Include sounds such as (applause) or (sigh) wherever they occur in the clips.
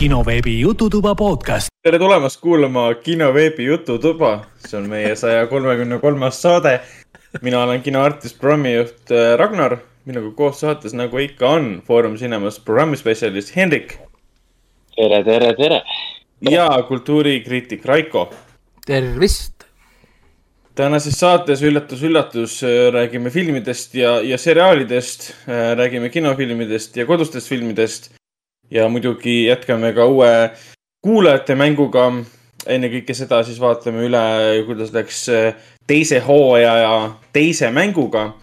kinoveebi Jututuba podcast. tere tulemast kuulama kinoveebi Jututuba, see on meie saja kolmekümne kolmas saade. mina olen kinoartist, programmijuht äh, Ragnar, minuga koos saates, nagu ikka on, Foorum Cinemas programmispetsialist Hendrik. tere, tere, tere. ja kultuurikriitik Raiko. tervist tänases saates üllatus-üllatus räägime filmidest ja, ja seriaalidest, räägime kinofilmidest ja kodustest filmidest. Ja muidugi jätkame ka uue kuulajate mänguga. ennekõike seda siis vaatame üle, kuidas läks teise hooaja ja teise mänguga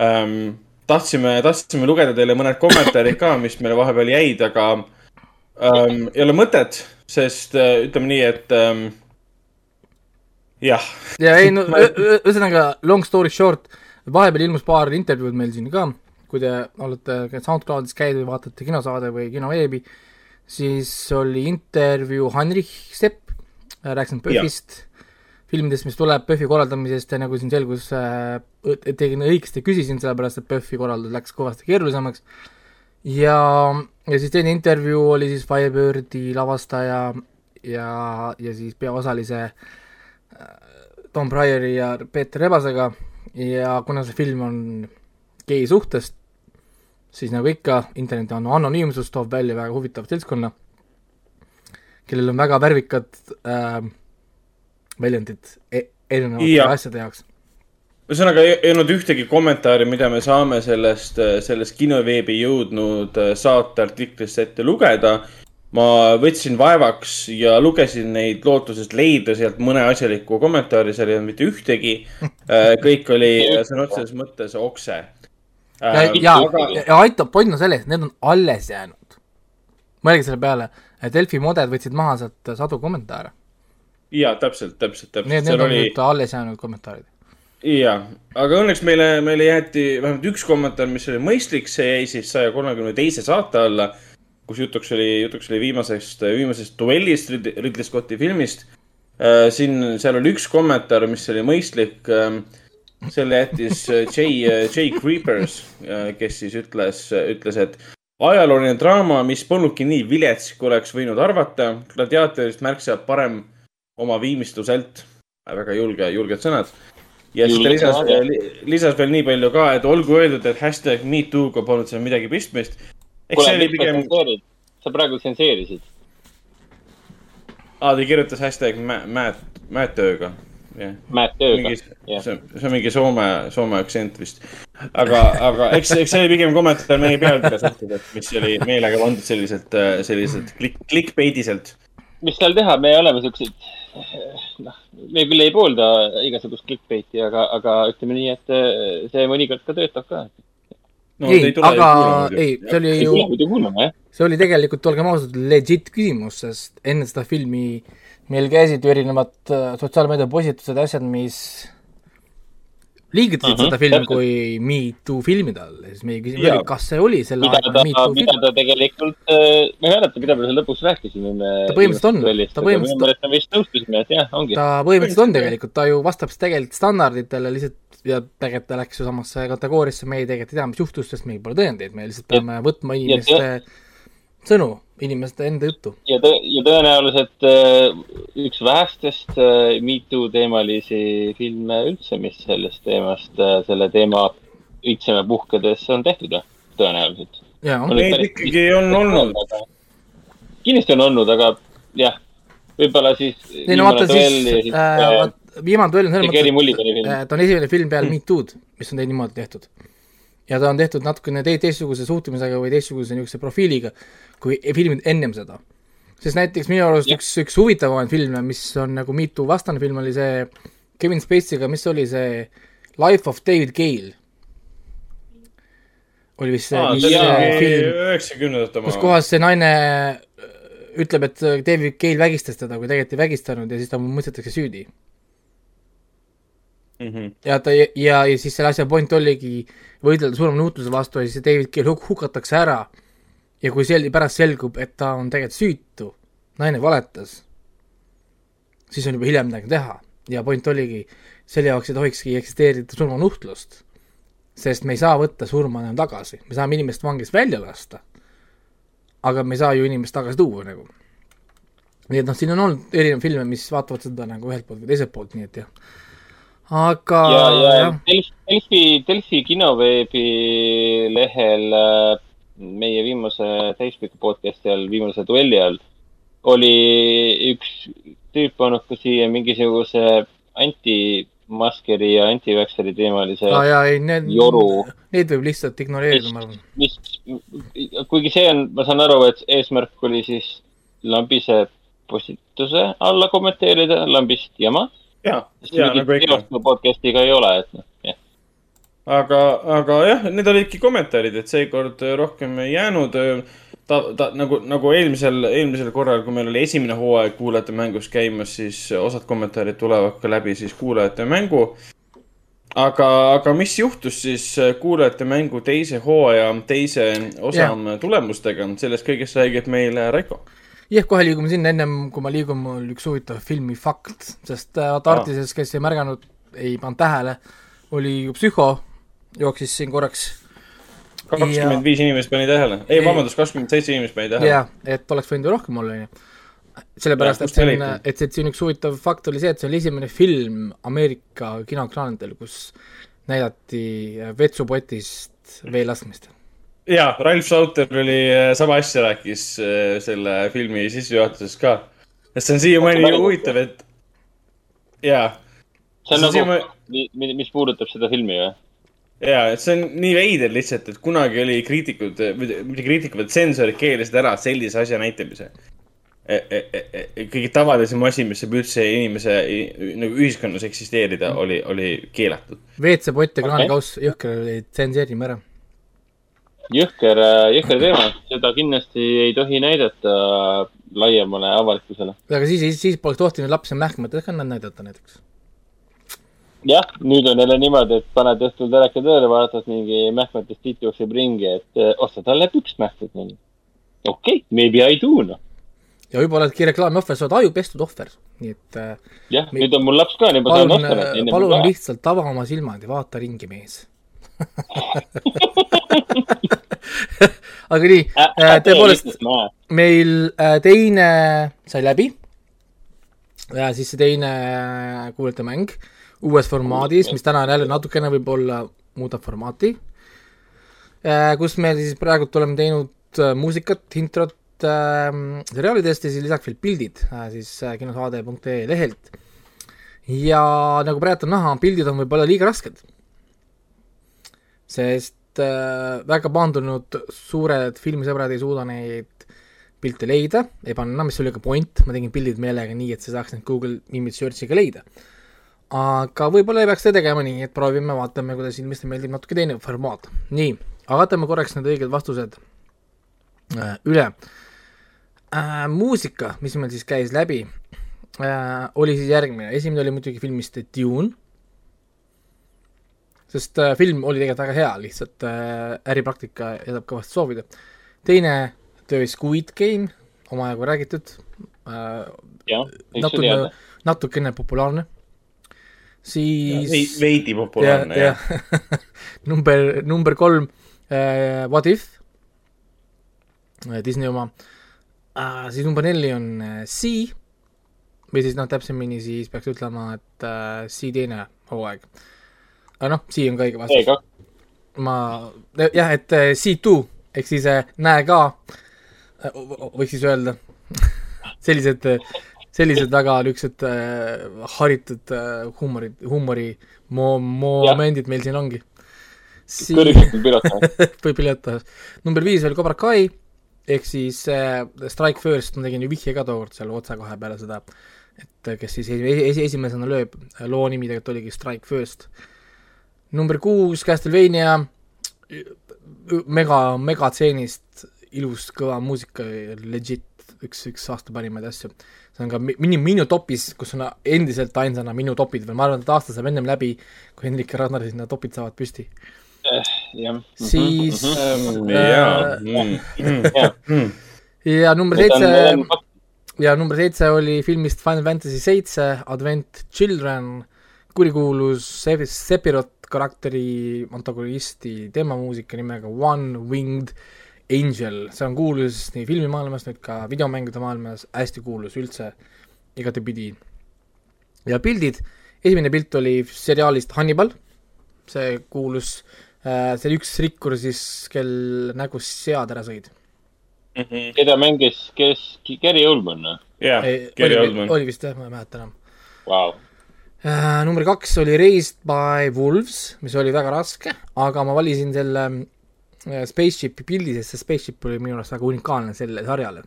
ähm,. tahtsime, tahtsime lugeda teile mõned kommentaarid ka, mis meile vahepeal jäid, aga ähm, ei ole mõtet, sest äh, ütleme nii, et ähm, jah. ja ei no ühesõnaga long story short, vahepeal ilmus paar intervjuud meil siin ka, kui te olete SoundCloudis käinud või vaatate kinosaade või kinoveebi, siis oli intervjuu Heinrich Sepp, rääkisin PÖFFist, filmidest, mis tuleb PÖFFi korraldamisest ja nagu siin selgus äh,, tegin õigesti, küsisin, sellepärast et PÖFFi korraldus läks kõvasti keerulisemaks. ja, ja siis teine intervjuu oli siis Firebirdi lavastaja ja, ja siis peaosalise äh, Tom Pryori ja Peeter Rebasega ja kuna see film on gei suhtest, siis nagu ikka, internet on anonüümsus, toob välja väga huvitava seltskonna, kellel on väga värvikad äh, väljendid e erinevate ja. asjade jaoks. ühesõnaga ei olnud ühtegi kommentaari, mida me saame sellest, sellest kinoveebi jõudnud saateartiklist ette lugeda ma võtsin vaevaks ja lugesin neid lootuses leida sealt mõne asjaliku kommentaari, seal ei olnud mitte ühtegi. Äh, kõik oli sõna otseses mõttes okse. Ja, äh, ja, aga... ja aitab, point on selles, et need on alles jäänud. mõelge selle peale, et Delfi moded võtsid maha sealt sadu kommentaare. ja täpselt, täpselt, täpselt. Need, need on oli... nüüd alles jäänud kommentaarid ja, aga õnneks meile, meile jäeti vähemalt üks kommentaar, mis oli mõistlik, see jäi siis saja kolmekümne teise saate alla kus jutuks oli, jutuks oli viimasest, viimasest duellist Ridley Scotti filmist. Äh, siin, seal oli üks kommentaar, mis oli mõistlik. Selle jättis äh, Jay, äh, Jay Creepers, kes siis ütles, ütles, et ajalooline draama, mis polnudki nii vilets, kui oleks võinud arvata. gladiaatorist märksa parem oma viimistluselt. väga julge, julged sõnad ja siis ta lisas, lisas veel nii palju ka, et olgu öeldud, et hashtag MeToo'ga polnud seal midagi pistmist eks see oli pigem. sa praegu tsenseerisid. aa, ta kirjutas hashtag Matt, Matt tööga. Yeah. Matt tööga. See, see on mingi Soome, Soome aktsent vist. aga, aga eks, eks see oli pigem kommentaar meie pealkirjas antud, et mis oli meelega pandud selliselt, selliselt klik, clickbaitiselt. mis seal teha, me oleme siuksed, noh, me küll ei poolda igasugust clickbaiti, aga, aga ütleme nii, et see mõnikord ka töötab ka no, ei, aga ei, see oli ju, see oli tegelikult, olgem ausad, legit küsimus, sest enne seda filmi meil käisid ju erinevad äh, sotsiaalmeedia postitused ja asjad, mis liigitasid uh -huh, seda filmi kui Me Too filmide all ja siis meie küsimus oli, kas see oli selle aegne Me Too film. mida ta tegelikult, äh, ma ei mäleta, mida me seal lõpus rääkisime. ta põhimõtteliselt on, ta põhimõtteliselt. minu meelest me vist nõustusime, et jah, ongi. ta põhimõtteliselt on tegelikult, ta ju vastab tegelikult standarditele, lihtsalt ja tegelikult ta läks ju samasse kategooriasse, me ei tegelikult ei tea, mis juhtus, sest meil pole tõendeid, me lihtsalt peame ja, võtma inimeste ja, sõnu, inimeste enda juttu. ja tõ-, ja tõenäoliselt äh, üks vähestest äh, MeToo teemalisi filme üldse, mis sellest teemast äh,, selle teema õitseme puhkedes on tehtud tõenäoliselt. Neid ikkagi on olnud. kindlasti on olnud, aga jah, võib-olla siis. ei no vaata siis, viimane duell on selles mõttes, et ta on esimene film peale mm. Me Too'd, mis on niimoodi tehtud. Ja ta on tehtud natukene te teistsuguse suhtumisega või teistsuguse niisuguse profiiliga kui filmid ennem seda. sest näiteks minu arust ja. üks, üks huvitavamaid filme, mis on nagu Me Too vastane film, oli see Kevin Spacey'ga, mis oli see Life of David Gale oli vist see, mis see film, üheksakümnendate oma. kus kohas see naine ütleb, et David Gale vägistas teda, kui tegelikult ei vägistanud ja siis ta mõistetakse süüdi mm. -hmm. ja ta ja, ja siis selle asja point oligi võidelda surma nuutluse vastu ja siis David Gill huk hukatakse ära. ja kui sel-, pärast selgub, et ta on tegelikult süütu, naine valetas, siis on juba hiljem midagi teha ja point oligi, selle jaoks ei tohikski eksisteerida surmanuhtlust. sest me ei saa võtta surma enam tagasi, me saame inimest vangist välja lasta, aga me ei saa ju inimest tagasi tuua nagu. nii et noh, siin on olnud erinevaid filme, mis vaatavad seda nagu ühelt poolt või teiselt poolt, nii et jah. Aga ja, ja Delfi, Delfi, Delfi kinoveebi lehel äh, meie viimase täispiku podcast'i all, viimase duelli all oli üks tüüp pannud ka siia mingisuguse antimaskeri ja antivakseri teemalise aa jaa, ei need, joru, neid võib lihtsalt ignoreerida, ma arvan. mis, kuigi see on, ma saan aru, et eesmärk oli siis lambise postituse alla kommenteerida, lambist jama. ja, ja nagu ikka. podcast'iga ei ole, et noh, jah. aga, aga jah, need olidki kommentaarid, et seekord rohkem ei jäänud. ta, ta nagu, nagu eelmisel, eelmisel korral, kui meil oli esimene hooaeg kuulajate mängus käimas, siis osad kommentaarid tulevad ka läbi siis kuulajate mängu. aga, aga mis juhtus siis kuulajate mängu teise hooaja teise osa yeah. tulemustega, sellest kõigest räägib meile Raiko. jah, kohe liigume sinna, ennem kui ma liigun, mul üks huvitav filmi fakt, sest äh, vaata Artises, kes ei märganud, ei pannud tähele, oli ju Psühho, jooksis siin korraks kakskümmend viis inimest pani tähele, ei vabandust, kakskümmend seitse inimest pani tähele. jah, et oleks võinud ju rohkem olla, onju. sellepärast, et on leidnud?, et, et siin üks huvitav fakt oli see, et see oli esimene film Ameerika kinoekraanidel, kus näidati vetsupotist vee laskmist. ja, Ralf Sauter oli, sama asja rääkis äh, selle filmi sissejuhatuses ka. sest see on siiamaani huvitav, et ja, see on See nagu siia-, mis puudutab seda filmi või? ja, et see on nii veider lihtsalt, et kunagi oli kriitikud, mitte kriitikud, vaid tsensorid keelasid ära sellise asja näitamise. kõige tavalisem asi, mis saab üldse inimese nagu ühiskonnas eksisteerida, oli, oli keelatud. WC-pott ja kraanikauss, jõhker oli, tsenseerime ära. jõhker, jõhker teema, seda kindlasti ei tohi näidata laiemale avalikkusele. aga siis, siis, siis poleks tohtinud lapsi mähkmetega ka näidata näiteks. jah, nüüd on jälle niimoodi, et paned õhtul teleka tööle, vaatad mingi mähkmetest tiit jookseb ringi, et eh, osta talle püksmähkmed. okei okay,, maybe I do, noh. ja võib-olla oledki reklaami ohver, sa oled ajupestud ohver, nii et äh, jah, Mi- nüüd on mul laps ka, nüüd ma saan osta palun lihtsalt ava oma silmad ja vaata ringi, mees. (laughs) aga nii, tõepoolest, meil äh, teine sai läbi. ja siis see teine äh, kuulajate mäng uues formaadis, mis täna jälle natukene võib-olla muudab formaati. kus me siis praegult oleme teinud äh, muusikat, introt äh, seriaalidest ja siis lisaks veel pildid äh, siis äh, kinosaade.ee lehelt. ja nagu praegu on näha, pildid on võib-olla liiga rasked. Sest äh, väga paandunud suured filmisõbrad ei suuda neid pilte leida, ei panna, mis oli ka point, ma tegin pildid meelega nii, et sa saaks neid Google Image Searchiga leida. aga võib-olla ei peaks seda tegema nii, et proovime, vaatame, kuidas inimestele meeldib natuke teine formaat. nii, aga võtame korraks need õiged vastused äh, üle äh,. muusika, mis meil siis käis läbi äh,, oli siis järgmine, esimene oli muidugi filmist Dune, sest äh, film oli tegelikult väga hea, lihtsalt äh, äripraktika jätab kõvasti soovida. teine töö Squid Game, omajagu räägitud äh,, natukene natukene populaarne. siis veidi populaarne ja, jah. ja. (laughs) number, number kolm äh, What if äh,, Disney oma äh,, siis number neli on äh, Sea või siis noh, täpsemini siis peaks ütlema, et äh, Sea teine hooaeg. Aga noh, Sea on ka õige vastus. E2, ma jah, et äh, Sea two ehk siis äh, näe ka, võiks siis öelda, (laughs) sellised, sellised väga niisugused äh, haritud äh, huumori, mo-, momendid meil siin ongi. kõrglikult pilota. (laughs) või pilota. number viis oli Cobra Kai ehk siis äh, Strike First, ma tegin ju vihje ka tookord seal otse kohe peale seda, et äh, kes siis esi, esi, esimesena lööb, loo nimi tegelikult oligi Strike First. Number kuus Castlevania, mega, megatseenist ilus kõva muusika, legit üks, üks aasta parimaid asju. see on ka mi- minu, minu topis, kus on endiselt ainsana minu topid veel, ma arvan, et aasta saab ennem läbi, kui Hendrik ja Ragnar sinna topid saavad püsti. jah. siis jaa. Äh, jah, ja number need on, seitse need on ja number seitse oli filmist Final Fantasy seitse Advent Children, kurikuulus Sep- Sephiroth karakteri antagonisti teemamuusika nimega One Winged Angel, see on kuulus nii filmimaailmas, nüüd ka videomängude maailmas, hästi kuulus üldse igatepidi. ja pildid, esimene pilt oli seriaalist Hannibal, see kuulus, see oli üks rikkur siis, kel nägus sead ära sõid. keda mängis, kes, Gary Oldman või? jah, Gary Oldman. oli vist jah, ma ei mäleta enam. Vau. Äh, number kaks oli Raised by Wolves, mis oli väga raske, aga ma valisin selle äh, Spaceshipi pildi, sest see Spaceship oli minu arust väga unikaalne sellele sarjale.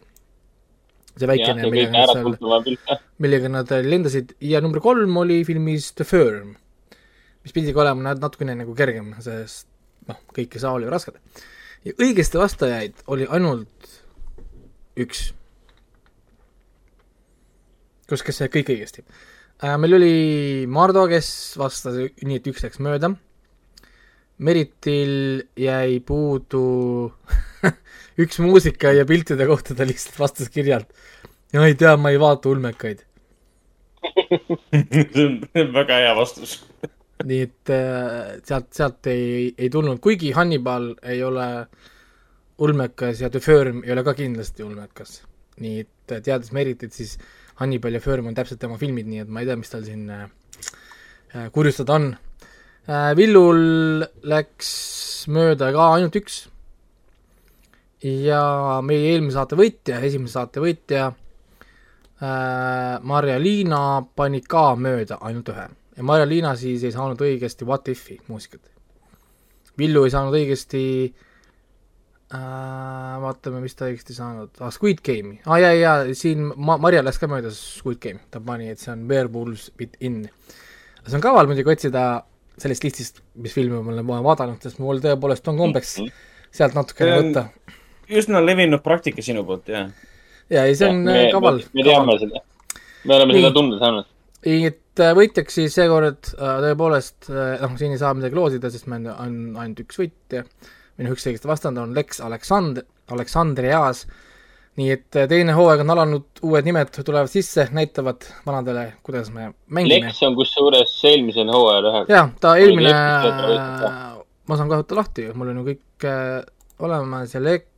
see väikene, millega nad seal, millega nad lendasid ja number kolm oli filmis The Firm, mis pidi ka olema nat- natukene nagu kergem, sest noh, kõik ei saa olla ju rasked. ja õigesti vastajaid oli ainult üks. kus, kes sai kõik õigesti. Meil oli Mardo, kes vastas nii, et üks läks mööda. Meritil jäi puudu (laughs) üks muusika ja piltide kohta ta lihtsalt vastas kirjalt. ja ei tea, ma ei vaata ulmekaid. (laughs) see on väga hea vastus. (laughs) nii et äh, sealt, sealt ei, ei tulnud, kuigi Hannibal ei ole ulmekas ja The Firm ei ole ka kindlasti ulmekas. nii et äh, teades Meritit, siis Hannibal ja Firm on täpselt tema filmid, nii et ma ei tea, mis tal siin äh, äh, kurjustada on äh,. Villul läks mööda ka ainult üks. ja meie eelmise saate võitja, esimese saate võitja Marja-Liina pani ka mööda ainult ühe ja Marja-Liina siis ei saanud õigesti What If'i muusikat. Villu ei saanud õigesti äh,, vaatame, mis ta õigesti saanud ah,, Squid Game'i ah,, ja, ja siin Ma-, Marja läks ka mööda Squid Game, ta pani, et see on Werewolves with in. see on kaval muidugi otsida sellest listist, mis filme ma olen vaadanud, sest mul tõepoolest on kombeks sealt natukene võtta. üsna levinud praktika sinu poolt, jah. ja ei, see on äh, kaval. me teame seda. me oleme Nii. seda tunda saanud. nii et äh, võitjaks siis seekord äh, tõepoolest äh, noh, siin ei saa midagi loosida, sest meil on ainult üks võitja või noh, üks õigesti vastanud on Lex Aleksand-, Aleksandrias. nii et äh, teine hooaeg on alanud, uued nimed tulevad sisse, näitavad vanadele, kuidas me mängime. Lex on kusjuures eelmisel hooajal ühe. jaa, ta eelmine ma saan kohe võtta lahti, mul on ju kõik äh, olemas ja Lex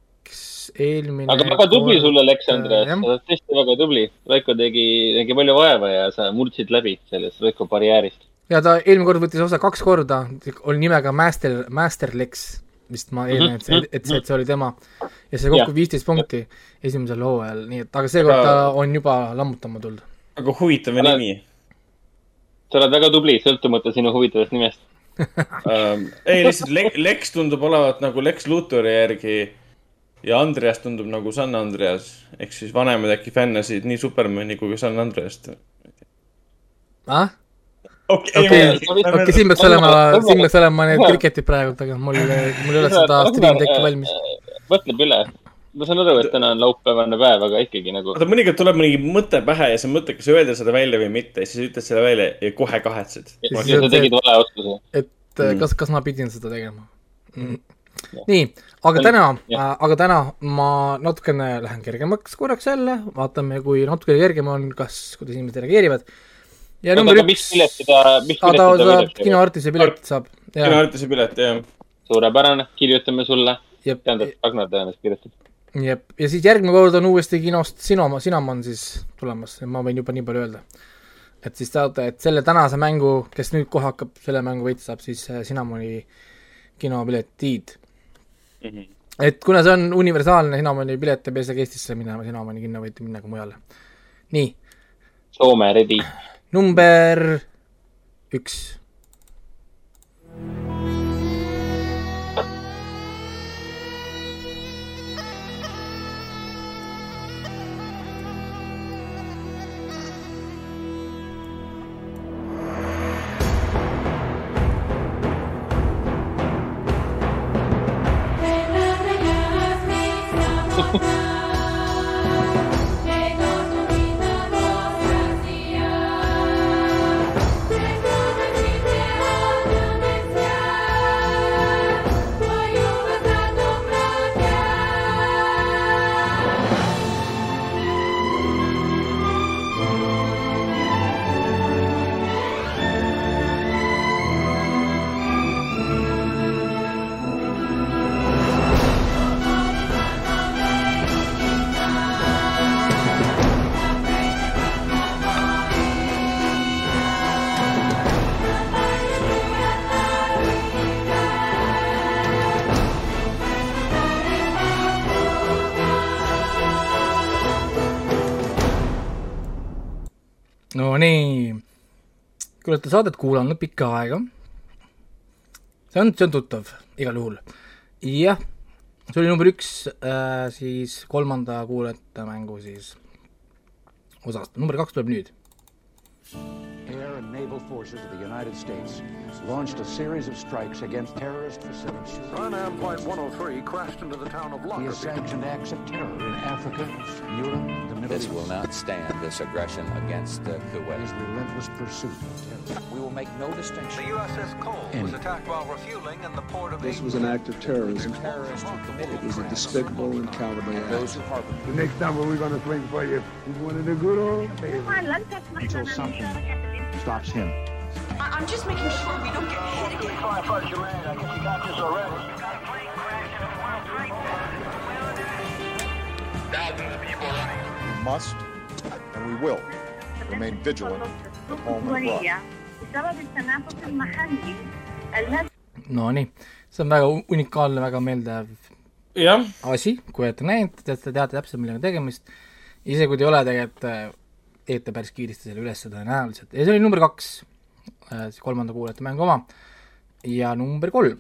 eelmine aga väga tubli sulle, Aleksandr, jah. sa oled tõesti väga tubli. Veiko tegi, tegi palju vaeva ja sa murdsid läbi sellest Veiko barjäärist. ja ta eelmine kord võttis osa kaks korda, oli nimega Master, Master Lex, vist ma eeldan, et see, et see, et see oli tema. ja see kokku viisteist punkti esimesel hooajal, nii et aga seekord ta on juba lammutama tulnud. aga huvitav nimi sa oled väga tubli, sõltumata sinu huvitavast nimest. (laughs) ähm,. ei, lihtsalt Le Lex tundub olevat nagu Lex Luthori järgi ja Andreas tundub nagu San Andreas ehk siis vanemad äkki fännasid nii Supermani kui ka San Andreast. ah, okei siin peaks olema, siin peaks olema need kriketid praegu, aga mul, mul ei ole seda stream tekki valmis. mõtleb üle. ma saan aru, et täna on laupäevane päev, aga ikkagi nagu. vaata, mõnikord tuleb mingi mõte pähe ja sa mõtled, kas öelda seda välja või mitte ja siis ütled selle välja ja kohe kahetsed. siis ja on sa tegid vale otsuse. et mm. Kas, kas ma pidin seda tegema mm.? nii, aga täna, jah. aga täna ma natukene lähen kergemaks korraks jälle, vaatame, kui natukene kergem on, kas, kuidas inimesed reageerivad. Ja number mis üks, ta, mis ta pileti ta saab kinoartise piletit saab. ütlesid pilet, jah. suurepärane, kirjutame sulle. jep, tähendab, Ragnar tõenäoliselt kirjutab. jep, ja siis järgmine kord on uuesti kinost Sinoma, Sinamon siis tulemas, ma võin juba nii palju öelda. et siis teate, et selle tänase mängu, kes nüüd kohe hakkab selle mängu võitma, saab siis äh, Sinamoni kinopiletid. et kuna see on universaalne Sinamoni pilet, ei pea isegi Eestisse minema Sinamoni kinno, võite minna ka mujale. nii, Soome ready. Number üks. Kui olete saadet kuulanud pikka aega, see on, see on tuttav igal juhul. jah, see oli number üks äh, siis kolmanda kuulajate mängu siis osast, number kaks tuleb nüüd. Air and naval forces of the United States launched a series of strikes against terrorist facilities. Pan Flight 103 crashed into the town of Lockerbie. He has sanctioned acts of terror in Africa, Europe, the Middle This East. will not stand this aggression against uh, His relentless pursuit of terror. We will make no distinction. The. USS Cole was attacked while refueling in the port of This was an act of terrorism. Terrorists It was a crimes, despicable and cowardly those act. who harbor The next time we're gonna swing for you is one of the good old days. Until something stops him. I- am just making sure we don't get hit again. Firefighter Jermaine, I guess you got this already. Thousands of people running. We must, and we will, remain vigilant at home and abroad. Nonii, see on väga unikaalne, väga meeldev yeah. asi, kui olete näinud, te teate täpselt, millega on tegemist. isegi kui te ei ole tegelikult teete päris kiiresti selle üles tõenäoliselt ja see oli number kaks, siis kolmanda kuulajate mängu oma ja number kolm.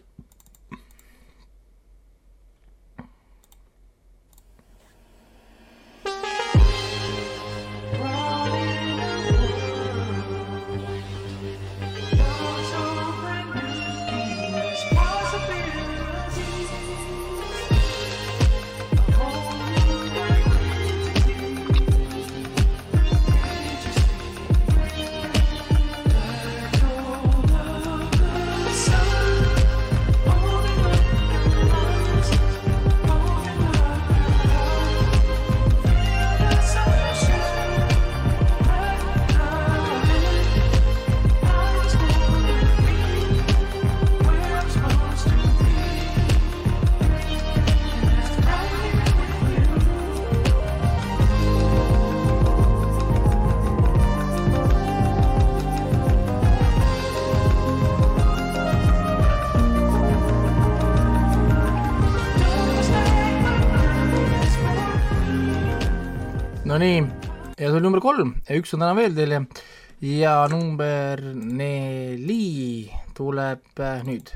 Number kolm ja üks on täna veel teile ja number neli tuleb äh, nüüd.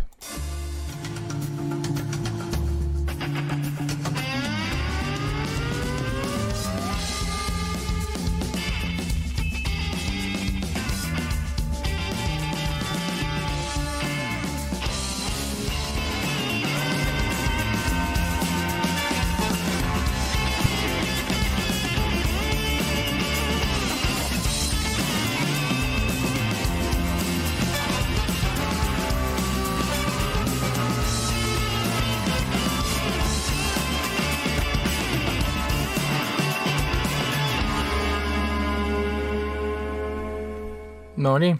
Nonii,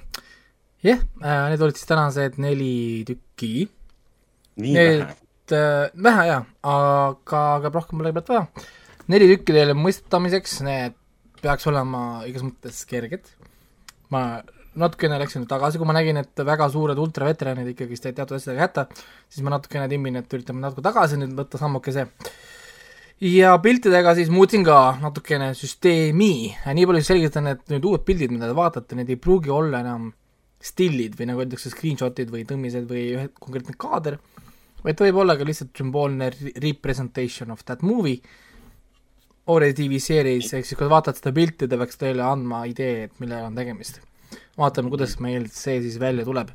jah, need olid siis tänased neli tükki. nii vähe. Need äh,, vähe jaa, aga, aga rohkem pole pealt vaja. neli tükki teile mõistamiseks, need peaks olema igas mõttes kerged. ma natukene läksin tagasi, kui ma nägin, et väga suured ultraveteranid ikkagist jäid teatud asjadega hätta, siis ma natukene timmin, et üritame natuke tagasi nüüd võtta sammukese. Ja piltidega siis muutsin ka natukene süsteemi, nii palju selgitan, et need uued pildid, mida te vaatate, need ei pruugi olla enam stillid või nagu öeldakse, screenshot'id või tõmmised või ühe konkreetne kaader, vaid ta võib olla ka lihtsalt sümboolne re- representation of that movie or a TV series, ehk siis kui te vaatate seda pilti, ta peaks teile andma idee, et millega on tegemist. vaatame, kuidas meil see siis välja tuleb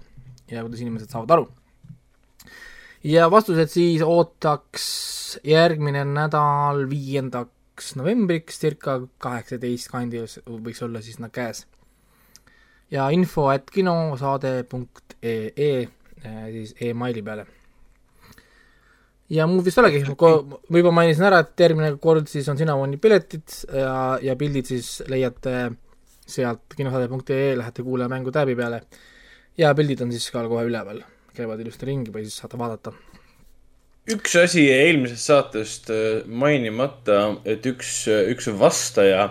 ja kuidas inimesed saavad aru. Ja vastused siis ootaks järgmine nädal viiendaks novembriks, circa kaheksateist kandis võiks olla siis nad käes. ja info at kinosaade.ee siis emaili peale. Ja muud vist olegi, ma juba mainisin ära, et järgmine kord siis on Cinnamoni piletid ja, ja pildid siis leiate sealt kinosaade.ee, lähete kuulajamängu tääbi peale. Ja pildid on siis ka kohe üleval, käivad ilusti ringi või siis saate vaadata. üks asi jäi eelmisest saatest äh, mainimata, et üks, üks vastaja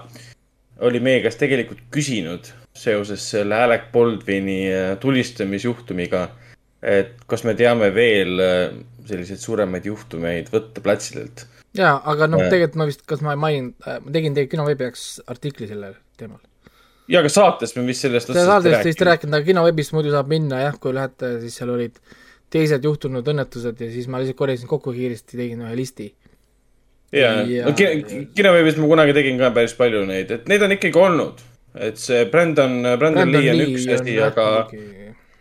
oli meie käest tegelikult küsinud seoses selle Alec Baldwini äh, tulistamisjuhtumiga, et kas me teame veel äh, selliseid suuremaid juhtumeid võtta platsidelt. jaa, aga noh, Äh. tegelikult ma vist, kas ma ei maininud, ma tegin teie kino veebi jaoks artikli sellel teemal. Ja aga saates me vist sellest seda saatest vist ei rääkinud, aga kinoveebist muidu saab minna jah, kui lähete, siis seal olid teised juhtunud õnnetused ja siis ma lihtsalt korjasin kokku kiiresti, tegin ühe listi. ja, Ja- no ki- kinoveebis ma kunagi tegin ka päris palju neid, et neid on ikkagi olnud. et see Brandon, Brandon Lee on üks asi, aga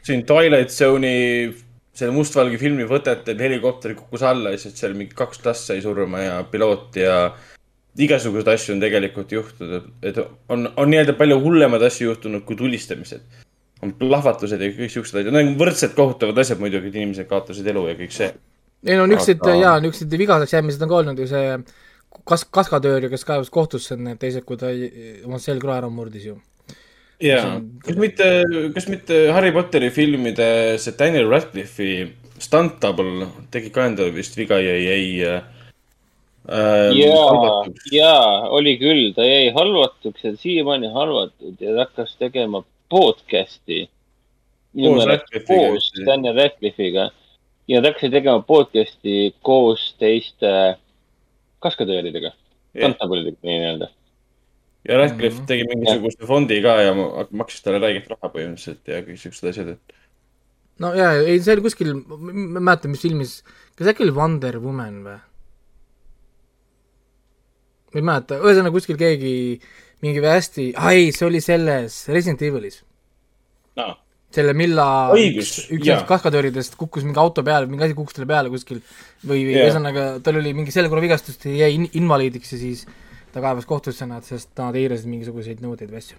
siin Twilight Zone'i selle mustvalge filmi võtetel helikopter kukkus alla, lihtsalt seal mingi kaks last sai surma ja piloot ja igasuguseid asju on tegelikult juhtunud, et on, on nii-öelda palju hullemaid asju juhtunud kui tulistamised. on plahvatused ja kõik siuksed asjad, need on võrdselt kohutavad asjad muidugi, et inimesed kaotasid elu ja kõik see. ei no niisugused Aga- jaa, niisugused vigaseks jäämised on ka olnud ju see kas-, kaskadöör ju, kes kaebas kohtusse need teised, kui ta oma selgroa ära murdis ju. jaa, kas mitte, kas mitte Harry Potteri filmide see Daniel Radcliffe'i stunt double tegi ka endale vist viga ja jäi äh, äh, jaa jaa, oli küll, ta jäi halvatuks ja siiamaani halvatud ja ta hakkas tegema podcast'i. Koos. Daniel Radcliffe'iga ja ta hakkas tegema podcast'i koos teiste kaskadööridega, Jah. konstablidega nii-öelda. ja Radcliffe tegi mingisuguse fondi ka ja ma- maksis talle räiget raha põhimõtteliselt ja kõik siuksed asjad, et no jaa, ei see oli kuskil, ma ei mäleta, mis filmis, kas äkki oli Wonder Woman või? Ma ei mäleta, ühesõnaga kuskil keegi mingi hästi, ei, see oli selles Resident Evilis. no. selle Milla Õigus, üks, üks nendest kaskadööridest kukkus mingi auto peale, mingi asi kukkus talle peale kuskil või, Jaa. ühesõnaga tal oli mingi selgrovigastus ja jäi in- invaliidiks ja siis ta kaebas kohtusse nad, sest nad eirasid mingisuguseid nõudeid või asju.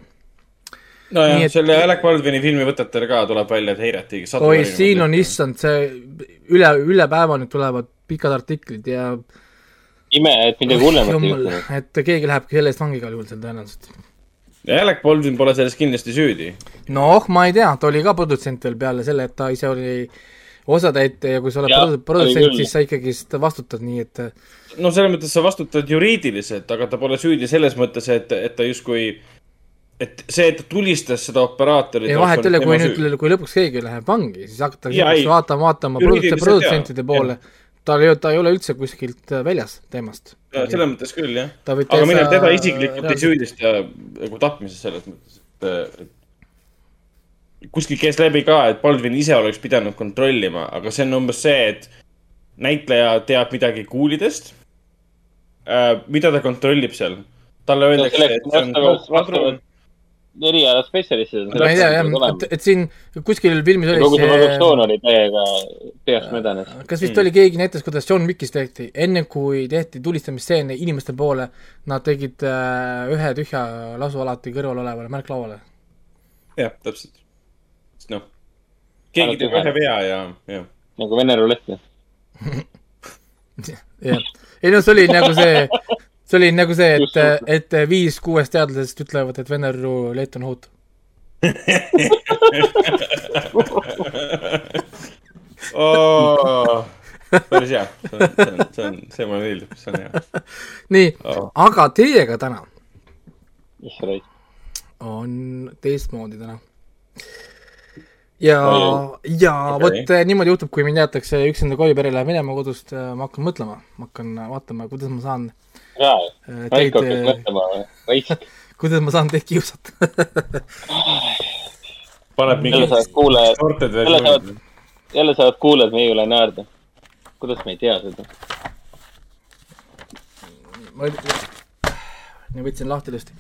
nojah et- selle Alec Baldwini filmi võtetel ka tuleb välja, et heiratigi oi, siin on issand see üle, üle päeva nüüd tulevad pikad artiklid ja ime, et midagi hullemat ei juhtunud. et keegi lähebki selle eest vangi igal juhul seal tõenäoliselt. ja Alec Baldwin pole selles kindlasti süüdi. noh, ma ei tea, ta oli ka produtsent veel peale selle, et ta ise oli osatäitja ja kui sa oled oli produtsent, siis sa ikkagist vastutad, nii et no selles mõttes sa vastutad juriidiliselt, aga ta pole süüdi selles mõttes, et, et ta justkui, et see, et ta tulistas seda operaatorit. ei vahet ei ole, kui nüüd, kui lõpuks keegi läheb vangi, siis hakatakse vaatama, vaatama produtsentide poole. Ta ei, ta ei ole üldse kuskilt äh, väljas teemast. selles mõttes küll, jah. Aga mina täitsa teda isiklikult ei reaalselt- süüdista nagu tapmises selles mõttes, et, et kuskil käis läbi ka, et Baldwin ise oleks pidanud kontrollima, aga see on umbes see, et näitleja teab midagi kuulidest äh,. mida ta kontrollib seal? talle öeldakse, et see on vastavad, padrun vastavad erialaspetsialistid. ma ei tea jah, et, et siin kuskil filmis oli kogu see produktsioon oli täiega peast mädanes. kas vist oli keegi näitas, kuidas John Wickis tehti, enne kui tehti tulistamisstseene inimeste poole, nad tegid äh, ühe tühja lasu alati kõrval olevale märklauale. jah, täpselt. noh, keegi teeb ühe vea ja, ja. nagu Vene rulett. (laughs) jah, ei no see oli nagu see, (laughs) see oli nagu see, et, et viis kuuest teadlasest ütlevad, et Vene rulett on ohutu. (laughs) Oh, päris hea, see on, see on, see on, see mulle meeldib, see on hea. nii Oh., aga teiega täna on teistmoodi täna. ja Oi., ja Okei. vot eh, niimoodi juhtub, kui mind jäetakse üksinda koju, pere läheb minema kodust, ma hakkan mõtlema, ma hakkan vaatama, kuidas ma saan Raiko teid hakkas, mõtlema, raisk. kuidas ma saan teid kiusata. (laughs) paneb kuulajad, sorted jälle saavad versioonid., jälle saavad kuulajad meie üle naerda. kuidas me ei tea seda? ma nii võtsin lahti ilusti.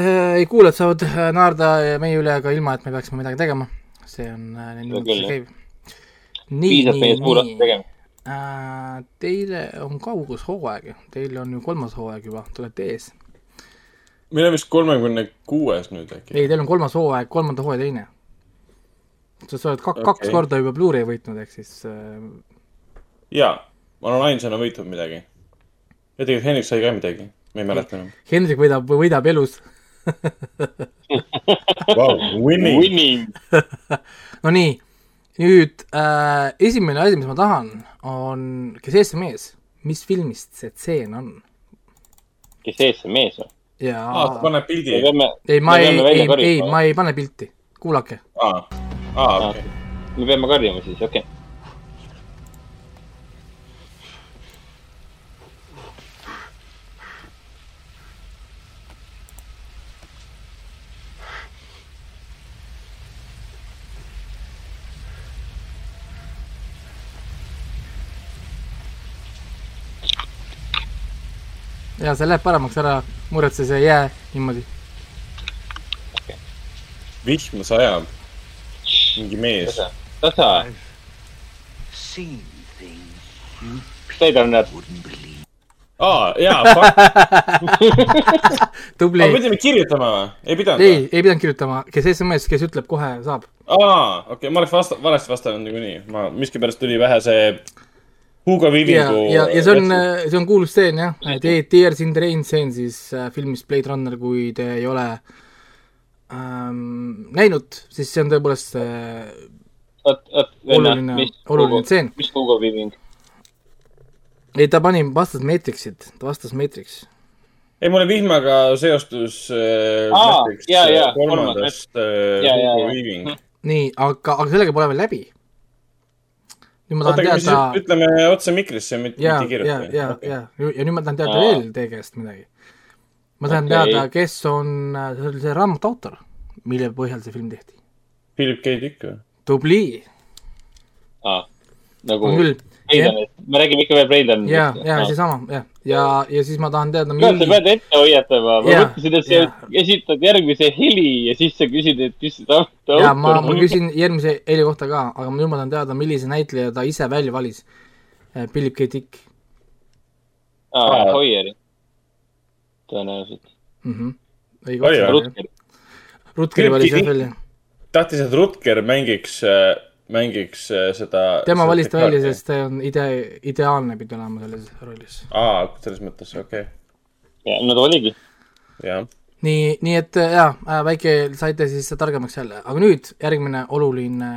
ei, kuulajad saavad äh, naerda meie üle ka ilma, et me peaksime midagi tegema. see on äh, küll, see käib. nii, piisab nii, nii. Teile on ka uus hooaeg, teil on ju kolmas hooaeg juba, te olete ees. meil on vist kolmekümne kuues nüüd äkki. ei, teil on kolmas hooaeg, kolmanda hooaja teine. sa sa oled kak- okay., kaks korda juba Blu-ray võitnud, ehk siis äh, jaa, ma olen ainsana võitnud midagi. ja tegelikult Henrik sai ka midagi, ma ei mäleta enam Hendrik võidab, võidab elus. wow,. Winning. Winning. (laughs) no nii, nüüd äh, esimene asi, mis ma tahan, on, kes ees see mees, mis filmist see tseen on? kes ees see mees on? ja aa, ta paneb pildi. ei, ma ei, ei, ei, ma ei pane pilti, kuulake. aa, aa, okei. me peame karjuma siis, okei okay.. Ja see läheb paremaks, ära muretse, see ei jää niimoodi. vihma sajab. mingi mees. tasa. Blade Runner. aa, jaa, fuck. (laughs) tubli aga. pidime kirjutama või? ei pidanud ei või?, ei pidanud kirjutama, kes SMS, kes ütleb kohe saab. aa, okei okay,, ma oleks vasta-, valesti vastanud niikuinii. ma, miskipärast tuli vähe see Hugo ja, Vivingu. ja, ja see on, see on kuulus stseen jah, Tears in the Rain stseen siis äh, filmist Blade Runner, kui te ei ole ähm, näinud, siis see on tõepoolest äh, oot, oot, Oluline- oluline tseen. mis Hugo Weaving? ei, ta pani, vastas Matrixit, ta vastas Matrix. ei, mulle vihmaga seostus äh, Aa, näiteks jaa, äh, jaa, kolmandast äh, Hugo. Weaving. nii, aga, aga sellega pole veel läbi. Nüüd ma oota, tahan aga mis teada siis, ütleme otse mikrisse, mitte ja, mitte ja, kirjutada. ja, ja, ja nüüd ma tahan teada Aa. veel teie käest midagi. ma tahan Okei. teada, kes on äh, see raamatu autor, mille põhjal see film tehti. Philip K Dick või? tubli, aa, nagu on küll. Braidenit, me räägime ikka veel Braidenist. ja, ja seesama, jah, ja, ja siis ma tahan teada, kuule, sa pead ette hoiatama, ma Jaa, mõtlesin, et sa jaa. esitad järgmise heli ja siis sa küsid, et mis see auto ja ma, ma küsin järgmise heli kohta ka, aga nüüd ma tahan teada, millise näitleja ta ise välja valis. Philip K Dick aa, Hoieri. tõenäoliselt. mm. -hmm. õige otsus. Rutger. Rutgeri valis jah välja. tahtis, et Rutger mängiks, mängiks äh, seda. tema valis ta välja, sest ta on idee, ideaalne pidi olema selles rollis. aa, selles mõttes, okei okay., no ta oligi. jah. nii, nii et äh, jaa äh,, väike saite siis targemaks jälle, aga nüüd järgmine oluline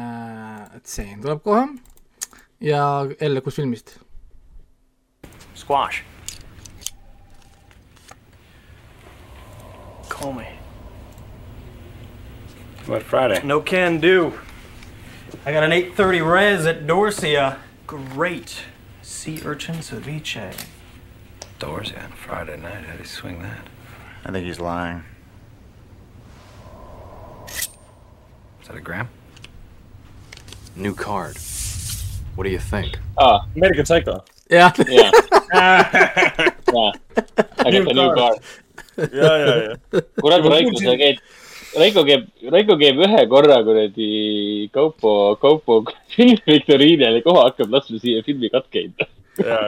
tseen tuleb kohe. ja jälle, kus filmist? Squash. Call me. What Friday? No can do. I got an 8:30 res at Dorsia. Great. Sea urchin ceviche. Doors on Friday night. How do you swing that? I think he's lying. Is that a gram? New card. What do you think? aa, American Psycho. jah, jaa. jaa. aga ta new car. ja, ja, ja. kurat, Raiko, sa käid, Raiko käib, Raiko käib ühe korra kuradi Kaupo, Kaupo (laughs) filmiviktoriinil ja kohe hakkab laskma siia filmi katkeid.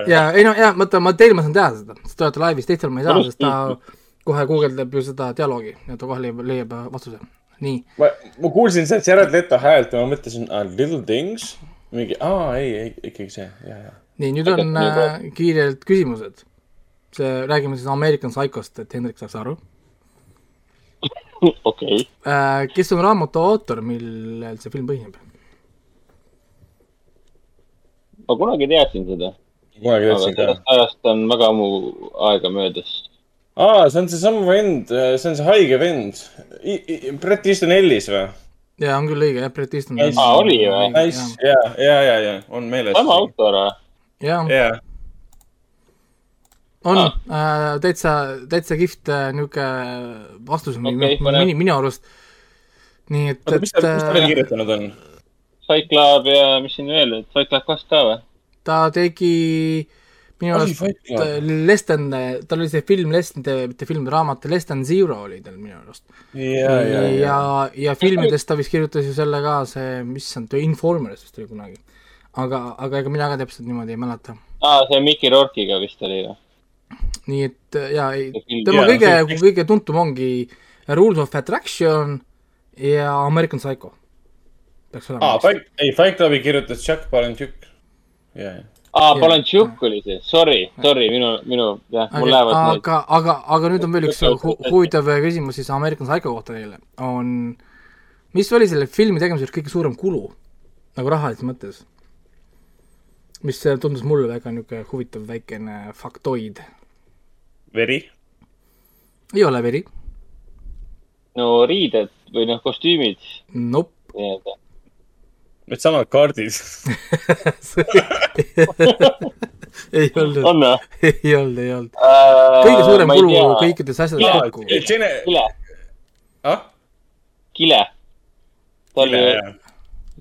ja ei no ja mõtle, ma teil ma saan teha seda, sest te olete laivis, teistel ma ei saa, sest ta (laughs) kohe guugeldab ju seda dialoogi ja ta kohe leiab, leiab vastuse. nii, ma, ma kuulsin sealt Jared Leto häält ja ma mõtlesin, Little Things. mingi, aa, ei, ei, ikkagi see, ja, ja. nii nüüd on äh, kiirelt küsimused. see, räägime siis American Psychost, et Hendrik saaks aru okei. äh,. kes on raamatu autor, millel see film põhineb? ma kunagi teadsin seda, kunagi aga teadsin ka. ajast on väga ammu aega möödas. aa, see on seesama vend, see on see haige vend. Brett Easton Ellis või? jaa, on küll õige, jah, Bret Easton. Aa, oli või? Ja, ja, ja, ja on meeles. sama autor või? jah, on äh, täitsa, täitsa kihvt äh, niisugune vastus on okay, minu, minu arust. nii et, oota, mis ta, veel et äh, kirjutanud on? Fight Club ja mis siin veel, Fight Club kaks ka või? ta tegi minu arust äh, Less than, tal oli see film Less than, mitte film, raamat Less than Zero oli tal minu arust. ja, ja, ja. ja, ja filmidest ta vist kirjutas ju selle ka, see, mis on, The Informerist vist oli kunagi. aga, aga ega mina ka täpselt niimoodi ei mäleta. aa, see Mickey Rourke'iga vist oli või? Nii et äh, jaa, ei, tema kõige kõige tuntum ongi Rules of Attraction ja American Psycho. peaks olema aa, Fight, ei, Fight Clubi kirjutas Jack Palahniuk. ja, ja. aa, Jah. Palantšuk oli see, sorry, sorry, minu, minu, jah, mul aga, lähevad need, aga, aga, aga nüüd on veel üks hu huvitav küsimus siis American Psycho kohta teile, on mis oli selle filmi tegemisel kõige suurem kulu, nagu rahalises mõttes? mis tundus mulle väga niisugune huvitav väikene faktoid. veri. ei ole veri, no riided või noh, kostüümid nope. nii-öelda. Needsamad kaardid. (laughs) ei olnud, on või? ei olnud, ei olnud. kõige suurem kulu kõikides asjades kokku. Kile, ah, kile. kile, jah.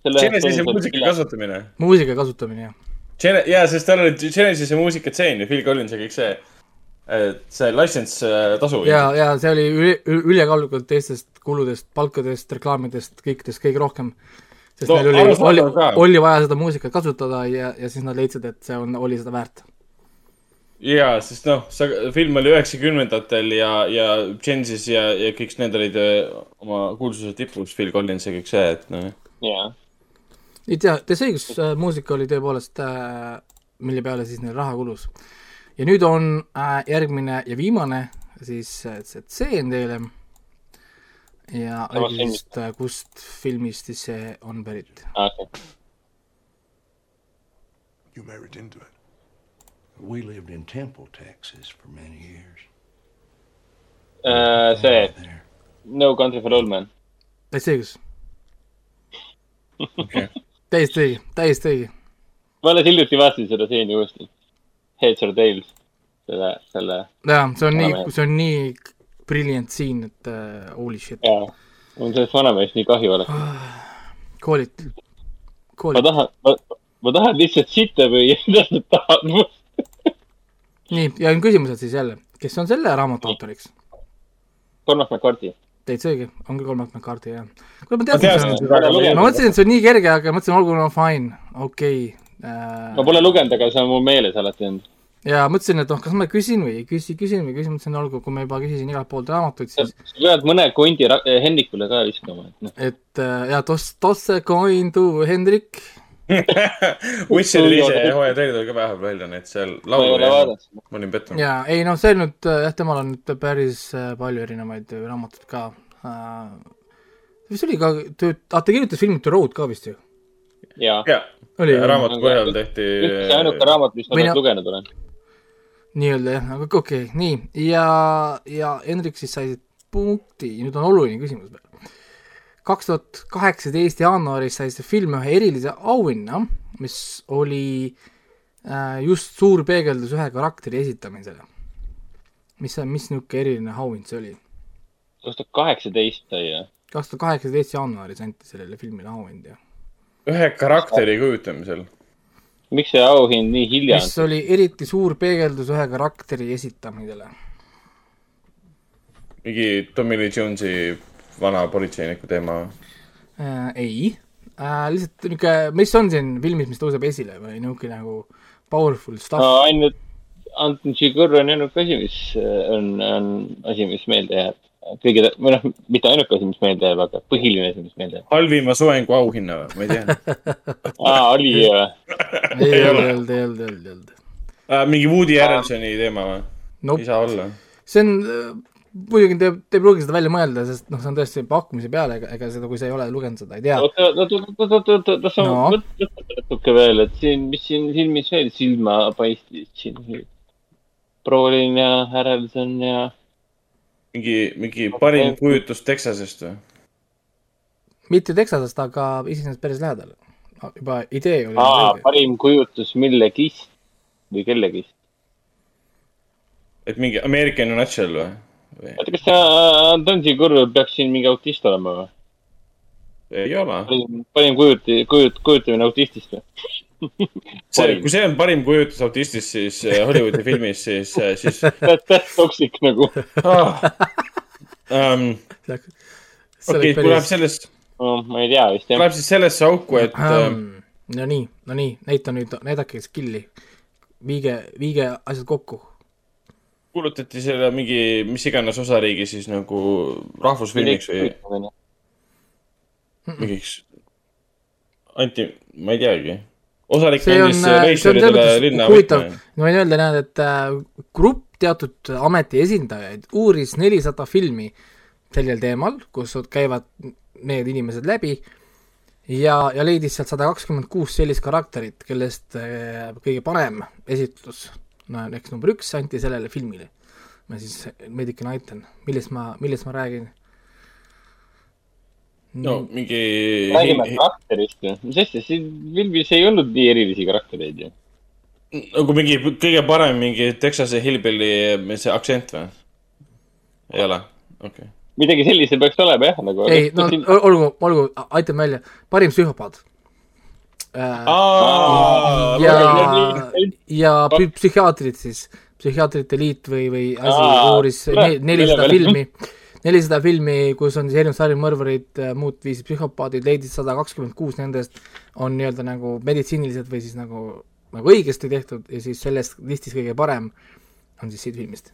Genesis'e muusika kasutamine. muusika kasutamine, jah. Gene-, jaa, sest tal oli Genesis'e muusikatseen ja Phil Collins ja kõik see. Et see license äh, tasu. ja, ja see oli üli, ülekaalukalt teistest kuludest, palkadest, reklaamidest, kõikidest kõige rohkem. sest No neil oli, oli oli vaja seda muusikat kasutada ja, ja siis nad leidsid, et see on, oli seda väärt. jaa, sest noh, sa, film oli üheksakümnendatel ja, ja Genesis ja, ja kõik need olid äh, oma kuulsuse tipus, Phil Collins ja kõik see, et noh. jaa. ei tea, The Segus äh, muusika oli tõepoolest äh,, mille peale siis neil raha kulus. Ja nüüd on äh, järgmine ja viimane siis äh, see tseen teile. ja filmist. siis, kust filmist siis see on pärit. okei. You married into it. We lived in Temple, Texas for many years. Äh, see, No Country for Old Men. The Segus. täiesti õige, täiesti õige. ma alles hiljuti vaatasin seda stseeni uuesti. Heads or Tails, selle, selle. jaa, see on nii, see on nii brilliant siin, et uh, holy shit. jaa, mul sellest vanamehest nii kahju oleks. Quality, ma quality. tahan, ma, ma tahan lihtsalt sitta müüa, (laughs) mida sa tahad must. nii, ja on küsimused siis jälle, kes on selle raamatu autoriks? Cormac McCarthy. täitsa õige, on küll Cormac McCarthy, jah. kuule, ma Ma teadsin seda, ma mõtlesin, et see on nii kerge, aga mõtlesin, olgu no fine, okei okay. Ma pole lugenud, aga see on mu meeles alati olnud. ja mõtlesin, et noh, kas ma küsin või ei küsi, küsin või küsin, mõtlesin, olgu, kui ma juba küsisin igalt poolt raamatuid, siis sa pead mõne kondi eh, Hennikule ka viskama, et noh. et äh, ja toss, toss a coin to Hendrik. (laughs) Witcher ise hooaja treiler tuli ka vahepeal välja, nii et seal Ma ei laulu, ma olin pettunud. ja ei noh, see on nüüd äh, jah, temal on nüüd päris äh, palju erinevaid äh, raamatuid ka äh,. mis oli ka, tööd, aa ta kirjutas filmi The Road ka vist ju. jaa. jaa, Oli, raamatu jah. põhjal tehti. see ainuke raamat, mis ma no- lugenud olen. nii-öelda jah, aga okei okay,, nii ja, ja Hendrik siis sai punkti, nüüd on oluline küsimus veel. kaks tuhat kaheksateist jaanuaris sai see film ühe erilise auhinna, mis oli äh, just suur peegeldus ühe karakteri esitamisele. mis see, mis niisugune eriline auhind see oli? kaks tuhat kaheksateist sai jah? kaks tuhat kaheksateist jaanuaris anti sellele filmile auhind ja ühe karakteri kujutamisel. miks see auhind nii hilja mis oli eriti suur peegeldus ühe karakteri esitamisele. mingi Tommy Lee Jones'i vana politseiniku teema. äh,. ei äh,, lihtsalt niisugune, mis on siin filmis, mis tõuseb esile või niisugune nagu powerful stuff no ainult Anton Chigurh on ainuke asi, mis äh, on, on asi, mis meelde jääb. kõige, või noh, mitte ainuke asi, mis meelde jääb, aga põhiline asi, mis meelde jääb. halvima soengu auhinna või, ma ei tea. aa, oli ju. ei olnud, ei olnud, ei olnud, ei olnud, ei olnud. mingi Woody Harrelsoni teema või Nope. ei saa olla. see on, muidugi te, te ei pruugi seda välja mõelda, sest noh, see on tõesti pakkumise peale, ega, ega seda, kui sa ei ole lugenud seda, ei tea. oota, oota, oota, oota, oota, las ma No. mõtlen natuke veel, et siin, mis siin filmis veel silma paistis siin. Brolin ja Harrelson ja. mingi, mingi parim kujutus Texasest või? mitte Texasest, aga iseenesest päris lähedal. juba idee oli parim kujutus millegist või kellegist. et mingi American nutshell või? oota, kas see Anton Chigurh peaks siin mingi autist olema või? ei ole. parim, parim kujuti, kujut-, kujutamine autistist või? see, kui see on parim kujutus autistist, siis äh, Hollywoodi filmis, siis, siis (laughs) That's toxic nagu ah.. Um, okei, kui läheb sellest, no,. ma ei tea vist kui jah. läheb siis sellesse auku, et ähm, no nii, no nii, näita nüüd, näidake skill'i. viige, viige asjad kokku. kuulutati selle mingi, mis iganes osariigi siis nagu rahvusfilmiks või mingiks anti, ma ei teagi. on, andis reisijaile mõttes linna huvitav ma võin öelda, näed, et äh, grupp teatud ameti esindajaid uuris nelisada filmi sellel teemal, kus käivad need inimesed läbi ja, ja leidis sealt sada kakskümmend kuus sellist karakterit, kellest äh, kõige parem esitlus, no eks number üks anti sellele filmile. ma siis veidike näitan, millest ma, millest ma räägin. No mingi. räägime karakterist ju, mis asja, siin filmis ei olnud nii erilisi karaktereid ju. nagu mingi kõige parem mingi Texase hillbilly, see aktsent või? ei ole, okei okay.. midagi sellist peaks olema jah, nagu. ei, no olgu, olgu, aitan välja, parim psühhopaat. Aa, ja ja psü- psühhiaatrid siis, Psühhiaatrite Liit või, või asi uuris nelisada filmi, nelisada filmi, kus on siis erinevad sarimõrvarid, muud viisi psühhopaadid, leidis sada kakskümmend kuus nendest on nii-öelda nagu meditsiinilised või siis nagu, nagu õigesti tehtud ja siis sellest listis kõige parem on siis siit filmist.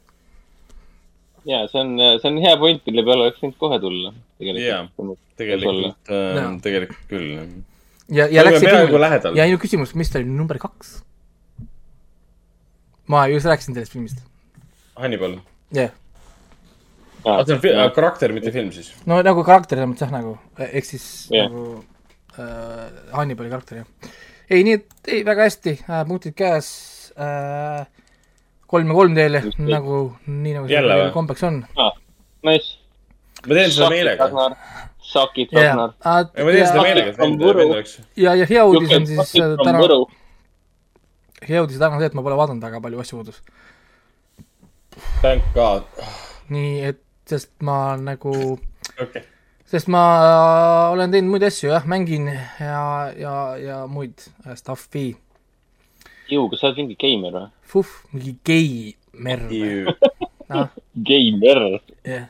ja see on, see on hea point, mille peale oleks võinud kohe tulla. jaa, tegelikult, Jaa. tegelikult küll. ja, ja läks peaaegu lähedal. ja ainult küsimus, mis ta oli number kaks? ma just rääkisin sellest filmist, Hannibal. jah yeah.. Ah, see on fi- karakter, mitte film siis. no nagu karakter selles mõttes jah, nagu, ehk siis yeah. nagu äh, Hannibali karakter, jah. ei, nii et ei, väga hästi äh,, punktid käes äh,, kolm ja kolm teile, nagu, nii nagu see kombeks on. Ah, Nice. ma teen seda meelega. Jaa. Ragnar. Ja ma teen seda meelega, et vend oleks. ja, ja hea uudis on siis äh, täna, hea uudis täna on see, et ma pole vaadanud väga palju asju kodus. Thank god. nii et, sest ma nagu okei. sest ma olen teinud muid asju jah, mängin ja, ja, ja muid äh, stuff'i. ju, kas sa oled mingi geimer või? Fuh, mingi geimer. (laughs) noh, Geimer. jah.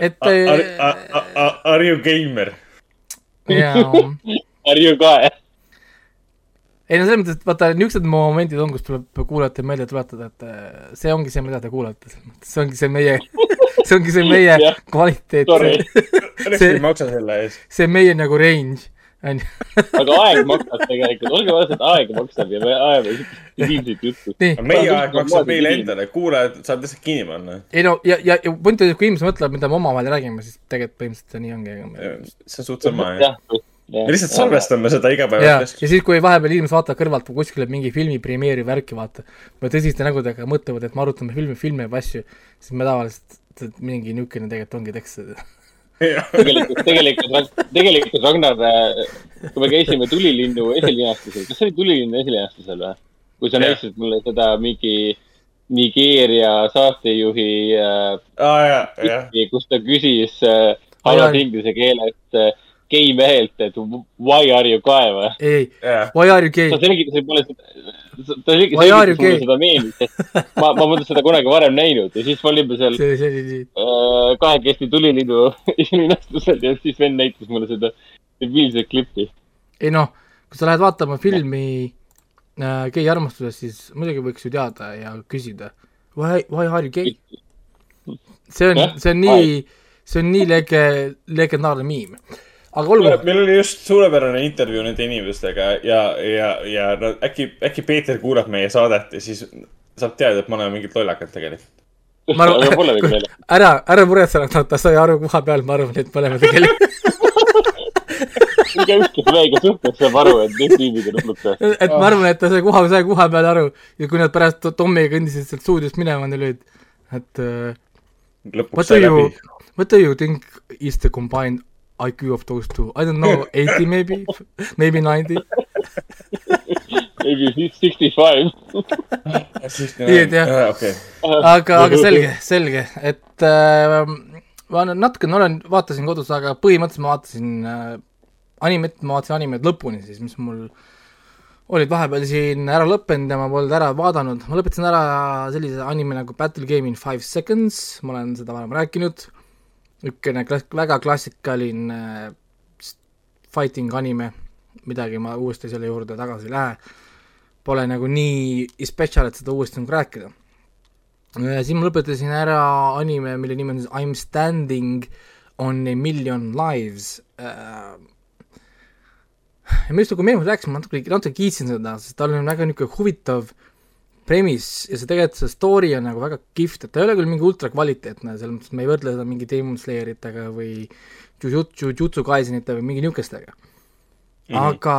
et Are you gamer? jaa, (laughs) Are you ka? ei no selles mõttes, et vaata, niisugused momendid on, kus tuleb kuulajatele meelde tuletada, et äh, see ongi see, mida te kuulate, selles mõttes, see ongi see meie, (laughs) see ongi see meie kvaliteet. Õnneks ei maksa selle eest. see meie nagu range, on ju. aga aeg maksab tegelikult, olge ausad, aeg maksab ja me ajame debiilset juttu. meie aeg maksab meile. endale, kuulajad saab lihtsalt kinni panna. ei no ja, ja, ja point on, et kui inimesed mõtlevad, mida me omavahel räägime, siis tegelikult põhimõtteliselt see nii ongi. see on suht sama, jah. jah, me lihtsalt salvestame seda ja, igapäevaselt. ja siis, kui vahepeal inimesed vaatavad kõrvalt kuskile mingi filmi premeeri värki vaata, või tõsiste nägudega mõtlevad, et me arutame filmi, filme või asju, siis me tavaliselt, mingi niisugune tegelikult ongi tekst. tegelikult, tegelikult, tegelikult Ragnar, kui me käisime Tulilinnu esilinastusel, kas see oli Tulilinnu esilinastusel või? kui sa näitasid mulle seda mingi Nigeeria saatejuhi äh, pilti, kus ta küsis äh, halvas inglise keeles äh, gei mehelt, et why are you gay või? ei, jah. why are you gay ta? selgitas mulle seda, ta you selgitas mulle seda meemi, sest ma, ma polnud seda kunagi varem näinud ja siis me olime seal see, see nii, äh, kahekesti Tulilinnu (laughs) esilinastusel ja siis vend näitas mulle seda debiilset klippi. ei noh, kui sa lähed vaatama filmi äh, gei armastusest, siis muidugi võiks ju teada ja küsida, why, why are you gay? see on see on nii, see on nii lege, legendaarne miim. Aga olgu, meil oli just suurepärane intervjuu nende inimestega ja, ja, ja no äkki, äkki Peeter kuulab meie saadet ja siis saab teada, et me oleme mingid lollakad tegelikult. ma aga pole veel arvan (laughs) ära, ära muretse, ta sai aru koha peal, ma arvan, et me oleme tegelikult, (laughs) igaüks, kes meiega suhtleb, saab aru, et need tiimid on hullud tõesti. et ma arvan, et ta sai koha, sai koha peal aru ja kui nad pärast Tommiga kõndisid sealt stuudiost minema, neil olid, et uh, lõpuks what do sai you läbi., what do you think is the combined IQ of those two? I don't know, (laughs) eighty maybe, maybe ninety. Maybe sixty five. nii et jah, okei. aga, aga selge, selge, et äh, ma olen natukene olen, vaatasin kodus, aga põhimõtteliselt ma vaatasin äh, animet, ma vaatasin animet lõpuni siis, mis mul olid vahepeal siin ära lõppenud ja ma polnud ära vaadanud, ma lõpetasin ära sellise anime nagu Battle Game in Five Seconds, ma olen seda varem rääkinud, niisugune klas-, väga klassikaline äh, fighting anime, midagi ma uuesti selle juurde tagasi ei lähe, pole nagu nii special, et seda uuesti nagu rääkida. Siis ma lõpetasin ära anime, mille nimi on siis I m standing on a million lives. Äh,. ja ma just nagu meenus rääkisin, ma natuke, natuke kiitsin seda, sest tal on väga niisugune huvitav premise ja see tegelikult see story on nagu väga kihvt, et ta ei ole küll mingi ultra kvaliteetne, selles mõttes me ei võrdle seda mingi Demon Slayeritega või Jujutsu, Jujutsu Kaisenite või mingi niisugustega mm. -hmm. aga,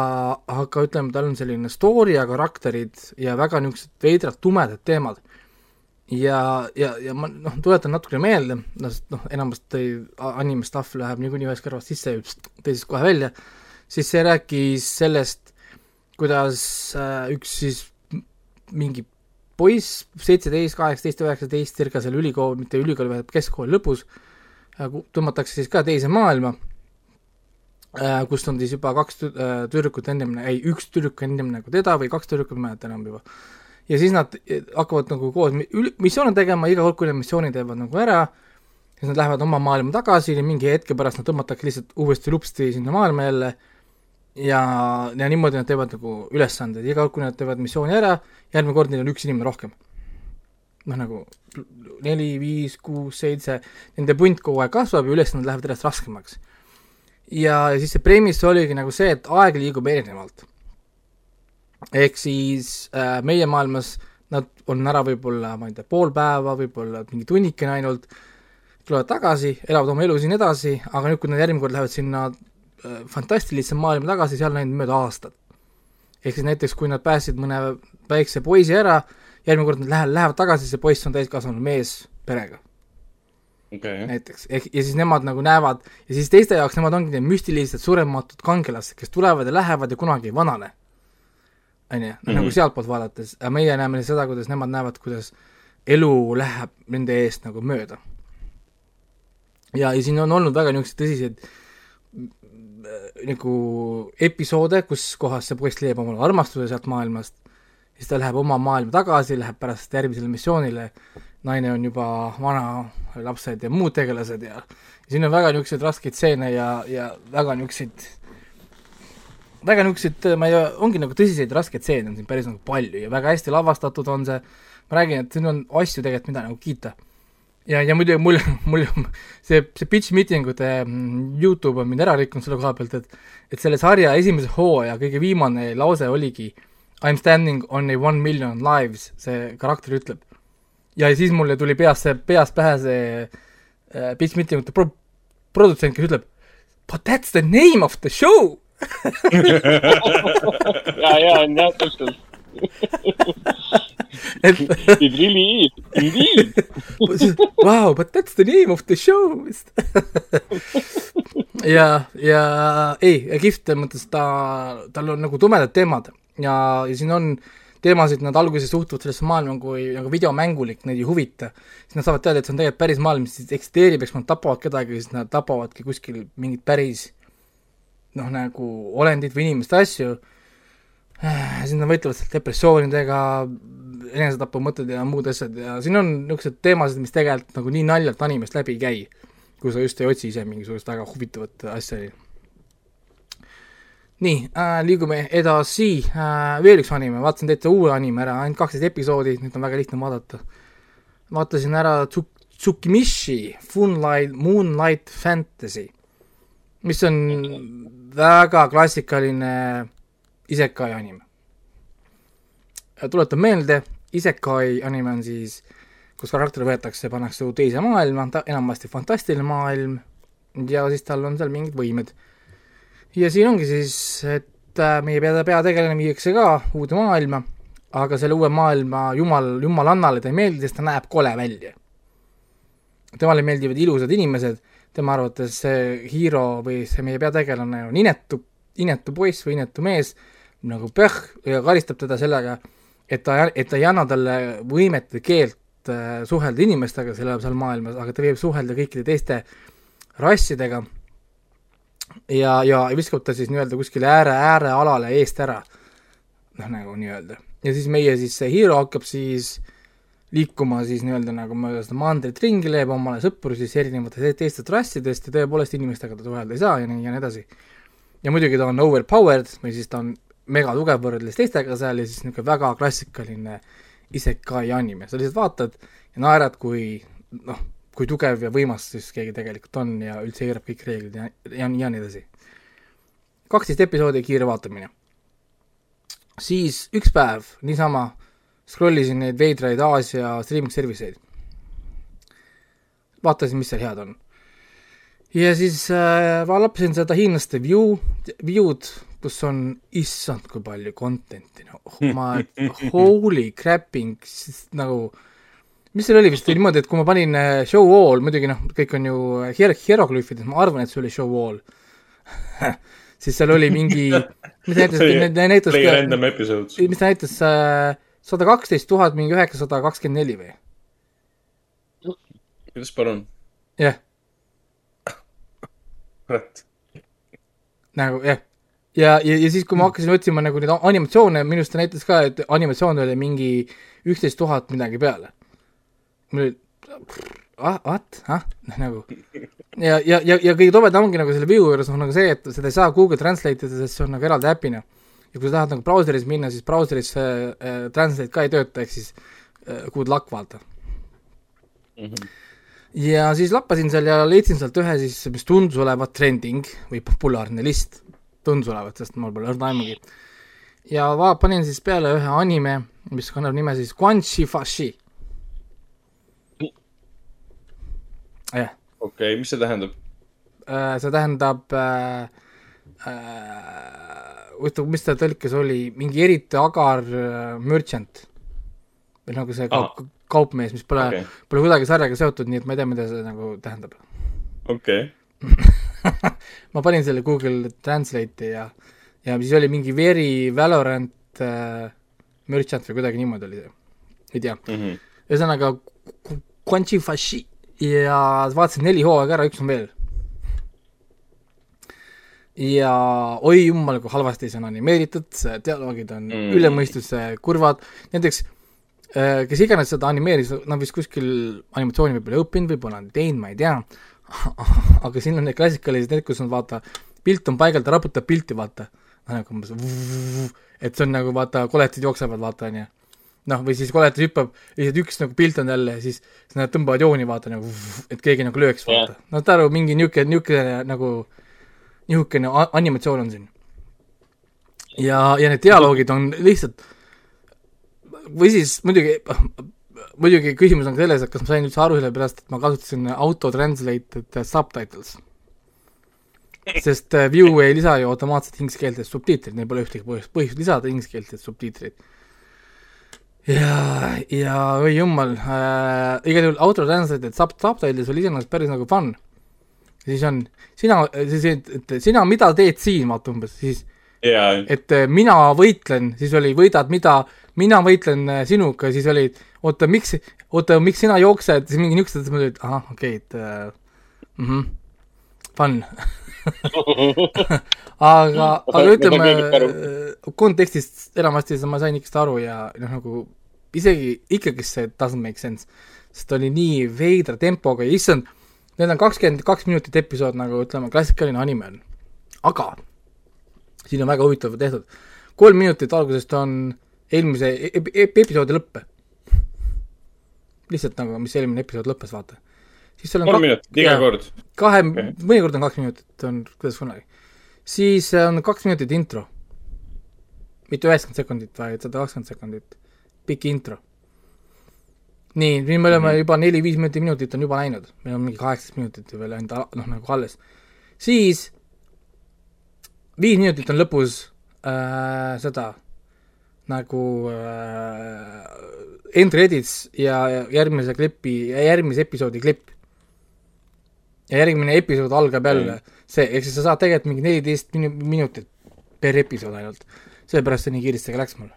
aga ütleme, tal on selline story ja karakterid ja väga niisugused veidrad tumedad teemad ja, ja, ja ma noh, tuletan natukene meelde, noh, noh, enamasti anime stuff läheb niikuinii ühest kõrvast sisse ja teisest kohe välja, siis see rääkis sellest, kuidas äh, üks siis mingi poiss, seitseteist, kaheksateist, üheksateist, circa seal ülikool, mitte ülikooli, vaid keskkooli lõpus äh,, tõmmatakse siis ka teise maailma äh,, kust on siis juba kaks äh, tüdrukut ennem, ei, üks tüdruk ennem nagu teda või kaks tüdrukut, ma ei mäleta enam juba. Ja siis nad eh, hakkavad nagu koos missioone tegema, iga kord, kui nad missiooni teevad nagu ära, siis nad lähevad oma maailma tagasi ja mingi hetke pärast nad tõmmatakse lihtsalt uuesti lupsti sinna maailma jälle ja, ja niimoodi nad teevad nagu ülesandeid, iga kord, kui nad teevad missiooni ära, järgmine kord neil on üks inimene rohkem. noh, nagu neli, viis, kuus, seitse, nende punt kogu aeg kasvab ja ülesanded lähevad järjest raskemaks. ja, ja siis see premise oligi nagu see, et aeg liigub erinevalt. ehk siis äh, meie maailmas nad on ära võib-olla, ma ei tea, pool päeva, võib-olla mingi tunnikene ainult, tulevad tagasi, elavad oma elu siin edasi, aga nüüd, kui nad järgmine kord lähevad sinna fantastilisse maailma tagasi, seal läinud mööda aastat. ehk siis näiteks, kui nad päästsid mõne väikse poisi ära, järgmine kord nad lähevad, lähevad tagasi, see poiss on täiskasvanud mees perega okei, näiteks, ehk ja siis nemad nagu näevad ja siis teiste jaoks nemad ongi need müstilised surematud kangelased, kes tulevad ja lähevad ja kunagi ei vanane. on ju, Mhm. nagu sealtpoolt vaadates, aga meie näeme seda, kuidas nemad näevad, kuidas elu läheb nende eest nagu mööda. ja, ja siin on olnud väga niisuguseid tõsiseid nagu episoode, kus kohas see poiss leiab omale armastuse sealt maailmast, siis ta läheb oma maailma tagasi, läheb pärast järgmisele missioonile, naine on juba vana, lapsed ja muud tegelased ja siin on väga niisuguseid raskeid stseene ja, ja väga niisuguseid väga niisuguseid, ma ei tea, ongi nagu tõsiseid raskeid stseene on siin päris nagu palju ja väga hästi lavastatud on see, ma räägin, et siin on asju tegelikult, mida nagu kiita. ja, ja muidugi mul, mul (laughs) see, see pitch meeting ute mm, Youtube on mind ära rikkunud selle koha pealt, et et selle sarja esimese hooaja kõige viimane lause oligi I m standing on a one million lives, see karakter ütleb. ja siis mulle tuli peas see, peast pähe see äh, pitch meeting ute pro-, produtsent, kes ütleb But that's the name of the show (laughs) (laughs) ja, ja on jah, täpselt. Et It really is, indeed. (laughs) wow, but that's the name of the show ja, ja ei, kihvt selles mõttes ta, tal on nagu tumedad teemad ja, ja siin on teemasid, nad alguses suhtuvad sellesse maailma kui nagu videomängulik, neid ei huvita. siis nad saavad teada, et see on tegelikult päris maailm, mis eksisteerib, eks nad tapavad kedagi, siis nad tapavadki kuskil mingit päris noh, nagu olendit või inimeste asju, siis nad võitlevad seal depressioonidega, enesetapumõtted ja muud asjad ja siin on niisugused teemasid, mis tegelikult nagu nii naljalt animest läbi ei käi, kui sa just ei otsi ise mingisugust väga huvitavat asja. nii äh,, liigume edasi äh,, veel üks anime, vaatasin täitsa uue anime ära, ainult kaksteist episoodi, nüüd on väga lihtne vaadata. vaatasin ära Tsuk-, Tsukimishi Moonlight, Moonlight Fantasy, mis on väga klassikaline isekai anime. Tuletan meelde, isekai anime on siis, kus karakter võetakse, pannakse teise maailma, ta enamasti fantastiline maailm ja siis tal on seal mingid võimed. ja siin ongi siis, et äh, meie pea, peategelane viiakse ka uude maailma, aga selle uue maailma jumal, jumalannale ta ei meeldi, sest ta näeb kole välja. temale meeldivad ilusad inimesed, tema arvates see Hiro või see meie peategelane on inetu, inetu poiss või inetu mees, nagu pöh ja karistab teda sellega, et ta, et ta ei anna talle võimet või keelt äh, suhelda inimestega selle, seal maailmas, aga ta võib suhelda kõikide teiste rassidega ja, ja viskab ta siis nii-öelda kuskile ääre, äärealale eest ära. noh, nagu nii-öelda. ja siis meie siis see Hiro hakkab siis liikuma siis nii-öelda nagu mööda seda maanteed ringi, leiab omale sõpru siis erinevatest teistest rassidest ja tõepoolest inimestega ta suhelda ei saa ja nii ja nii edasi. ja muidugi ta on overpowered või siis ta on megatugev võrreldes teistega seal ja siis niisugune väga klassikaline isekai anime, sa lihtsalt vaatad ja naerad, kui noh, kui tugev ja võimas siis keegi tegelikult on ja üldse eirab kõik reeglid ja, ja ja nii edasi. kaksteist episoodi kiire vaatamine. siis üks päev niisama scroll isin neid veidraid Aasia streaming service eid. vaatasin, mis seal head on. ja siis äh, vaatasin seda hiinlaste view, view'd, kus on, issand, kui palju content'i, no (laughs) ma, holy crapping, nagu mis seal oli vist oli niimoodi, et kui ma panin äh, show all, muidugi noh, kõik on ju hier-, hieroglüüfides, ma arvan, et see oli show all (laughs) siis seal oli mingi, mis näitas, näitas mis ta näitas äh, sada kaksteist tuhat mingi üheksasada kakskümmend neli või? kuidas palun? jah, kurat. nagu jah, ja, ja, ja siis, kui ma hakkasin otsima nagu neid animatsioone, minu arust ta näitas ka, et animatsioon oli mingi üksteist tuhat midagi peale. mul oli, ah, what, ah, (laughs) nagu. ja, ja, ja, ja kõige tobedam ongi nagu selle view juures on nagu see, et seda ei saa Google Translate ida, sest see on nagu eraldi äpina. ja kui sa tahad nagu brauseris minna, siis brauseris äh, äh, Translate ka ei tööta, ehk siis äh, good luck, vaata mm. -hmm. ja siis lappasin seal ja leidsin sealt ühe siis, mis tundus olevat trending või populaarne list tundus olevat, sest mul pole õrna aimugi. ja va-, panin siis peale ühe anime, mis kannab nime siis Quan Chi Fashi. jah. okei okay,, mis see tähendab? see tähendab äh, äh, mis ta tõlkes oli, mingi eriti agar äh, merchant. või nagu see kaup, kaupmees, mis pole okay., pole kuidagi sarjaga seotud, nii et ma ei tea, mida see nagu tähendab. okei okay. (laughs) (laughs) ma panin selle Google Translate'i ja, ja siis oli mingi Very Valorant äh, merchant või kuidagi niimoodi oli see, ei tea. Mm -hmm.. ühesõnaga, Quanchi Fashi ja vaatasin neli hooaega ära, üks on veel. ja oi jumal, kui halvasti see on animeeritud, dialoogid on mm. üle mõistuse kurvad, näiteks äh, kes iganes seda animeeris, nad vist kuskil animatsiooni võib-olla õppinud, võib-olla on teinud, ma ei tea (laughs) aga siin on need klassikalised, need, kus on vaata, pilt on paigal, ta raputab pilti, vaata. nagu umbes, et see on nagu vaata, koletid jooksevad, vaata, onju. noh, või siis koletis hüppab, lihtsalt üks nagu pilt on jälle, siis, siis nad tõmbavad jooni, vaata nagu, et keegi nagu lööks, vaata. no saad aru, mingi niisugune, niisugune nagu, niisugune animatsioon on siin. ja, ja need dialoogid on lihtsalt, või siis muidugi muidugi küsimus on selles, et kas ma sain üldse aru, sellepärast et ma kasutasin auto-translated subtitles. sest äh, Vue ei lisa ju automaatselt ingliskeelseid subtiitreid, neil pole ühtegi põhjust, põhjust lisada ingliskeelseid subtiitreid. ja, ja oi jumal äh,, igal juhul auto-translated sub-, subtitles oli iseenesest päris nagu fun. siis on, sina, siis, et sina, mida teed siin, vaata umbes, siis yeah. et äh, mina võitlen, siis oli võidad mida, mina võitlen äh, sinuga, siis oli oota, miks, oota, miks sina jooksed, siis mingi niisugused, siis ma olin, et ahah, okei okay,, et äh, mm -hmm, fun (laughs) aga, aga ütleme, kontekstist enamasti ma sain ikkagist aru ja noh, nagu isegi, ikkagi see doesn't make sense. sest oli nii veidra tempoga ja issand, need on kakskümmend kaks minutit episood, nagu ütleme, klassikaline anime on. aga siin on väga huvitav tehtud. kolm minutit algusest on eelmise ep ep episoodi lõpp lihtsalt nagu, mis eelmine episood lõppes, vaata. siis seal on kolm minutit iga kord? kahe okay., mõnikord on kaks minutit, on kuidas kunagi. siis on kaks minutit intro. mitte üheksakümmend sekundit, vaid sada kakskümmend sekundit. pikk intro. nii, nüüd me oleme mm -hmm. juba neli-viis minutit, minutit on juba läinud, meil on mingi kaheksateist minutit veel ainult noh, nagu alles. siis viis minutit on lõpus äh, seda nagu äh, end credits ja järgmise klipi, järgmise episoodi klipp. ja järgmine episood algab jälle mm. see, ehk siis sa saad tegelikult mingi neliteist minu-, minutit per episood ainult. sellepärast see nii kiiresti ka läks mul.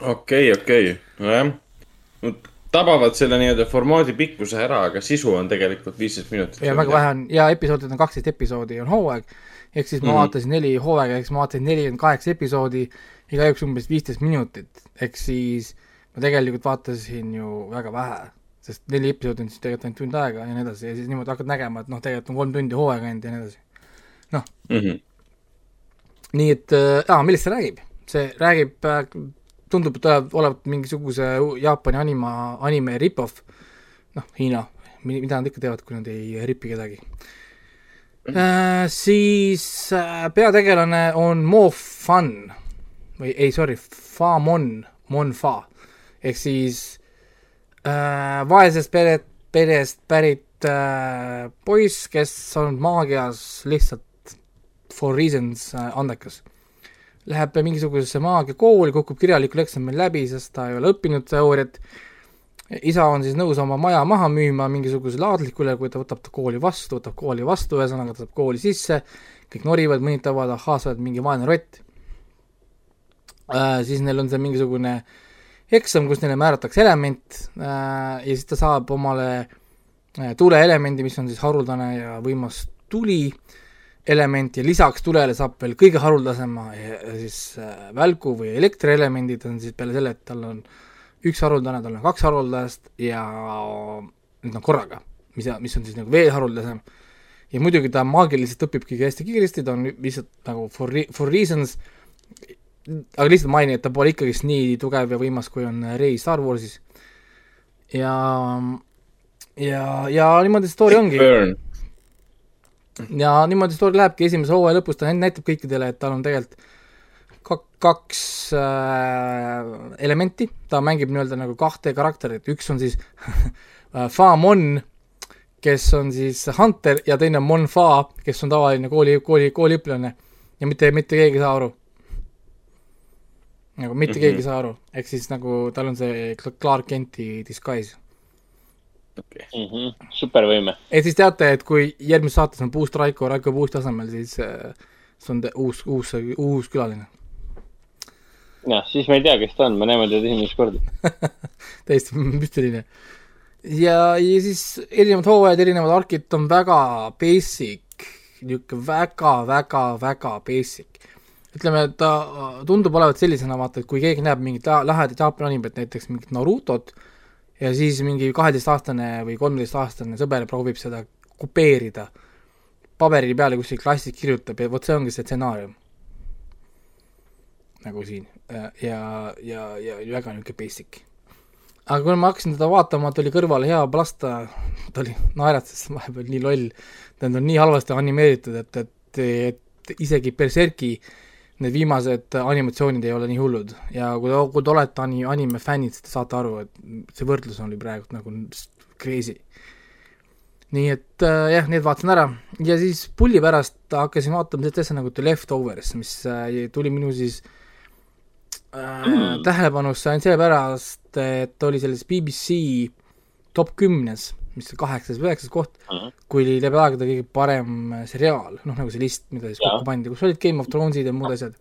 okei okay,, okei okay., nojah. tabavad selle nii-öelda formaadi pikkuse ära, aga sisu on tegelikult viisteist minutit. ja väga vähe on ja episoodid on kaksteist episoodi on hooaeg ehk siis ma mm -hmm. vaatasin neli hooaega, siis ma vaatasin nelikümmend kaheksa episoodi, igaüks umbes viisteist minutit, ehk siis ma tegelikult vaatasin ju väga vähe, sest neli episoodi on siis tegelikult ainult tund aega ja nii edasi. Ja siis niimoodi hakkad nägema, et noh, tegelikult on kolm tundi hooaega ainult ja nii edasi. noh. Mm -hmm., nii et äh,, millest see räägib? see räägib äh,, tundub, et olevat mingisuguse Jaapani anima, anime rip-off, noh, Hiina, mida nad ikka teevad, kui nad ei ripi kedagi. Äh, siis äh, peategelane on Mo Fan või ei, sorry, Fa Mon, Mon Fa ehk siis äh, vaesest peret, perest pärit äh, poiss, kes on maagias lihtsalt for reasons äh, andekas. Läheb mingisugusesse maagiakooli, kukub kirjalikul eksamil läbi, sest ta ei ole õppinud teooriat isa on siis nõus oma maja maha müüma mingisugusele aadlikule, kui ta võtab ta kooli vastu, võtab kooli vastu, ühesõnaga ta saab kooli sisse, kõik norivad, mõnitavad, ahhaa, sa oled mingi vaene rott. Siis neil on see mingisugune eksam, kus neile määratakse element äh, ja siis ta saab omale äh, tuuleelemendi, mis on siis haruldane ja võimas tuli element ja lisaks tulele saab veel kõige haruldasema siis äh, välku või elektrielemendid on siis peale selle, et tal on üks haruldane, tal on kaks haruldast ja need on korraga, mis, mis on siis nagu veel haruldasem. ja muidugi ta maagiliselt õpibki hästi kiiresti, ta on lihtsalt nagu for, for reasons, aga lihtsalt mainin, et ta pole ikkagist nii tugev ja võimas, kui on Rey Star Warsis. ja, ja, ja niimoodi story ongi Burn. ja niimoodi story lähebki, esimese hooaja lõpus ta näitab kõikidele, et tal on tegelikult kak-, kaks äh, elementi, ta mängib nii-öelda nagu kahte karakterit, üks on siis (laughs) äh, Fa Mon, kes on siis Hunter ja teine on Mon Fa, kes on tavaline kooli, kooli, kooliõpilane ja mitte, mitte keegi ei saa aru. Nagu mitte mm -hmm. keegi ei saa aru, ehk siis nagu tal on see Cl- Clark Kenti disguise mm. -hmm. supervõime. et siis teate, et kui järgmises saates on Boost Raiko, Raiko Boost asemel, siis äh, see on te- uus, uus, uus külaline. jah, siis ma ei tea, kes ta on, me näeme teda esimest korda. (laughs) täiesti müstiline. ja, ja siis erinevad hooajad, erinevad arkid on väga basic, niisugune väga, väga, väga basic. ütleme, ta tundub olevat sellisena, vaata, et kui keegi näeb mingit la- lahedat Jaapani animet, näiteks mingit Narutot, ja siis mingi kaheteistaastane või kolmeteistaastane sõber proovib seda kopeerida paberi peale kuskil klassis kirjutab ja vot see ongi see stsenaarium. nagu siin ja, ja, ja, väga niisugune basic. aga kui ma hakkasin teda vaatama, ta oli kõrval hea plasta, ta oli, (laughs) naeratas vahepeal nii loll, tähendab nii halvasti animeeritud, et, et, et isegi Berserki need viimased animatsioonid ei ole nii hullud ja kui te, kui te olete ani-, anime fännid, siis te saate aru, et see võrdlus oli praegu nagu crazy. nii et äh, jah, need vaatasin ära ja siis pulli pärast hakkasin vaatama sellist asja nagu The Leftovers, mis äh, tuli minu siis äh, mm. tähelepanusse ainult sellepärast, et oli selles BBC top kümnes, mis oli kaheksas või üheksas koht mm, -hmm. kui oli läbi aegade kõige parem äh, seriaal, noh nagu see list, mida siis kokku pandi, kus olid Game of Thronesid ja muud asjad.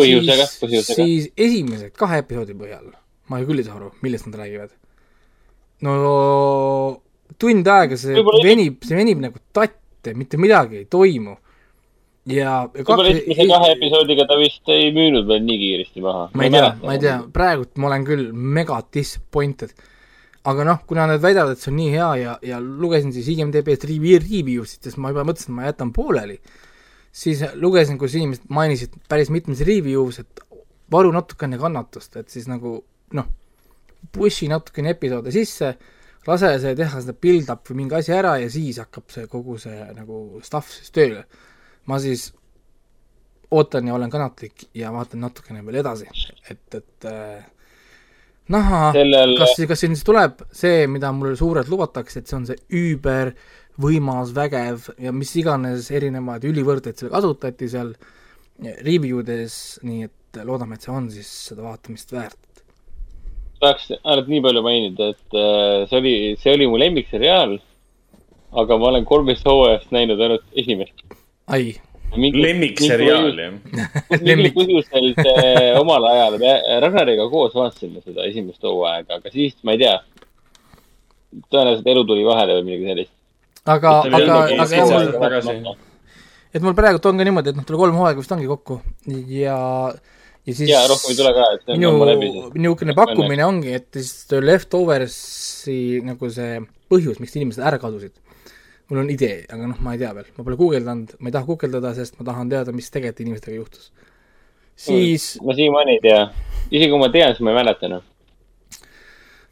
põhjusega, põhjusega. siis esimese kahe episoodi põhjal ma küll ei saa aru, millest nad räägivad. no tund aega see Võib-olla- venib, see venib nagu tatte, mitte midagi ei toimu. ja, ja võib-olla esimese kahe episoodiga ta vist ei müünud veel nii kiiresti maha. ma ei tea, ma ei tea, praegult ma olen küll mega disappointed. Aga noh, kuna nad väidavad, et see on nii hea ja, ja lugesin siis IMDB-st review, sid, sest ma juba mõtlesin, et ma jätan pooleli, siis lugesin, kus inimesed mainisid päris mitmes review's, et varu natukene kannatust, et siis nagu noh, push'i natukene episoode sisse, lase see teha seda build-up või mingi asi ära ja siis hakkab see kogu see nagu stuff siis tööle. ma siis ootan ja olen kannatlik ja vaatan natukene veel edasi, et, et äh, näha Sellel- kas, kas siin siis tuleb see, mida mulle suurelt lubatakse, et see on see üüber võimas, vägev ja mis iganes erinevaid ülivõrdeid seal kasutati seal review des, nii et loodame, et see on siis seda vaatamist väärt. tahaks ainult nii palju mainida, et äh, see oli, see oli mu lemmikseriaal. aga ma olen kolmest hooajast näinud ainult esimest. ai, lemmikseriaal, jah. mingil põhjusel see (laughs) omal ajal, me Ragnariga koos vaatasime seda esimest hooaega, aga siis ma ei tea. tõenäoliselt elu tuli vahele või midagi sellist. aga, aga, aga mul et mul praegult on ka niimoodi, et noh, tal kolm hooaega vist ongi kokku ja, ja siis ja rohkem ei tule ka, et minu niisugune pakkumine ongi, et siis see Leftoversi nagu see põhjus, miks inimesed ära kadusid. Mul on idee, aga noh, ma ei tea veel, ma pole guugeldanud, ma ei taha guugeldada, sest ma tahan teada, mis tegelikult inimestega juhtus. siis ma siiamaani ei tea, isegi kui ma tean, siis ma ei mäleta enam.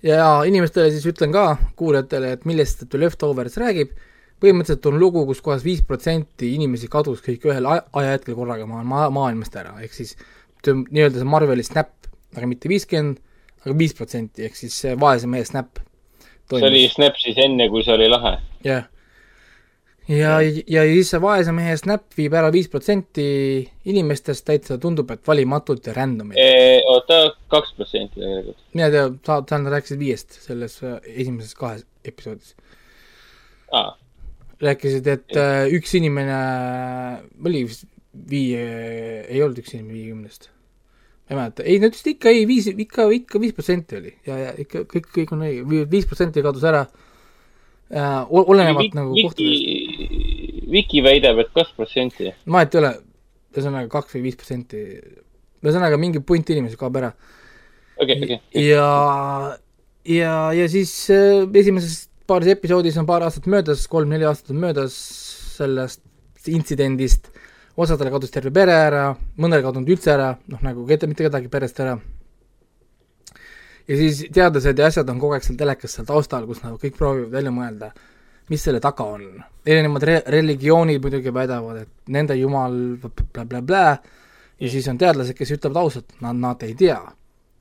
ja inimestele siis ütlen ka, kuulajatele, et millest The Leftovers räägib, põhimõtteliselt on lugu kus, kus kohas viis protsenti inimesi kadus kõik ühel ajahetkel korraga maa-, maa-, maailmast ära, ehk siis nii-öelda see Marveli snap, aga mitte viiskümmend, aga viis protsenti, ehk siis see vaese mehe snap. see oli Snap siis enne, kui see oli lahe. jah. ja, ja siis see vaese mehe snap viib ära viis protsenti inimestest täitsa tundub, et valimatult ja random'ilt. oota, kaks protsenti tegelikult. mina ei tea, sa, sa rääkisid viiest selles äh, esimeses kahes episoodis. aa, rääkisid, et äh, üks inimene oli vist viie, ei olnud üks inimene viiekümnest. ei mäleta, ei nad vist ikka ei, viis, ikka, ikka viis protsenti oli ja, ja ikka kõik, kõik on õige, viis protsenti kadus ära äh,. olenevalt nagu kohtadest. Viki väidab, et kaks protsenti. vahet ei ole, ühesõnaga kaks või viis protsenti, ühesõnaga mingi punt inimesi kaob ära. okei, okei. ja, ja, ja siis äh, esimeses paaris episoodis on paar aastat möödas, kolm-neli aastat on möödas sellest intsidendist, osadele kadus terve pere ära, mõnel kadunud üldse ära, noh nagu mitte kedagi perest ära. ja siis teadlased ja asjad on kogu aeg seal telekas seal taustal, kus nagu kõik proovivad välja mõelda, mis selle taga on. erinevad re-, religioonid muidugi väidavad, et nende jumal blablabla ja siis on teadlased, kes ütlevad ausalt, nad, nad ei tea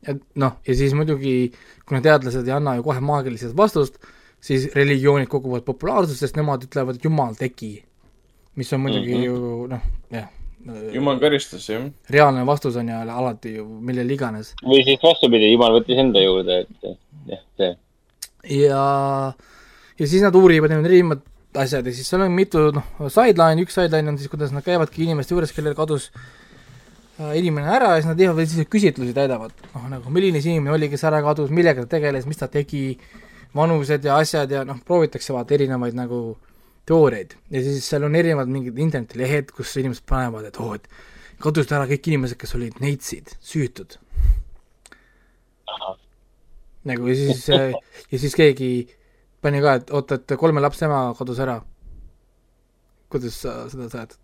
et noh, ja siis muidugi, kuna teadlased ei anna ju kohe maagilist vastust, siis religioonid koguvad populaarsust, sest nemad ütlevad, et jumal tegi. mis on muidugi mm. -hmm. ju noh, jah. jumal karistas, jah. reaalne vastus on ju alati ju millel iganes. või siis vastupidi, jumal võttis enda juurde, et jah, see. ja, ja siis nad uurivad neid erinevad asjad ja siis seal on mitu noh, sideline, üks sideline on siis, kuidas nad käivadki inimeste juures, kellel kadus äh, inimene ära ja siis nad teevad selliseid küsitlusi, täidavad, noh nagu milline see inimene oli, kes ära kadus, millega ta tegeles, mis ta tegi, vanused ja asjad ja noh, proovitakse vaata erinevaid nagu teooriaid. Ja siis seal on erinevad mingid internetilehed, kus inimesed panevad, et oo, et kadusid ära kõik inimesed, kes olid neitsid, süütud. nagu ja siis, ja siis keegi pani ka, et oota, et kolme lapse ema kadus ära. kuidas sa seda seletad?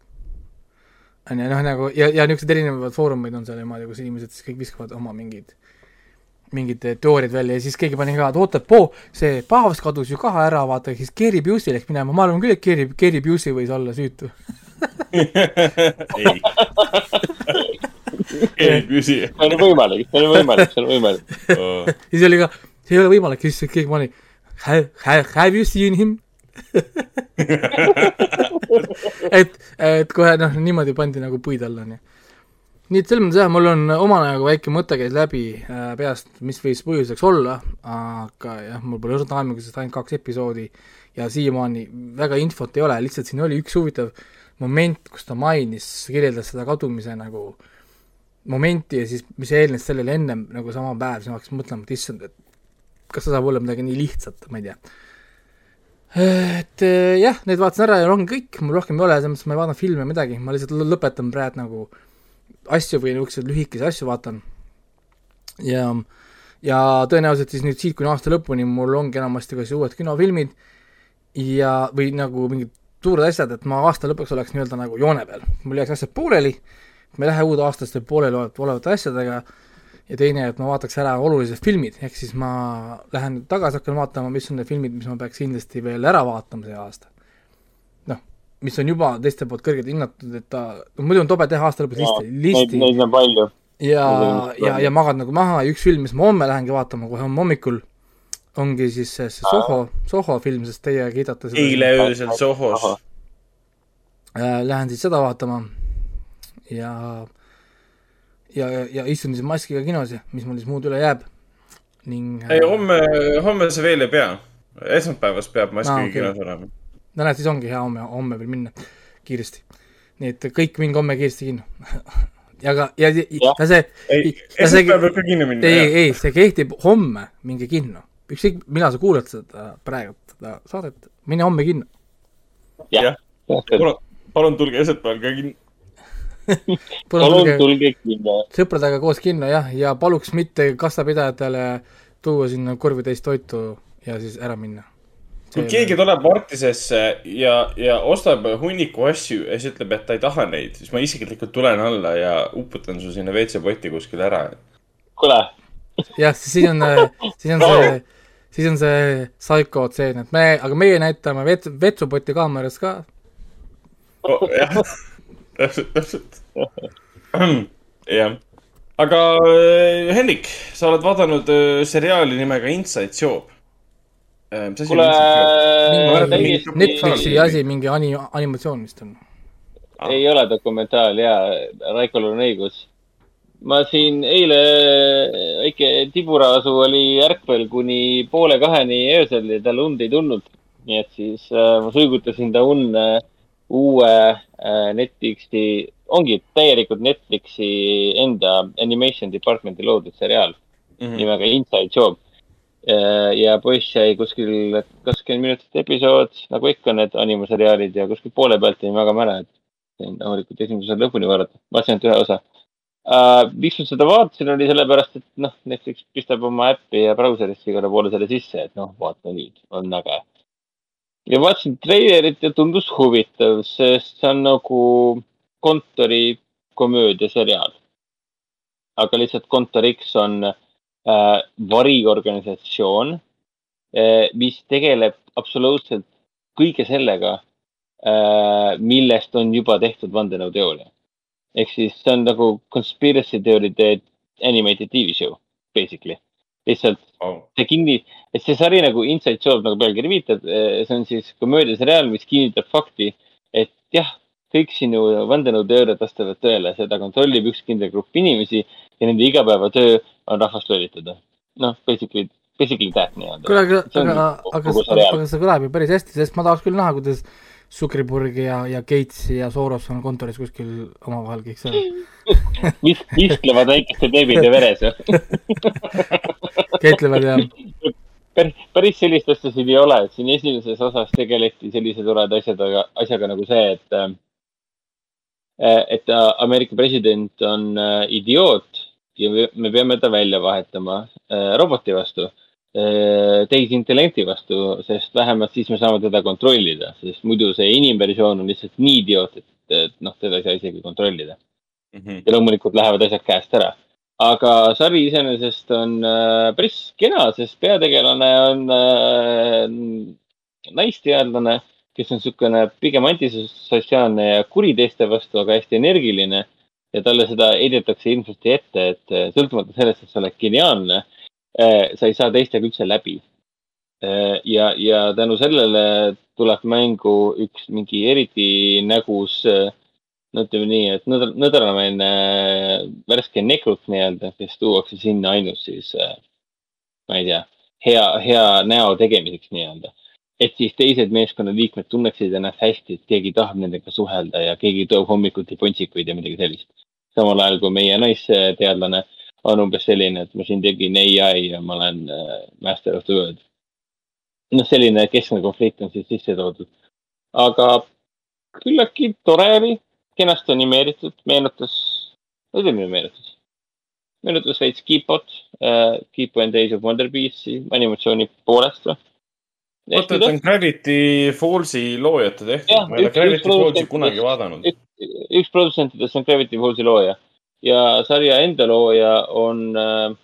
on ju, noh nagu ja, ja niisuguseid erinevaid foorumeid on seal niimoodi, kus inimesed siis kõik viskavad oma mingid, mingid teooriad välja ja siis keegi pani ka, et oota, poo, see paavst kadus ju ka ära, vaata, siis Gary Busey läks minema, ma arvan küll, et Gary, Gary Busey võis olla süütu. ei. ei küsi. see on võimalik, see on võimalik, see on võimalik. siis oli ka, see ei ole võimalik, siis keegi pani have, have, have you seen him? (laughs) et, et kohe noh, niimoodi pandi nagu puid alla, onju. nii et selles mõttes jah, mul on oma nagu väike mõte käis läbi äh, peast, mis võis põhjuseks olla, aga jah, mul pole õrna aimugi, sest ainult kaks episoodi ja siiamaani väga infot ei ole, lihtsalt siin oli üks huvitav moment, kus ta mainis, kirjeldas seda kadumise nagu momenti ja siis, mis eelnes sellele ennem nagu sama päev, siis ma hakkasin mõtlema, et issand, et kas see saab olla midagi nii lihtsat, ma ei tea. et eh, jah, need vaatasin ära ja ongi kõik, mul rohkem ei ole, selles mõttes ma ei vaadanud filme midagi, ma lihtsalt lõ- lõpetan praegu nagu asju või niisuguseid lühikesi asju vaatan. ja, ja tõenäoliselt siis nüüd siit kuni aasta lõpuni mul ongi enamasti kas uued kinofilmid ja, või nagu mingid suured asjad, et ma aasta lõpuks oleks nii-öelda nagu joone peal, mul jääks asjad pooleli, ma ei lähe uude aastaste pooleli olevat- olevate asjadega ja teine, et ma vaataks ära olulised filmid, ehk siis ma lähen tagasi, hakkan vaatama, mis on need filmid, mis ma peaks kindlasti veel ära vaatama see aasta. noh, mis on juba teiste poolt kõrgelt hinnatud, et ta, muidu on tobe teha aasta lõpus listi, listi neid on palju. ja ja, ja magad nagu maha ja üks film, mis ma homme lähengi vaatama kohe homme hommikul, ongi siis see, see Soho, Soho film, sest teie kiidate seda. eile öösel Sohos. Äh, Lähen siis seda vaatama ja, ja, ja, ja istun siis maskiga kinos ja mis mul siis muud üle jääb ning. ei, homme, homme sa veel ei pea. esmaspäevast peab maskiga okei. kinos olema. no näed, siis ongi hea homme, homme veel minna kiiresti. nii et kõik minge homme kiiresti kinno. (laughs) ja ka, ja, ja see. ei, esmaspäeval peab ka kinno minna. ei, ei, see kehtib homme, minge kinno. ükskõik, millal sa kuulad seda praegu, seda saadet, mine homme kinno. jah, palun, palun tulge esmaspäeval ka kinno. (laughs) palun tulge kinno. sõpradega koos kinno jah, ja paluks mitte kassapidajatele tuua sinna korvitäis toitu ja siis ära minna. kui keegi tuleb Martisesse ja, ja ostab hunniku asju ja siis ütleb, et ta ei taha neid, siis ma isiklikult tulen alla ja uputan su sinna WC-potti kuskile ära. kuule. jah, siis on, siis on see, siis on see psycho tseen, et me, aga meie näitame vet-, vetsupoti kaameras ka. jah, (laughs) täpselt, täpselt. (clears throat) jah, aga äh, Hendrik, sa oled vaadanud äh, seriaali nimega Inside Job. on Kuule, Netflixi asi, mingi ani-, animatsioon vist on. ei ole dokumentaal ja Raikol on õigus. ma siin eile väike tiburaasu oli ärkvel kuni poole kaheni öösel ja tal und ei tulnud. nii et siis äh, ma suigutasin ta unne uue äh, Netflixi, ongi täielikult Netflixi enda animation department'i loodud seriaal mm. -hmm. nimega Inside Job. ja poiss jäi kuskil kakskümmend minutit episood, nagu ikka need animaseriaalid ja kuskil poole pealt jäin magama ära, et sain rahulikult esimese osa lõpuni vaadata, vaatasin ainult ühe osa uh,. miks ma seda vaatasin, oli sellepärast, et noh, Netflix pistab oma äppi ja brauserisse igale poole selle sisse, et noh, vaata nüüd, on äge. Ja vaatasin treilerit ja tundus huvitav, sest see on nagu kontorikomöödia seriaal. aga lihtsalt Kontor X on äh, variorganisatsioon äh,, mis tegeleb absoluutselt kõige sellega äh,, millest on juba tehtud vandenõuteooria. ehk siis see on nagu conspiracy teooriade animated tv show, basically. Lihtsalt oh. see kinni, et see sari nagu Inside Job nagu pealkiri viitab, see on siis komöödiaseriaal, mis kinnitab fakti, et jah, kõik sinu vandenõuteooriad vastavad tõele, seda kontrollib üks kindel grupp inimesi ja nende igapäevatöö on rahvast lollitada. noh, basically, basically that nii-öelda. kuule, aga, aga, aga, aga see kõlab ju päris hästi, sest ma tahaks küll näha, kuidas Zuckerberg ja, ja Gates ja Soros on kontoris kuskil omavahel kõik seal. (laughs) Vis-, visklevad väikeste beebide veres ju. (laughs) keetlevad ja päris, päris sellist asja siin ei ole, et siin esimeses osas tegeleti sellise toreda asjadega, asjaga nagu see, et äh, et Ameerika president on äh, idioot ja me- me peame ta välja vahetama äh, roboti vastu, tehisintellekti vastu, sest vähemalt siis me saame teda kontrollida, sest muidu see inimversioon on lihtsalt nii idioot, et, et noh, teda ei saa isegi kontrollida. ja loomulikult lähevad asjad käest ära. aga sari iseenesest on äh, päris kena, sest peategelane on äh, naisteadlane, kes on niisugune pigem antisotsiaalne ja kuri teiste vastu, aga hästi energiline. ja talle seda heidetakse ilmselt ette, et äh, sõltumata sellest, et sa oled geniaalne äh,, sa ei saa teistega üldse läbi äh,. ja, ja tänu sellele tuleb mängu üks mingi eriti nägus äh, no ütleme nii, et nõdra, nõdrameelne värske nekrut nii-öelda, kes tuuakse sinna ainult siis, ma ei tea, hea, hea näo tegemiseks nii-öelda. et siis teised meeskonnaliikmed tunneksid ennast hästi, et keegi tahab nendega suhelda ja keegi toob hommikuti pontsikuid ja midagi sellist. samal ajal kui meie naisteadlane on umbes selline, et ma siin tegin ai ja ma olen äh, master of the world. noh, selline keskne konflikt on siis sisse toodud. aga küllaltki tore oli kenasti animeeritud, meenutas, ütleme meenutas, meenutas veits Keepot äh,, Keep and Days of Wonder Beast'i animatsiooni poolest oota, et on Gravity Fallsi loojate tehtud, ma ei ole Gravity Fallsi kunagi vaadanud. üks produtsentidest on Gravity Fallsi looja ja sarja enda looja on äh,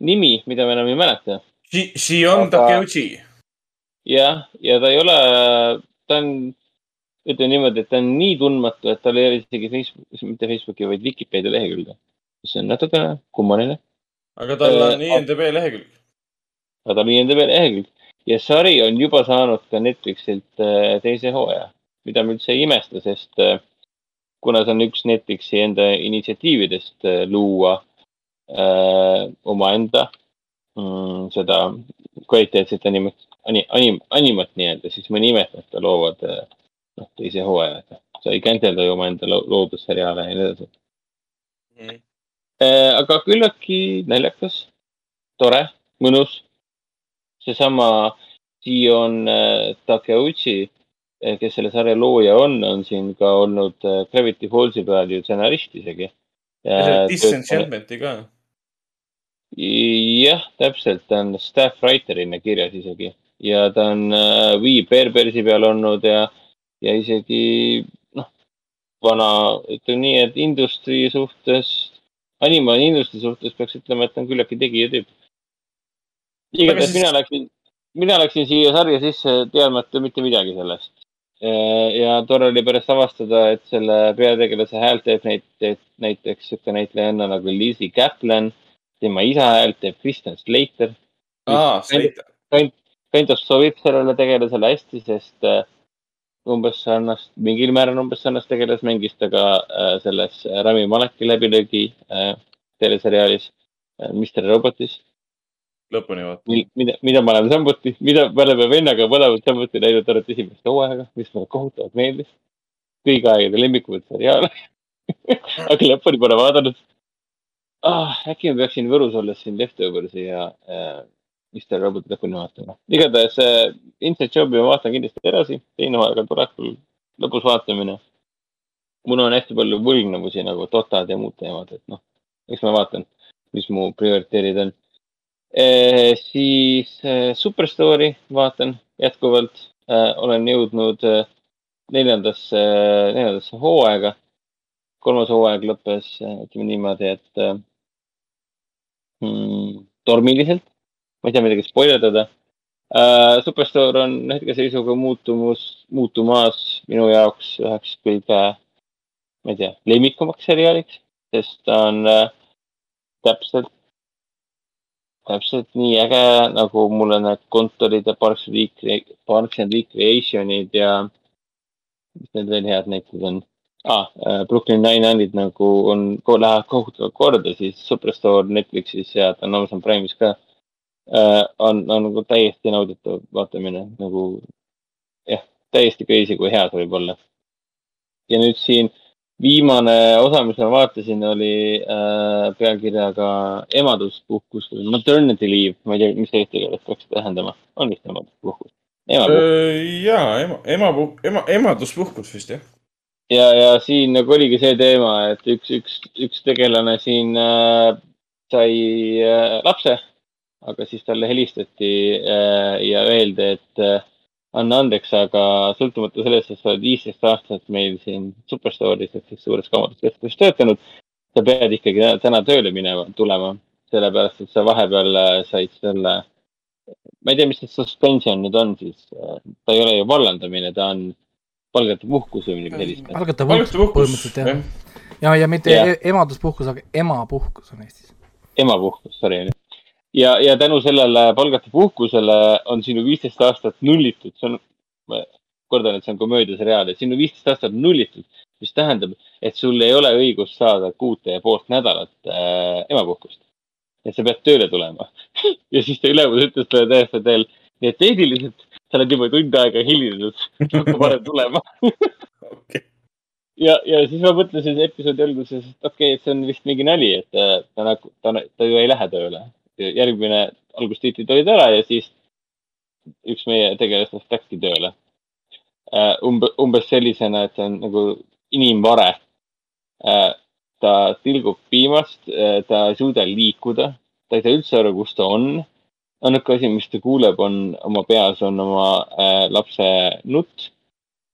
nimi, mida ma enam ei mäleta. Shion Takeuchi. jah, ja ta ei ole, ta on, ütleme niimoodi, et ta on nii tundmatu, et tal ei ole isegi Facebooki, mitte Facebooki, vaid Vikipeedia lehekülge. see on natukene kummaline. aga tal on Äh, IMDB lehekülg. aga tal on IMDB lehekülg ja sari on juba saanud ka Netflixilt äh, teise hooaja, mida ma üldse ei imesta, sest äh, kuna see on üks Netflixi enda initsiatiividest äh, luua äh, omaenda mm, seda kvaliteetset anim-, anim-, anim-, animat nii-öelda, siis imesta, et ta loovad äh, noh, teise hooaja. sa ei cancelda ju omaenda lo- loodud seriaale ja nii edasi. Äh, aga küllaltki naljakas, tore, mõnus. seesama Dion äh, Takeuchi, kes selle sarja looja on, on siin ka olnud äh, Gravity Fallsi peal ju stsenarist isegi. Disenchantmenti ka. jah, täpselt, ta on staff writer'ina kirjas isegi ja ta on äh, Wii Bear-Bearsi peal olnud ja, ja isegi noh, vana, ütleme nii, et industry suhtes, anima industry suhtes peaks ütlema, et ta on küllaltki tegija tüüp. igatahes mina läksin, mina läksin siia sarja sisse teadmata mitte midagi sellest. Ja tore oli pärast avastada, et selle peategelase häält teeb näiteks, näiteks sihuke näitlejanna nagu Lizzie Kaplan. tema isa häält teeb Kristen Slater. aa, Slater. kind of sobib sellele tegelasele hästi, sest äh, umbes sarnast, mingil määral umbes sarnast tegelast mängis ta ka äh, selles Rami Maleki läbilöögi äh, teleseriaalis äh, Mr Robotis. Lõpuni vaata. mida, mida ma olen samuti, mida me oleme vennaga mõlemad samuti näinud ainult esimest hooaega, mis mulle kohutavalt meeldis. kõigi aegade lemmikumad seriaal. (laughs) aga lõpuni pole vaadanud. ah,. äkki ma peaksin Võrus olles siin Leftoversi ja äh, Mr Roboti lõpuni vaatama. igatahes äh, Inside Jobi ma vaatan kindlasti edasi, teine hooaeg on tulekul, lõpus vaatamine. mul on hästi palju võlgnevusi nagu Dotad ja muud teemad, et noh, eks ma vaatan, mis mu prioriteedid on. Siis e, Superstory vaatan jätkuvalt e,, olen jõudnud neljandasse, neljandasse hooaega. kolmas hooaeg lõppes, ütleme niimoodi, et mm, tormiliselt, ma ei tea midagi spoilerdada uh,. Superstore on hetkeseisuga muutumus, muutumas minu jaoks üheks kõige, ma ei tea, lemmikumaks seriaaliks, sest ta on uh, täpselt, täpselt nii äge, nagu mulle need kontorid ja Parks and Parks and Recreationid ja mis need veel head näited on ah,. Brooklyn Nine-Nine'id nagu on, lähevad kohutavalt korda, siis Superstore Netflixis ja ta on Amazon Prime'is ka uh,. on, on nagu täiesti nauditav vaatamine nagu jah, täiesti crazy, kui hea see võib olla. ja nüüd siin viimane osa, mis ma vaatasin, oli äh, pealkirjaga emaduspuhkus või maternity leave, ma ei tea, mis eesti keeles peaks tähendama, on vist emaduspuhkus? emapuhkus. ja ema, ema, ema, emaduspuhkus vist jah. ja, ja siin nagu oligi see teema, et üks, üks, üks tegelane siin äh, sai äh, lapse, aga siis talle helistati äh, ja öeldi, et äh, anna andeks, aga sõltumata sellest, et sa oled viisteist aastat meil siin Superstore'is ehk siis suures kaubanduskeskuses töötanud, sa pead ikkagi täna tööle minema, tulema, sellepärast et sa vahepeal äh, said selle, ma ei tea, mis see suspension nüüd on siis, ta ei ole ju vallandamine, ta on palgata puhkus või midagi sellist. palgata puhkus põhimõtteliselt jah. ja, ja mitte Jah. ja. ematuspuhkus, aga emapuhkus on Eestis. emapuhkus, sorry. ja, ja tänu sellele palgata puhkusele on sinu viisteist aastat nullitud, see on, ma kordan, et see on komöödiaseriaal, et sinu viisteist aastat nullitud, mis tähendab, et sul ei ole õigust saada kuute ja poolt nädalat äh, emapuhkust. et sa pead tööle tulema. (laughs) ja siis ta ülemus ütles talle täiesti veel, nii et tehniliselt sa oled juba tund aega hilinenud, hakka varem tulema. (laughs) ja, ja siis ma mõtlesin episoodi alguses, et okei okay,, et see on vist mingi nali, et äh, ta nagu, ta, ta ju ei lähe tööle. Järgmine algustiitlid olid ära ja siis üks meie tegelastest läkski tööle. umbe, umbes sellisena, et see on nagu inimvare. ta tilgub piimast, ta ei suuda liikuda, ta ei saa üldse aru, kus ta on. ainuke asi, mis ta kuuleb, on oma peas on oma äh, lapse nutt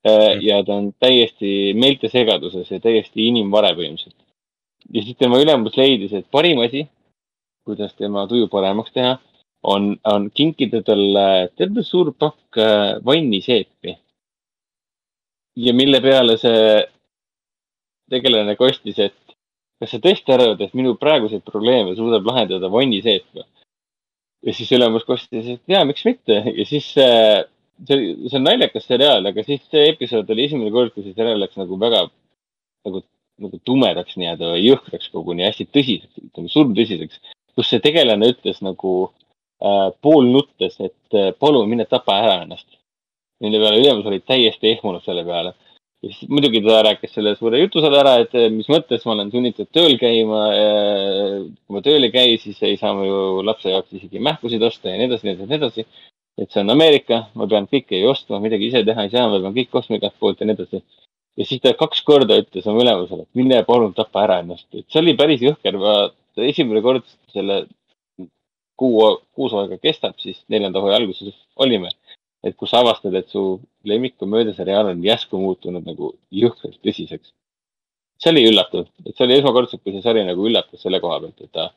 äh, ja ta on täiesti meeltesegaduses ja täiesti inimvare põhimõtteliselt. ja siis tema ülemus leidis, et parim asi, kuidas tema tuju paremaks teha, on, on kinkida talle terve suur pakk äh, vanniseepi. ja mille peale see tegelane kostis, et kas sa tõesti arvad, et minu praeguseid probleeme suudab lahendada vanniseep või? ja siis ülemus kostis, et jaa, miks mitte ja siis äh, see, see on naljakas seriaal, aga siis see episood oli esimene kord, kui see seriaal läks nagu väga nagu, nagu tumedaks nii-öelda või jõhkraks koguni, hästi tõsiseks, ütleme surmtõsiseks, kus see tegelane ütles nagu äh, poolnuttes, et äh, palun mine tapa ära ennast. mille peale ülemus olid täiesti ehmunud selle peale. ja siis muidugi ta rääkis selle suure jutu seal ära, et äh, mis mõttes ma olen sunnitud tööl käima. kui ma tööl ei käi, siis ei saa ma ju lapse jaoks isegi mähkusid osta ja nii edasi, nii edasi, nii edasi. et see on Ameerika, ma pean kõike ju ostma, midagi ise teha ei saa, ma pean kõik ostma igalt poolt ja nii edasi. ja siis ta kaks korda ütles oma ülemusele, et mine palun tapa ära ennast, et see oli päris jõhker, ma esimene kord selle kuu, kuus aega kestab, siis neljanda hooaja alguses olime. et kus avastad, et su lemmikkomöödiaseriaal on järsku muutunud nagu jõhkralt tõsiseks. see oli üllatav, et see oli esmakordselt, kui see sari nagu üllatas selle koha pealt, et ta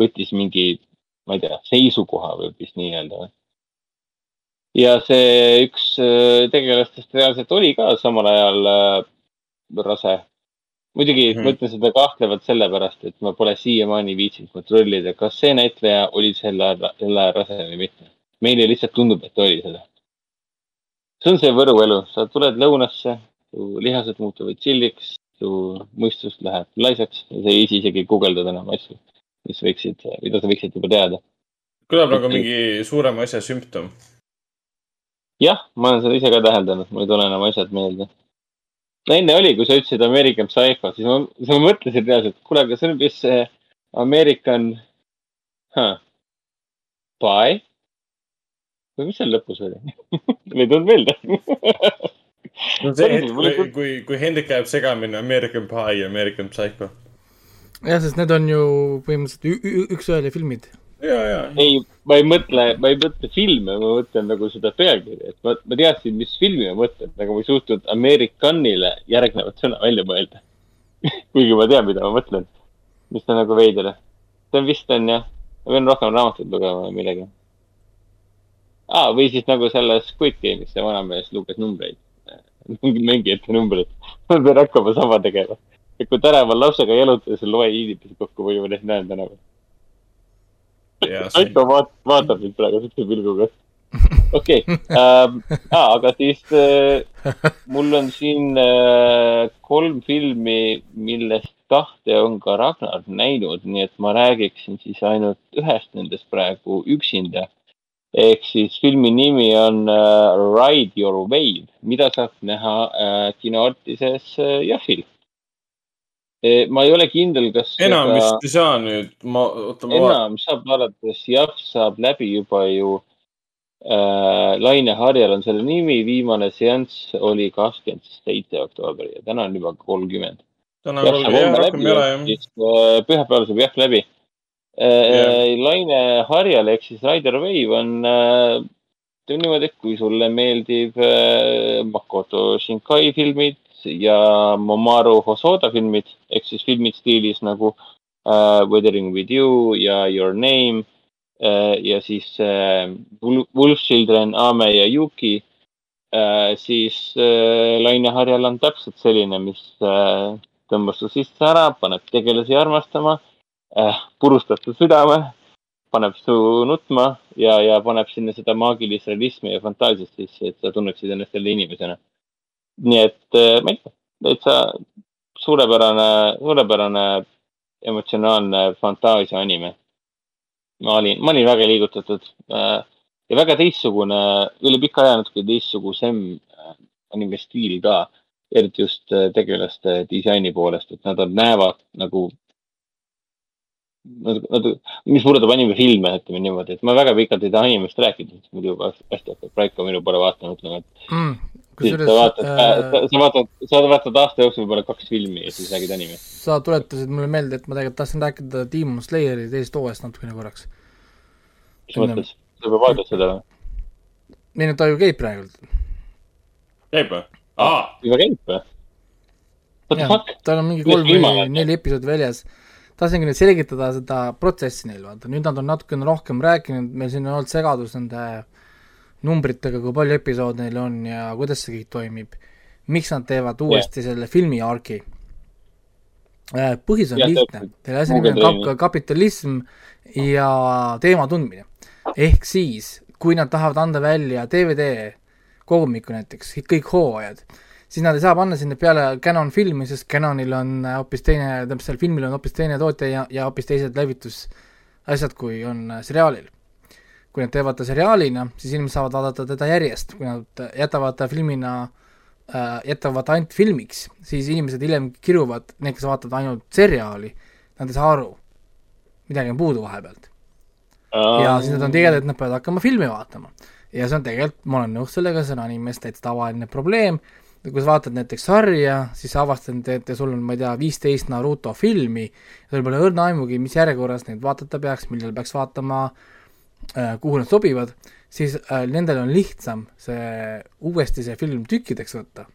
võttis mingi, ma ei tea, seisukoha võib vist nii öelda. ja see üks äh, tegelastest reaalselt oli ka samal ajal äh, rase muidugi mm -hmm. ma ütlen seda kahtlevalt sellepärast, et ma pole siiamaani viitsinud kontrollida, kas see näitleja oli selle, selle rase või mitte. meile lihtsalt tundub, et oli seda. see on see Võru elu, sa tuled lõunasse, su lihased muutuvad tšilliks, su mõistus läheb laisaks ja sa ei viitsi isegi guugeldada enam asju, mis võiksid, mida sa võiksid juba teada. kõlab nagu mingi suurema asja sümptom. jah, ma olen seda ise ka täheldanud, mul ei tule enam asjad meelde no enne oli, kui sa ütlesid American Psycho, siis ma, siis ma mõtlesin reaalselt, kuule, aga see on vist see American huh, Pie või mis seal lõpus oli (laughs) ei tulnud meelde (laughs) no see hetk, kui, kui, kui Hendrik ajab segamini American Pie ja American Psycho. jah, sest need on ju põhimõtteliselt üks-ühele filmid. ei, ma ei mõtle, ma ei mõtle filme, ma mõtlen nagu seda pealkirja, et ma, ma teadsin, mis filmi ma mõtlen, aga ma ei suutnud Americanile järgnevat sõna välja mõelda. (laughs) kuigi ma tean, mida ma mõtlen. mis on nagu veider. see on vist on jah, ma pean rohkem raamatuid lugema või midagi. aa, või siis nagu selles Squid Game'is see vanamees luges numbreid, (laughs) mängijate numbreid. ma pean hakkama sama tegema. et kui tänaval lapsega jalutades loe inimesi kokku või ma neid näen tänaval. Aiko vaat-, vaatab mind praegu siukse pilguga. okei okay. ähm,, aga siis äh, mul on siin äh, kolm filmi, millest kahte on ka Ragnar näinud, nii et ma räägiksin siis ainult ühest nendest praegu üksinda. ehk siis filmi nimi on äh, Ride Your Wave, mida saab näha äh, kinoartises äh, Jahvil. Ma ei ole kindel, kas enam vist ei saa nüüd, ma, oota, ma enam saab alates jah, saab läbi juba ju äh, Laine Harjal on selle nimi, viimane seanss oli kakskümmend seitse oktoober ja täna on juba kolmkümmend. täna on kolm, jah, rohkem ei ole jah. äh, pühapäeval saab jah läbi äh,. Laine Harjal ehk siis Raider Wave on äh, ütleme niimoodi, et kui sulle meeldib äh, Makoto Shinkai filmid ja Momaru Hosoda filmid ehk siis filmid stiilis nagu äh, Weathering with you ja Your name äh, ja siis äh, Wolf Children, Ame ja Yuki äh,, siis äh, Laine Harjal on täpselt selline, mis äh, tõmbas su sisse ära, paneb tegelasi armastama äh,, purustab su südame, paneb su nutma ja, ja paneb sinna seda maagilist realismi ja fantaasiat sisse, et sa tunneksid ennast jälle inimesena. nii et äh, ma ei tea, täitsa suurepärane, suurepärane emotsionaalne fantaasia anime. ma olin, ma olin väga liigutatud äh, ja väga teistsugune, üle pika aja natuke teistsugusem äh, anime stiil ka, eriti just tegelaste disaini poolest, et nad on, näevad nagu Nad, nad, mis puudutab animefilme, ütleme niimoodi, et ma väga pikalt ei taha animest rääkida, sest muidu juba hästi hakkab Raiko minu poole vaatama, ütlema, et mm,. sa vaatad äh..., sa vaatad, sa vaatad aasta jooksul võib-olla kaks filmi ja siis räägid animest. sa tuletasid mulle meelde, et ma tegelikult tahtsin rääkida Demon Slayeri teisest hooajast natukene korraks. mis mõttes, sa juba vaatad seda või? ei no ta ju käib praegult. käib või? aa. juba käib või? jah, tal on mingi kolm või neli episoodi väljas tahtsingi nüüd selgitada seda protsessi neil, vaata nüüd nad on natukene rohkem rääkinud, meil siin on olnud segadus nende numbritega, kui palju episoode neil on ja kuidas see kõik toimib. miks nad teevad uuesti yeah. selle filmi argi? põhjus on yeah, lihtne, selle asja nimi on kap kapitalism ja teema tundmine. ehk siis, kui nad tahavad anda välja DVD kogumikku näiteks, kõik hooajad siis nad ei saa panna sinna peale Canon filmi, sest Canonil on hoopis teine, tähendab seal filmil on hoopis teine tootja ja, ja hoopis teised levitusasjad, kui on seriaalil. kui nad teevad ta seriaalina, siis inimesed saavad vaadata teda järjest, kui nad jätavad ta filmina äh,, jätavad ainult filmiks, siis inimesed hiljem kiruvad, need, kes vaatavad ainult seriaali, nad ei saa aru, midagi on puudu vahepealt. ja siis nad on tigedad, et nad peavad hakkama filmi vaatama. ja see on tegelikult, ma olen nõus sellega, see on animes täitsa tavaline probleem kui sa vaatad näiteks sarja, siis sa avastad, et sul on, ma ei tea, viisteist Naruto filmi, sul pole õrna aimugi, mis järjekorras neid vaadata peaks, millal peaks vaatama äh,, kuhu nad sobivad, siis äh, nendel on lihtsam see, uuesti see film tükkideks võtta,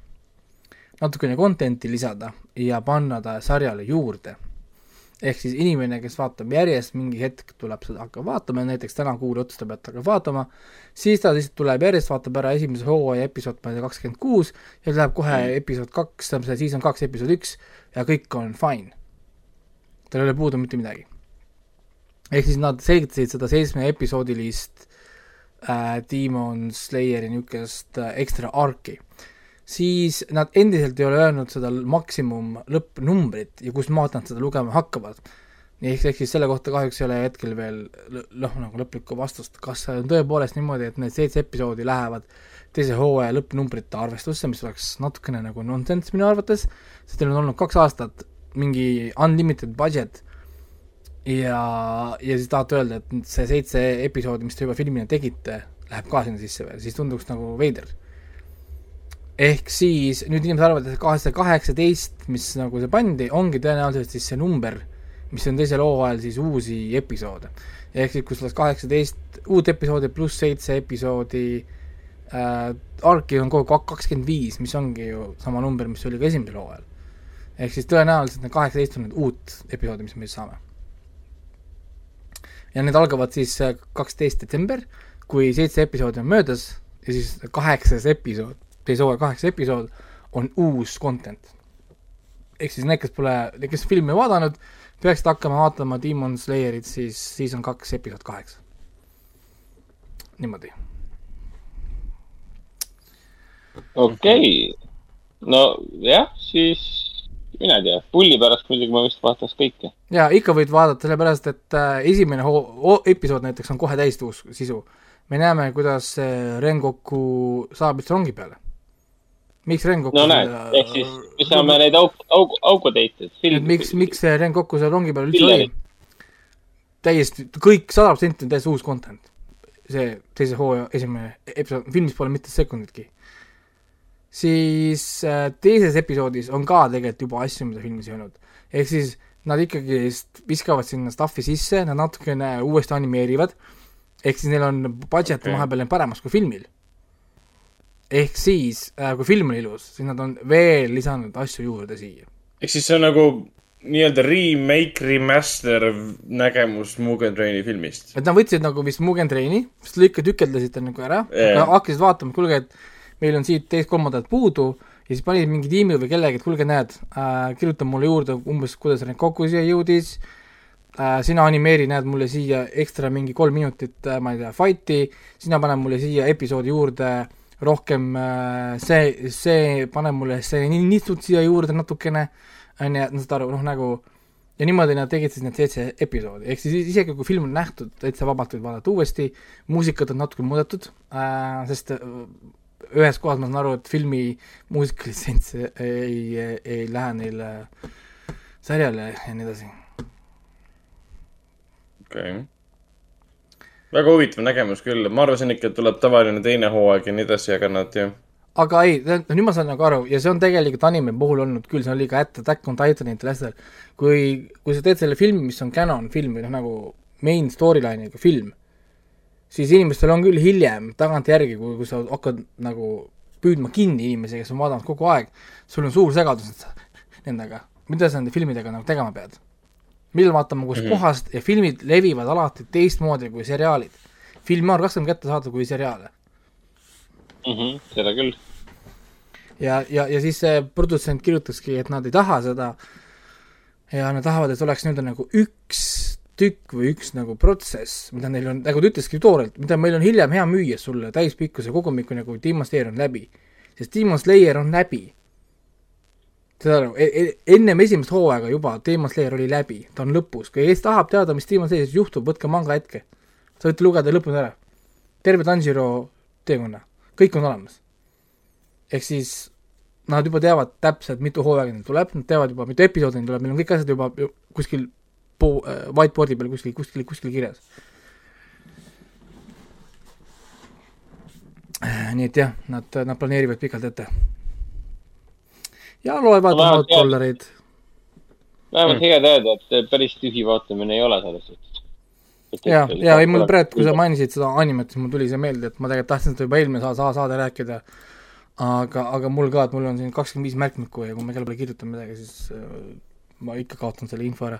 natukene content'i lisada ja panna ta sarjale juurde ehk siis inimene, kes vaatab järjest, mingi hetk tuleb seda, hakkab vaatama, näiteks täna kuul otsustab, et hakkab vaatama, siis ta lihtsalt tuleb järjest, vaatab ära esimese hooaja episood, ma ei tea, kakskümmend kuus, ja läheb kohe mm. episood kaks, tähendab see season kaks, episood üks ja kõik on fine. tal ei ole puudu mitte midagi. ehk siis nad selgitasid seda seitsme episoodilist äh, Demon Slayeri niisugust äh, ekstra arki siis nad endiselt ei ole öelnud seda maksimum lõppnumbrit ja kus maalt nad seda lugema hakkavad. ehk, ehk siis selle kohta kahjuks ei ole hetkel veel noh, nagu lõplikku vastust, kas on tõepoolest niimoodi, et need seitse episoodi lähevad teise hooaja lõppnumbrite arvestusse, mis oleks natukene nagu nonsense minu arvates, sest teil on olnud kaks aastat mingi unlimited budget ja, ja siis tahate öelda, et see seitse episoodi, mis te juba filmina tegite, läheb ka sinna sisse veel, siis tunduks nagu veider. Ehk siis nüüd inimesed arvavad, et kaheksasada kaheksateist, mis nagu see pandi, ongi tõenäoliselt siis see number, mis on teisel hooajal siis uusi episoode. ehk siis, kui sul oleks kaheksateist uut episoodi pluss seitse episoodi äh,, arki on kogu aeg kakskümmend viis, mis ongi ju sama number, mis oli ka esimesel hooajal. ehk siis tõenäoliselt need kaheksateist on need uut episoodi, mis me siis saame. ja need algavad siis äh, kaksteist detsember, kui seitse episoodi on möödas ja siis kaheksas episood, teise hooaja kaheksas episood on uus content. ehk siis need, kes pole, kes filmi vaadanud, peaksid hakkama vaatama Demon Slayerit siis season kaks episood kaheksa. niimoodi. okei okay., nojah, siis mina ei tea, pulli pärast muidugi ma vist vaataks kõike. ja ikka võid vaadata, sellepärast et äh, esimene hoo-, episood näiteks on kohe täis uus sisu. me näeme, kuidas äh, Rengoku saab üldse rongi peale. Miks Rengoku no näed, ehk siis me saame neid auk-, auk-, aukuteite, et miks, miks see Rengoku seal rongi peal üldse oli? täiesti, kõik sada protsenti on täiesti uus content. see teise hooaja esimene episood, filmis pole mitte sekunditki. siis äh, teises episoodis on ka tegelikult juba asju, mida filmis ei olnud. ehk siis nad ikkagi viskavad sinna stuff'i sisse, nad natukene uuesti animeerivad, ehk siis neil on budget okay. Vahepeal läinud paremaks kui filmil. Ehk siis äh,, kui film on ilus, siis nad on veel lisanud asju juurde siia. ehk siis see on nagu nii-öelda remake, remaster nägemus Mugen Traini filmist. et nad võtsid nagu vist Mugen Traini, siis lõika tükeldasid ta nagu ära yeah., hakkasid vaatama, et kuulge, et meil on siit teist-kolmandat puudu ja siis panid mingi tiimi või kellegi, et kuulge, näed äh,, kirjuta mulle juurde umbes, kuidas need kokku siia jõudis äh,, sina animeeri, näed mulle siia ekstra mingi kolm minutit äh,, ma ei tea, fight'i, sina pane mulle siia episoodi juurde rohkem äh, see, see, pane mulle see nitsut siia juurde natukene, on ju, et nad saad aru, noh nagu ja niimoodi nad tegid siis need seitse episoodi, ehk siis isegi kui film on nähtud, täitsa vabalt võid vaadata uuesti, muusikat on natuke muudetud äh,, sest äh, ühes kohas ma saan aru, et filmi muusikalitsents ei, ei, ei lähe neile sarjale ja nii edasi. okei okay.. Väga huvitav nägemus küll, ma arvasin ikka, et tuleb tavaline teine hooaeg ja nii edasi, aga nad ju. aga ei, nüüd ma saan nagu aru ja see on tegelikult anime puhul olnud küll, see oli ka Attack on Titanitel ja asjadel, kui, kui sa teed selle filmi, mis on canon film või noh, nagu main storyline'iga film, siis inimestel on küll hiljem tagantjärgi, kui, kui sa hakkad nagu püüdma kinni inimesi, kes on vaadanud kogu aeg, sul on suur segadus nendega, mida sa nende filmidega nagu tegema pead. Millal vaatama, kus mm. -hmm. kohast ja filmid levivad alati teistmoodi kui seriaalid. filme on raskem kätte saada kui seriaale. Mhm, seda küll. ja, ja, ja siis see produtsent kirjutaski, et nad ei taha seda ja nad tahavad, et oleks nii-öelda nagu üks tükk või üks nagu protsess, mida neil on, nagu ta ütleski toorelt, mida meil on hiljem hea müüa sulle täispikkuse kogumiku nagu Demon Slayer on läbi. sest Demon Slayer on läbi. Saad aru, ennem esimest hooaega juba Demon Slayer oli läbi, ta on lõpus, kui kes tahab teada, mis Demon Slayeris juhtub, võtke manga hetke. sa võite lugeda lõpuni ära. terve Tanjiro teekonna, kõik on olemas. ehk siis nad juba teavad täpselt, mitu hooaega neil tuleb, nad teavad juba, mitu episoodi neil tuleb, meil on kõik asjad juba ju kuskil po- äh,, whiteboard'i peal kuskil, kuskil, kuskil kirjas. nii et jah, nad, nad planeerivad pikalt ette. Ja loevad oma vähemalt vähemalt hea teada, et päris tühi vaatamine ei ole selles suhtes. ja, ja ei mul praegu, kui sa mainisid seda animet, siis mul tuli see meelde, et ma tegelikult tahtsin seda juba eelmine saa- saa- saade rääkida. aga, aga mul ka, et mul on siin kakskümmend viis märkmikku ja kui ma kelle peale kirjutan midagi, siis äh, ma ikka kaotan selle info ära.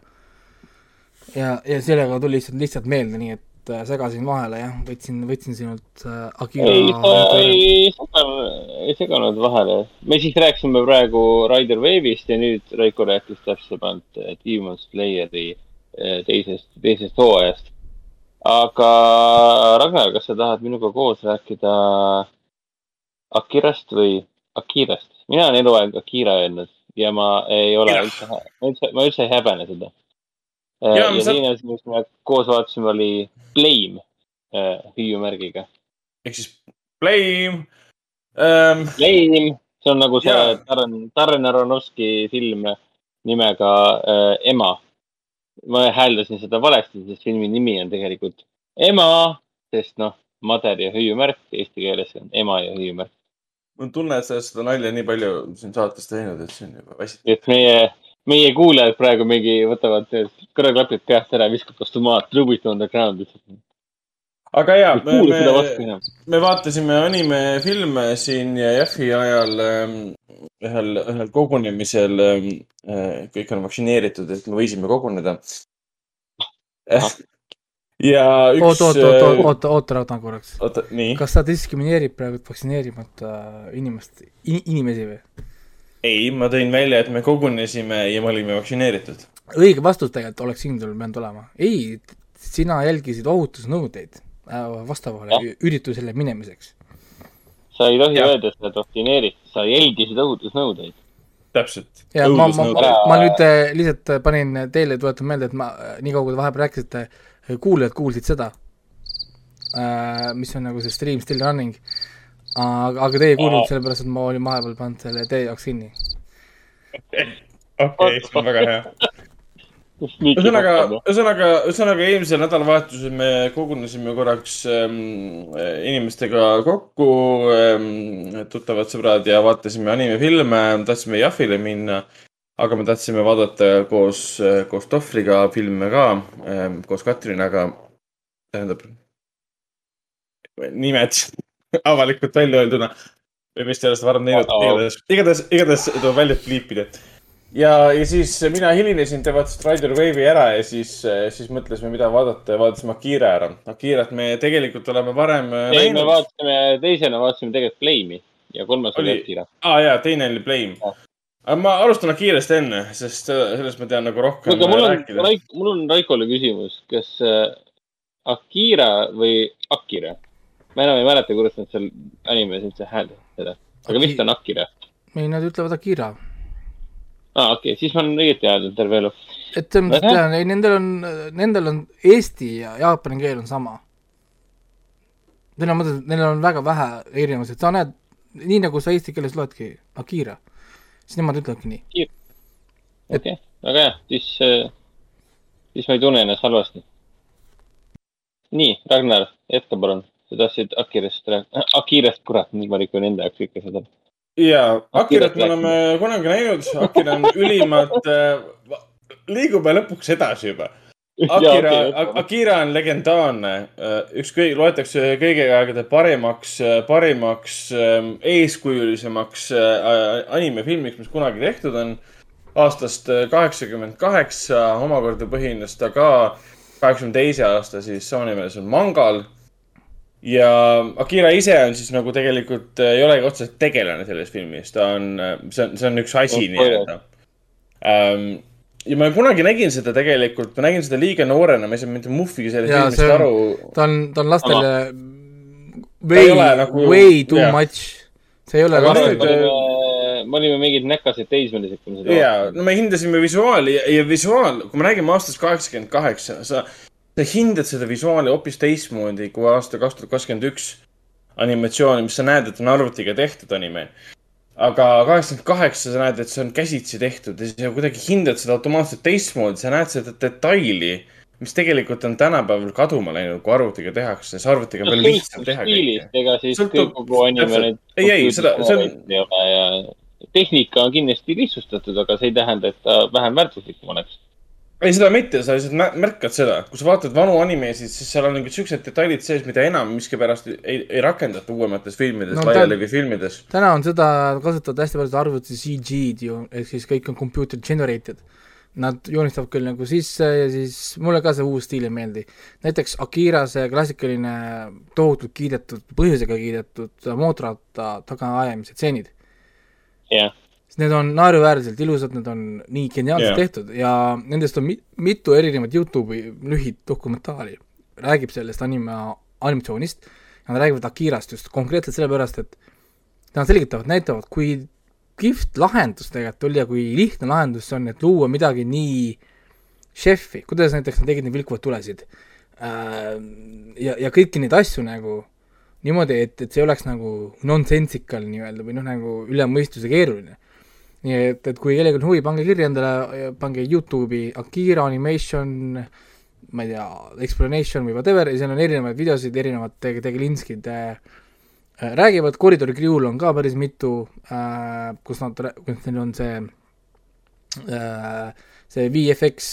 ja, ja sellega tuli lihtsalt, lihtsalt meelde, nii et äh, segasin vahele jah, võtsin, võtsin sinult äh, Akira ei, sa ei seganud, ei seganud vahele. me siis rääkisime praegu Rider Wave'ist ja nüüd Raiko rääkis täpsemalt Demon Slayeri eh, teisest, teisest hooajast. aga Ragnar, kas sa tahad minuga koos rääkida Akirast või Akirast? mina olen eluaeg Akira öelnud ja ma ei ole üldse, ma üldse, ma üldse ei häbene seda. Jaa, ja saan- teine asi, mis me koos vaatasime, oli Blame eh, hüüumärgiga. ehk siis Blame ähm,. Blame, see on nagu see Jaa. Darren, Darren Aronofsky film nimega äh, Ema. ma hääldasin seda valesti, sest filmi nimi on tegelikult Ema, sest noh, mader ja hüüumärk eesti keeles on ema ja hüüumärk. mul on tunne, et sa oled seda nalja nii palju siin saates teinud, et see on juba väsitav. et meie, meie kuulajad praegu mingi võtavad kõrvaklapid peast ära, viskavad vastu maad, Trubit on the ground lihtsalt. aga jaa, me, me, me vaatasime animefilme siin Jaffi ajal ähm, ühel, ühel kogunemisel ähm,. äh, kõik on vaktsineeritud, et me võisime koguneda. (laughs) ja üks. oota, oota, oota, oota, oota, oota korraks. oota, nii. kas sa diskrimineerid praegu vaktsineerimata inimest in,, inimesi või? ei, ma tõin välja, et me kogunesime ja me olime vaktsineeritud. õige vastus tegelikult oleks kindel pidanud olema. ei, sina jälgisid ohutusnõudeid äh, vastavale ü- üritusele minemiseks. sa ei tohi öelda, et sa oled vaktsineeritud, sa jälgisid ohutusnõudeid. täpselt. ja ma, ma, ma nüüd äh, lihtsalt äh, panin teile, tuletan meelde, et ma äh, nii kaua, kui te vahepeal rääkisite, kuulajad kuulsid seda, mis on nagu see stream still running. aga, aga teie ei kuulnud, sellepärast et ma olin vahepeal pannud selle teie jaoks kinni. okei, see on väga hea. ühesõnaga, ühesõnaga, ühesõnaga eelmisel nädalavahetusel me kogunesime korraks ähm, inimestega kokku ähm,, tuttavad sõbrad ja vaatasime animefilme, tahtsime Jahvile minna. aga me tahtsime vaadata koos, koos Tohvriga filme ka ähm,, koos Katrinaga. tähendab, nimed (laughs) avalikult välja öelduna või vist ei ole seda varem teinud, igatahes, igatahes, igatahes tuleb välja pliipida ja, ja siis mina hilinesin, te vaatasite Rider Wave'i ära ja siis, siis mõtlesime, mida vaadata ja vaatasime Akira ära. Akirat me tegelikult oleme varem äh, ei, me näinud. vaatasime, teisena vaatasime tegelikult Flame'i ja kolmas oli Oli- Akira. aa jaa, teine oli Blame. aga ma alustan Akirast enne, sest äh, sellest ma tean nagu rohkem aga mul on rääkida., mul on Raikole küsimus, kas äh, Akira või Akira? Ma enam ei mäleta, kuidas nad seal animes üldse hääldavad seda, aga vist on Akira. ei, nad ütlevad Akira. aa, okei okay,, siis ma olen õieti hääldanud terve elu. et selles mõttes tean, ei nendel on, nendel on eesti ja jaapani keel on sama. Neil on mõttes, neil on väga vähe erinevusi, et sa näed, nii nagu sa eesti keeles loedki Akira, siis nemad ütlevadki nii. okei okay., väga hea, siis, siis ma ei tunne ennast halvasti. nii, Ragnar, jätka palun. Sa tahtsid Akirast rääkida, Akirast, kurat, nüüd ma rikun enda jaoks kõike seda. jaa, Akirat me oleme kunagi näinud, Akira on ülimalt, liigume lõpuks edasi juba. (laughs) Akira okei,, Akira on legendaarne, üks kõige, loetakse kõigi aegade parimaks, parimaks ähm, eeskujulisemaks äh, animefilmiks, mis kunagi tehtud on. aastast äh, kaheksakümmend kaheksa, omakorda põhines ta ka kaheksakümne teise aasta siis soonemeelsel mangal. Ja Akira ise on siis nagu tegelikult äh, ei olegi otseselt tegelane selles filmis, ta on, see on, see on üks asi Oh, nii-öelda ähm,. ja ma kunagi nägin seda tegelikult, ma nägin seda liiga noorena, ma ei saanud mitte muhvigi sellest ja filmist see aru on, ta on, ta on lastele Ta way nagu- way too jah. much. see ei ole Aga lastele me olime mingid näkased teismelised, kui me seda ja, no me hindasime visuaali ja, ja visuaal, kui me räägime aastast kaheksakümmend kaheksa, sa, sa hindad seda visuaali hoopis teistmoodi kui aasta kaks tuhat kakskümmend üks animatsiooni, mis sa näed, et on arvutiga tehtud anime. aga kaheksakümmend kaheksa sa näed, et see on käsitsi tehtud ja siis sa kuidagi hindad seda automaatselt teistmoodi, sa näed seda detaili, mis tegelikult on tänapäeval kaduma läinud, kui arvutiga tehakse, sest arvutiga on veel lihtsam teha kõike. ega siis Sõltub- kogu anime need. Ei, ei, seda- see on- tehnika on kindlasti lihtsustatud, aga see ei tähenda, et ta vähem väärtuslikum oleks. ei, seda mitte, sa lihtsalt mä- märkad seda, kui sa vaatad vanu animesid, siis seal on mingid siuksed detailid sees, mida enam miskipärast ei, ei rakendata uuemates filmides No no,, ta- laiali filmides. täna on seda kasutatud hästi palju arvuti CG-d ju, ehk siis kõik on computer generated. Nad joonistavad küll nagu sisse ja siis mulle ka see uus stiil ei meeldi. näiteks Akira see klassikaline tohutult kiidetud, põhjusega kiidetud mootorratta tagaajamise tseenid. jah, Need on naeruväärselt ilusad, need on nii geniaalselt yeah. tehtud ja nendest on mi- mitu erinevat Youtube'i lühidokumentaali. räägib sellest anima, animatsioonist ja nad räägivad Akirast just konkreetselt sellepärast, et nad selgitavad, näitavad, kui kihvt lahendus tegelikult oli ja kui lihtne lahendus see on, et luua midagi nii šefi, kuidas näiteks nad tegid neid vilkuvaid tulesid äh, ja, ja kõiki neid asju nagu niimoodi, et, et see oleks nagu nonsensical nii-öelda või noh, nagu üle mõistuse keeruline. Nii et, et kui kellelgi on huvi, pange kirja endale, pange Youtube'i Akira Animation, ma ei tea, Explanation või whatever ja seal on erinevaid videosid, erinevad teg-, tegelinskid äh, räägivad, Koridori Crew'l on ka päris mitu äh,, kus nad, kus neil on see äh, see VFX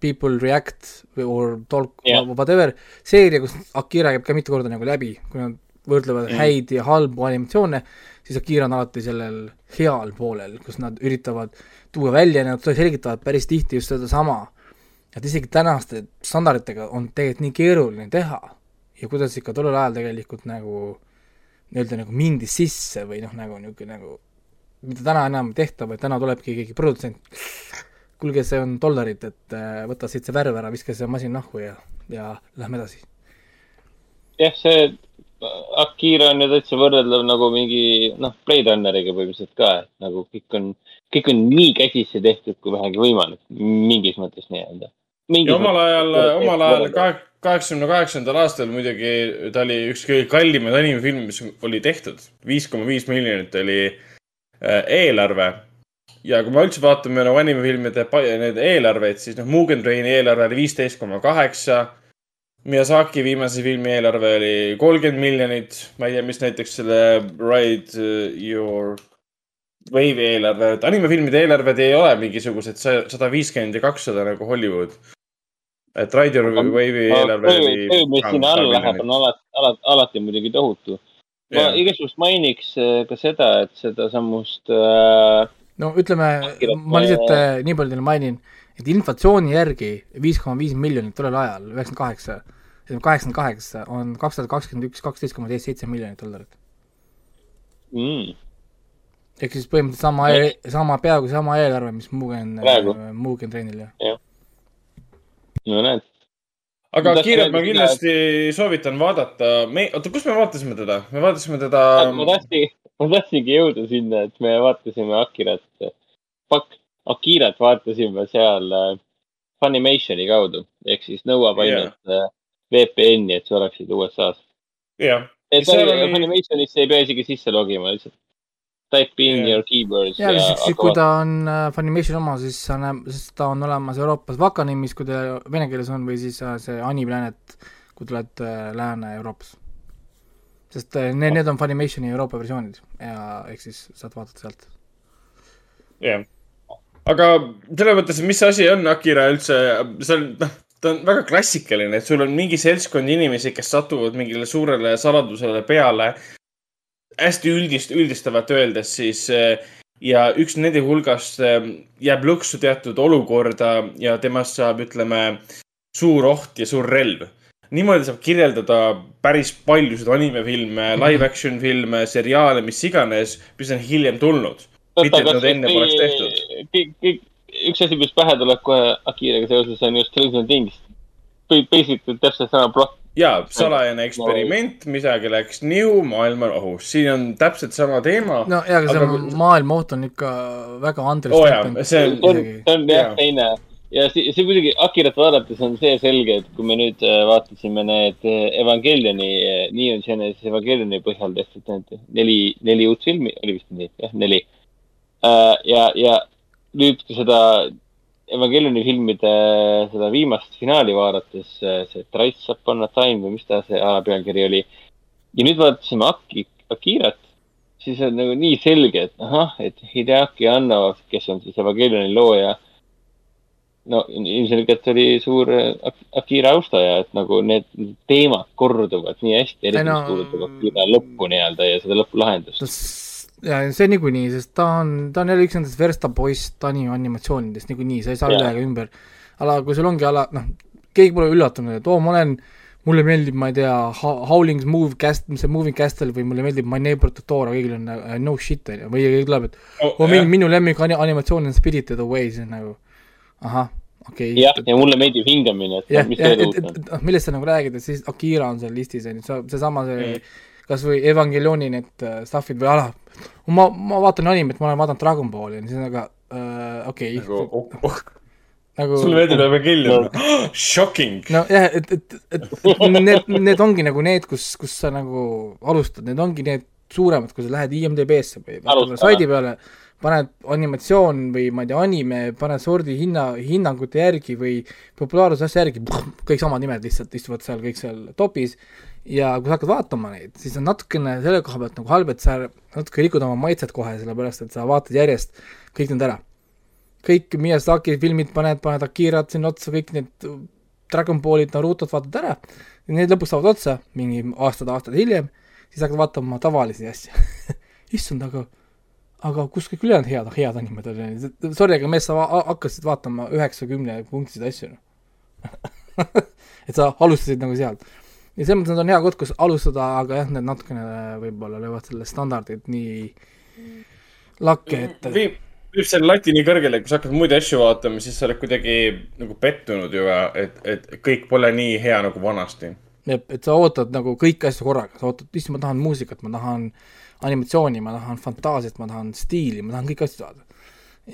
People React or Talk yeah. whatever seeria, kus Akira käib ka mitu korda nagu läbi, kui nad võrdlevad Mm. häid ja halbu animatsioone, siis Akira on alati sellel heal poolel, kus nad üritavad tuua välja, nad selgitavad päris tihti just sedasama, et isegi tänaste standarditega on tegelikult nii keeruline teha ja kuidas ikka tollel ajal tegelikult nagu nii-öelda nagu mindi sisse või noh, nagu niisugune nagu mida täna enam ei tehta, vaid täna tulebki keegi produtsent, kuulge, see on dollarid, et äh, võta siit see värv ära, viska see masin nahku ja, ja lähme edasi. jah, see Akira on ju täitsa võrreldav nagu mingi noh, Blade Runneriga põhimõtteliselt ka, et nagu kõik on, kõik on nii käsitsi tehtud, kui vähegi võimalik, mingis mõttes nii-öelda. omal ajal, omal ajal kahe- kaheksakümne kaheksandal aastal muidugi ta oli üks kõige kallimaid animefilme, mis oli tehtud. viis koma viis miljonit oli äh, eelarve. ja kui me üldse vaatame nagu animefilmide neid eelarveid, siis noh, Mugen Traini eelarve oli viisteist koma kaheksa. Miyazaki viimase filmi eelarve oli kolmkümmend miljonit. ma ei tea, mis näiteks selle Ride Your Wave'i eelarve, et animefilmide eelarved ei ole mingisugused sada viiskümmend ja kakssada nagu Hollywood. et Ride Your Wave'i eelarve oli. töö, mis sinna alla läheb, on alati, alati, alati muidugi tohutu. ma Jah. igaks juhuks mainiks äh, ka seda, et sedasamust äh, no ütleme, ma lihtsalt äh, nii palju teile mainin, et inflatsiooni järgi viis koma viis miljonit tollel ajal, üheksakümmend kaheksa, kaheksakümmend kaheksa on kaks tuhat kakskümmend üks, kaksteist koma seitse miljonit dollarit. mm, ehk siis põhimõtteliselt sama, sama, peaaegu sama eelarve, mis Mugen Praegu., Mugen treenil jah. jah. no näed. aga kiirelt ma kindlasti soovitan vaadata, me, oota, kus me vaatasime teda? me vaatasime teda. ma tahtsin, ma tahtsingi jõuda sinna, et me vaatasime Akirat, fuck, Akirat vaatasime seal äh, Funimationi kaudu ehk siis nõuab ainult yeah. VPN-i, et sa oleksid USA-s. jah, et Seal oli... Funimationisse ei pea isegi sisse logima, lihtsalt type in Jah. your keywords ja ja, lihtsalt, kui ta on äh, Funimation oma, siis sa näeb, siis ta on olemas Euroopas Vakanimis, kui ta vene keeles on, või siis äh, see Aniplanet, kui tuled äh, Lääne-Euroopas. sest äh, need, need on Funimationi Euroopa versioonid ja ehk siis saad vaadata sealt. jah. Aga selles mõttes, mis asi on Akira üldse, see on, noh, ta on väga klassikaline, et sul on mingi seltskond inimesi, kes satuvad mingile suurele saladusele peale. hästi üldist, üldistavalt öeldes siis äh, ja üks nende hulgast äh, jääb lõksu teatud olukorda ja temast saab, ütleme, suur oht ja suur relv. niimoodi saab kirjeldada päris paljusid animefilme, live action filme, seriaale, mis iganes, mis on hiljem tulnud. mitte, et nad enne poleks tehtud. kõik, kõik, üks asi, mis pähe tuleb kohe Akiraga seoses on just Stranger Things. Basically täpselt sama plott. ja salajane eksperiment, midagi läks nihu, maailm on ohus, siin on täpselt sama teema. no jaa, aga see Aga- maailma oht on ikka väga Andres jaa, see on- see on, see on jah teine ja see, see muidugi Akirat vaadates on see selge, et kui me nüüd äh, vaatasime need äh, Evangelioni, Neon Genesis Evangelioni põhjal tehtud need neli, neli uut filmi, oli vist nii, jah, neli. ja, ja nüüd, kui seda Evangelioni filmide seda viimast finaali vaadates, see Thrice Upon a Time või mis ta see alapealkiri oli. ja nüüd vaatasime Aki, Akirat, siis on nagu nii selge, et ahah, et Hideaki Anno, kes on siis Evangelioni looja. no ilmselgelt oli suur Ak- Akira austaja, et nagu need teemad korduvad nii hästi, eriti no- mis puudutab Akira lõppu nii-öelda ja seda lõpulahendust. Ja see niikuinii, sest ta on, ta on jälle üks nendest verstapoist anim-, animatsioonidest niikuinii, sa ei saa üle ega ümber. aga kui sul ongi ala, noh, keegi pole üllatunud, et oo, ma olen, mulle meeldib, ma ei tea, Howling's Move Cast, mis see Moving Castle või mulle meeldib My Neighbor Totoro, kõigil on uh, no shit, on ju, või keegi tuleb, et Oh, oo, minu, minu lemmik ani-, animatsioon on Spirited Away, siis nagu ahah, okei okay.. jah, ja mulle meeldib hingamine, et jah, mis see et, on. noh, millest sa nagu räägid, et siis Akira on seal listis, on ju, see, seesama see, see Mm. Kas või Evangelioni need stuff'id või ala, ma, ma vaatan animet, ma olen vaadanud Dragon Balli, siis on aga uh, okei nagu okay., oh, oh. nagu sulle meeldib Evangelion? Shocking. nojah, et, et, et, et need, need ongi nagu need, kus, kus sa nagu alustad, need ongi need suuremad, kui sa lähed IMDB-sse või saidi peale, paned animatsioon või ma ei tea, anime, paned sordi hinna, hinnangute järgi või populaarsuse asja järgi, kõik samad nimed lihtsalt istuvad seal kõik seal topis ja kui sa hakkad vaatama neid, siis on natukene selle koha pealt nagu halb, et sa natuke rikud oma maitset kohe, sellepärast et sa vaatad järjest kõik need ära. kõik Miyazaki filmid paned, paned Akirat sinna otsa, kõik need Dragon Ballid, Narutod vaatad ära, need lõpuks saavad otsa, mingi aastad-aastad hiljem, siis hakkad vaatama tavalisi asju (laughs) issand, aga aga kus kõik ülejäänud head, head animed olid, sorry, aga mees, sa hakkasid vaatama üheksakümne punktiseid asju noh. (laughs) et sa alustasid nagu sealt. Ja selles mõttes nad on hea koht, kus alustada, aga jah, need natukene võib-olla löövad selle standardit nii lakke, et viib, viib selle lati nii kõrgele, kui sa hakkad muid asju vaatama, siis sa oled kuidagi nagu pettunud juba, et, et kõik pole nii hea nagu vanasti. jah, et sa ootad nagu kõiki asju korraga, sa ootad, issand, ma tahan muusikat, ma tahan animatsiooni, ma tahan fantaasiat, ma tahan stiili, ma tahan kõiki asju saada.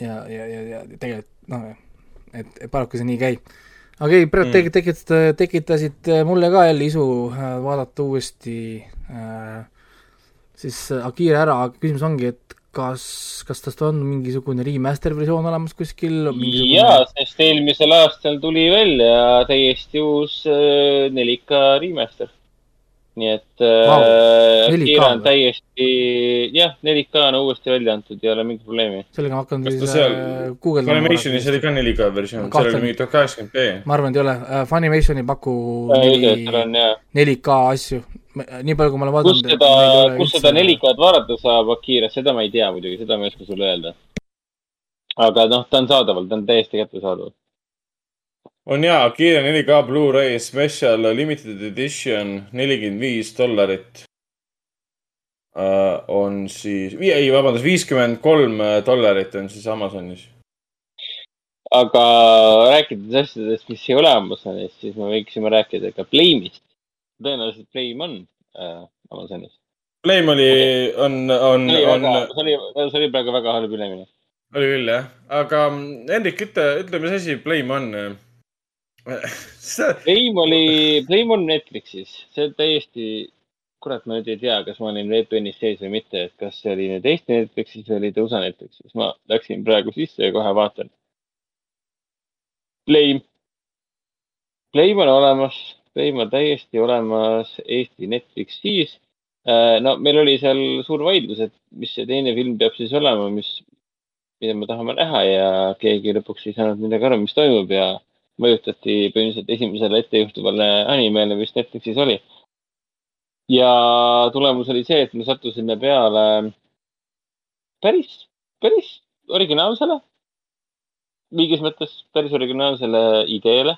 ja, ja, ja, ja tegelikult noh, et, et paraku see nii ei käi. Aga ei, praegu Mm. mm. tekitasid, tekitasid mulle ka jälle isu äh, vaadata uuesti äh, siis Akira ära, aga küsimus ongi, et kas, kas tast on mingisugune remaster versioon olemas kuskil? jaa, sest eelmisel aastal tuli välja täiesti uus äh, 4K remaster. Nii et Vau, äh, 4K Akira on täiesti, jah, 4K on uuesti välja antud, ei ole mingit probleemi. sellega ma hakkan kas siis ta seal äh, guugeldama Funimationis oli ka 4K versioon, seal oli mingi tuhat kaheksakümmend B. ma arvan, et ei ole uh,, Funimation ei paku Äh, jah. 4K asju, nii palju, kui ma olen kus vaadanud. seda, kus seda 4K-d vaadata saab Akiras, seda ma ei tea muidugi, seda ma ei oska sulle öelda. aga noh, ta on saadaval, ta on täiesti kättesaadav. On jaa, Akira 4K Blu-ray special limited edition nelikümmend viis dollarit. on siis, ei vabandust, viiskümmend kolm dollarit on siis Amazonis. aga rääkides asjadest, mis ei ole Amazonis, siis me võiksime rääkida ka Blame'ist. tõenäoliselt Blame on äh, Amazonis. Flame oli, on, on, on, see oli, see oli praegu väga halb üleminek. oli küll jah, aga Hendrik, ütle, ütle, mis asi Flame on? Blame oli, Blame on Netflixis, see on täiesti, kurat, ma nüüd ei tea, kas ma olin VPN-is sees või mitte, et kas see oli nüüd Eesti Netflixis või oli ta USA Netflixis, ma läksin praegu sisse ja kohe vaatan. Blame, Blame on olemas, Blame on täiesti olemas Eesti Netflixis. no meil oli seal suur vaidlus, et mis see teine film peab siis olema, mis, mida me tahame näha ja keegi lõpuks ei saanud midagi aru, mis toimub ja mõjutati põhimõtteliselt esimesele ettejuhtuvale animele, mis Netflixis oli. ja tulemus oli see, et me sattusime peale päris, päris originaalsele, mingis mõttes päris originaalsele ideele.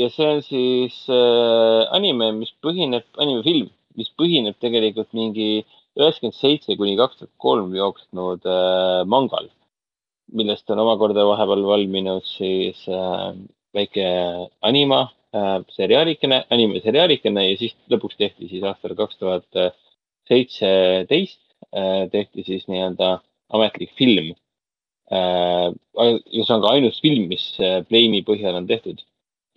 ja see on siis äh, anime, mis põhineb, animefilm, mis põhineb tegelikult mingi üheksakümmend seitse kuni kaks tuhat kolm jooksnud äh, mangal millest on omakorda vahepeal valminud siis äh, väike anima äh, seriaalikene, animeseriaalikene ja siis lõpuks tehti siis aastal kaks tuhat seitseteist äh, tehti siis nii-öelda ametlik film äh,. ja see on ka ainus film, mis äh, Blame'i põhjal on tehtud.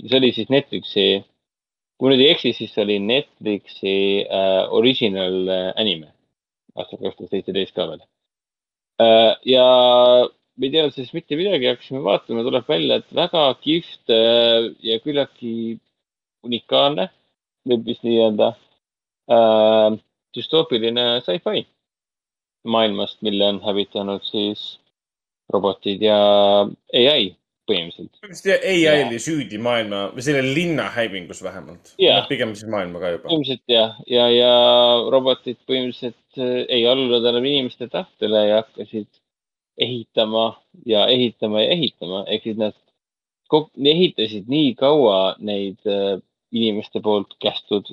see oli siis Netflixi, kui nüüd ei eksi, siis see oli Netflixi äh, original anime aastal kaks tuhat seitseteist ka veel ja me ei teadnud sellest mitte midagi, hakkasime vaatama, tuleb välja, et väga kihvt äh, ja küllaltki unikaalne, võib vist nii öelda äh,, düstoopiline sci-fi maailmast, mille on hävitanud siis robotid ja ai põhimõtteliselt. põhimõtteliselt ai oli süüdi maailma või selle linna hävingus vähemalt Jaa.. pigem siis maailma ka juba. põhimõtteliselt jah, ja, ja robotid põhimõtteliselt äh, ei allunud enam inimeste tahtele ja hakkasid ehitama ja ehitama ja ehitama, ehk siis nad ehitasid nii kaua neid äh, inimeste poolt kästud,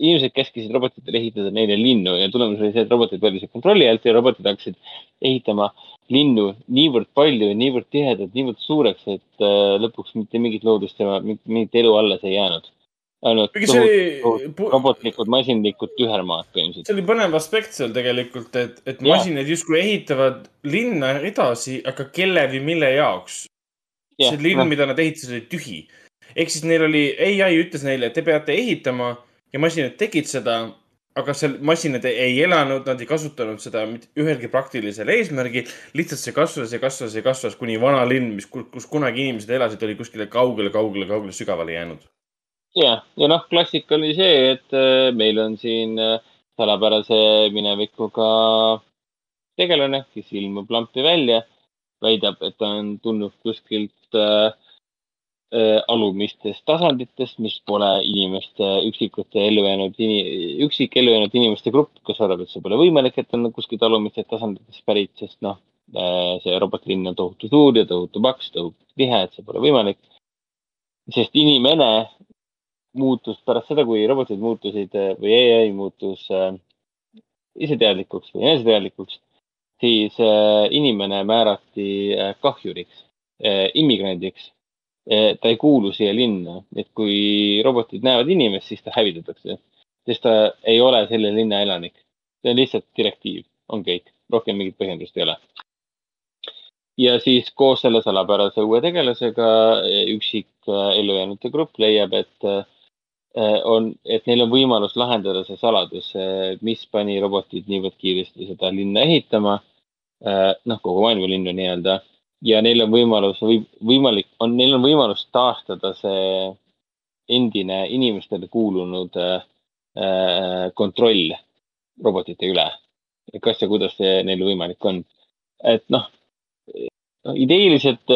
inimesed käskisid robotitel ehitada neile linnu ja tulemus oli see, et robotid võtsid kontrolli alt ja robotid hakkasid ehitama linnu niivõrd palju ja niivõrd tihedalt, niivõrd suureks, et äh, lõpuks mitte mingit loodust ja mingit elu alles ei jäänud. Ainult see oli- tohutud robotlikud, masinlikud tühermaad põhimõtteliselt. see oli põnev aspekt seal tegelikult, et, et masinad justkui ehitavad linna edasi, aga kelle või mille jaoks. Jah, see linn noh., mida nad ehitasid, oli tühi. ehk siis neil oli, ai ütles neile, et te peate ehitama ja masinad tegid seda. aga seal masinad ei elanud, nad ei kasutanud seda ühelgi praktilisel eesmärgil. lihtsalt see kasvas ja kasvas ja kasvas, kuni vana linn, mis, kus kunagi inimesed elasid, oli kuskile kaugele, kaugele, kaugele sügavale jäänud. ja, ja noh, klassika oli see, et äh, meil on siin äh, salapärase minevikuga tegelane, kes ilmub lampi välja, väidab, et ta on tulnud kuskilt äh, äh, alumistest tasanditest, mis pole inimeste üksikute ellujäänud, üksik ellujäänud inimeste grupp, kes arvab, et see pole võimalik, et on kuskilt alumistest tasanditest pärit, sest noh, see robotlinn on tohutu suur ja tohutu paks, tohutu tihe, et see pole võimalik. sest inimene muutus pärast seda, kui robotid muutusid äh, või ai muutus äh, iseteadlikuks või eneseteadlikuks, siis äh, inimene määrati äh, kahjuriks äh,, immigrandiks Eh, ta ei kuulu siia linna, et kui robotid näevad inimest, siis ta hävitatakse, sest ta ei ole selle linna elanik. see on lihtsalt direktiiv, on kõik, rohkem mingit põhjendust ei ole. ja siis koos selle salapärase uue tegelasega eh, üksik eh, ellujäänute grupp leiab, et eh, on, et neil on võimalus lahendada see saladus, mis pani robotid niivõrd kiiresti seda linna ehitama. noh, kogu maailma linnu nii-öelda ja neil on võimalus või võimalik on, neil on võimalus taastada see endine inimestele kuulunud äh, kontroll robotite üle. kas ja kuidas see neil võimalik on? et noh, no ideeliselt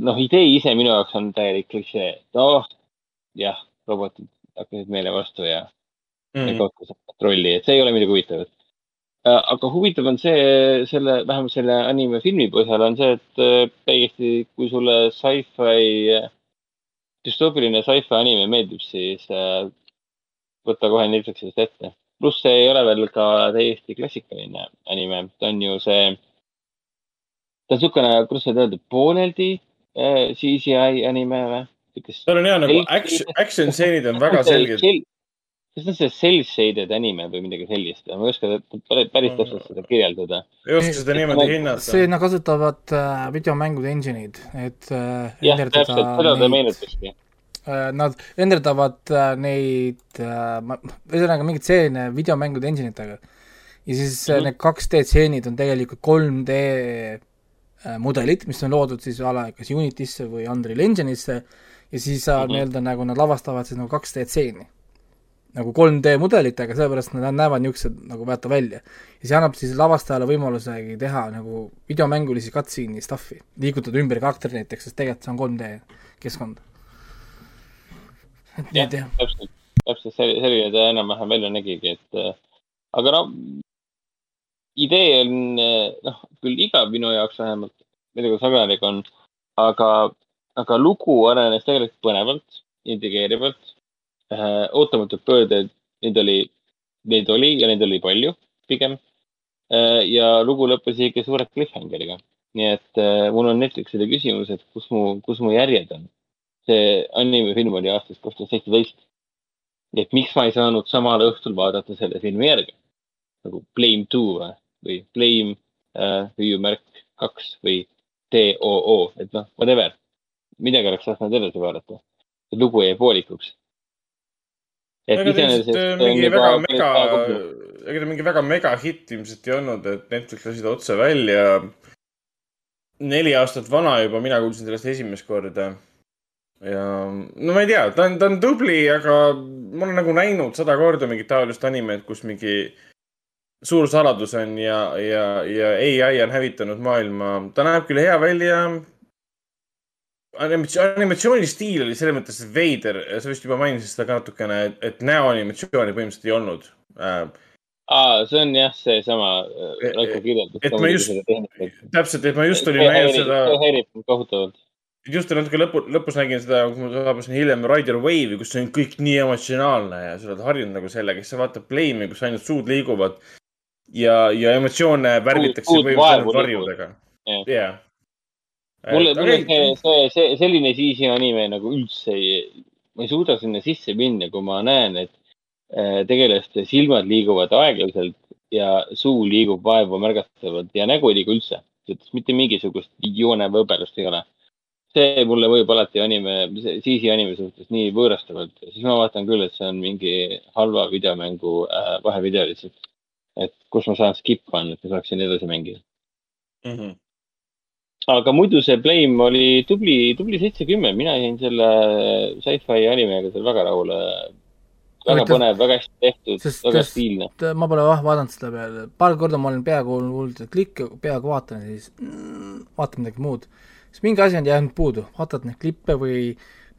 noh, idee ise minu jaoks on täielik klišee, et noh, jah, robotid hakkasid meile vastu ja mm. Mhm. kaotasid kontrolli, et see ei ole midagi huvitavat. aga huvitav on see, selle, vähemalt selle anime filmi põhjal on see, et äh, täiesti, kui sulle sci-fi, düstoopiline sci-fi anime meeldib, siis äh, võta kohe Netflixist ette. pluss see ei ole veel ka täiesti klassikaline anime, ta on ju see, ta on niisugune, kuidas seda öelda, pooleldi äh, CGI anime või? Seal on hea nagu action, action stseenid on väga selged. kas see on see cel-shaded anime või midagi sellist, ma ei oska päris- päris täpselt seda kirjeldada. ei oska seda niimoodi hinnata. see, nad kasutavad äh, videomängude engine'id, et äh, jah, täpselt, seda ta meenutaski. äh, Nad renderdavad äh, neid äh,, ühesõnaga mingit selline videomängude engine itega. ja siis mm. -hmm. need 2D stseenid on tegelikult 3D äh, mudelid, mis on loodud siis a la kas Unity'sse või Unreal Engine'isse ja siis mm Mhm. -hmm. nii-öelda nagu nad lavastavad siis nagu 2D stseeni nagu 3D mudelitega, sellepärast nad näevad niisugused nagu vaata välja. ja see annab siis lavastajale võimalusegi teha nagu videomängulisi cutscene'i stuff'i, liigutada ümber karakteri näiteks, sest tegelikult see on 3D keskkond. et nii, jah, täpselt, täpselt selline, ta enam-vähem välja nägigi, et äh, aga no idee on äh, noh, küll igav minu jaoks vähemalt, ma ei tea, kuidas Agariga on, aga, aga lugu arenes tegelikult põnevalt, intrigeerivalt äh,. ootamatud pöörded, neid oli, neid oli ja neid oli palju pigem äh,. ja lugu lõppes ikka suure cliffhangeriga. nii et äh, mul on Netflixile küsimus, et kus mu, kus mu järjed on. see animefilm oli aastast kaks tuhat seitseteist. et miks ma ei saanud samal õhtul vaadata selle filmi järgi nagu Blame two või, või Blame äh, hüüumärk kaks või TOO, et noh, whatever. Midagi oleks tahtnud edasi vaadata. see lugu jäi poolikuks. ega ta ilmselt äh, mingi väga mega ega ta mingi väga mega hitt ilmselt ei olnud, et Netflix lasi ta otse välja. neli aastat vana juba, mina kuulsin sellest esimest korda. ja no ma ei tea, ta on, ta on tubli, aga ma olen nagu näinud sada korda mingit taolist animet, kus mingi suur saladus on ja, ja, ja ai on hävitanud maailma. ta näeb küll hea välja animatsioon, animatsiooni stiil oli selles mõttes veider, sa vist juba mainisid seda ka natukene, et näoanimatsiooni põhimõtteliselt ei olnud äh,. aa, see on jah, seesama äh, Raiko kirjeldus. et ma just- täpselt, et ma just olin näinud seda, see häirib mind kohutavalt. just natuke lõpu, lõpus nägin seda, kui ma saabusin hiljem Rider Wave'i, kus see on kõik nii emotsionaalne ja sa oled harjunud nagu sellega, siis sa vaatad Flame'i, kus ainult suud liiguvad ja, ja emotsioone värvitakse põhimõtteliselt varjudega. Jah. jah. mulle, mulle see, see, see, selline CG anime nagu üldse ei, ma ei suuda sinna sisse minna, kui ma näen, et äh, tegelaste silmad liiguvad aeglaselt ja suu liigub vaevu märgatavalt ja nägu ei liigu üldse. mitte mingisugust joone või õbelust ei ole. see mulle võib alati anime, CC anime suhtes nii võõrastavalt, siis ma vaatan küll, et see on mingi halva videomängu äh, vahevideo lihtsalt. et kus ma saan skip panna, et ma saaksin edasi mängida. mm. -hmm. Aga muidu see Blame oli tubli, tubli seitsekümmend, mina jäin selle sci-fi animega seal väga rahule. väga Huvitav. põnev, väga hästi tehtud, väga stiilne. ma pole jah vaadanud seda peale, paar korda ma olen peaaegu kuulnud, et klikke, peaaegu vaatan ja siis mm, vaatan midagi muud. siis mingi asi on jäänud puudu, vaatad neid klippe või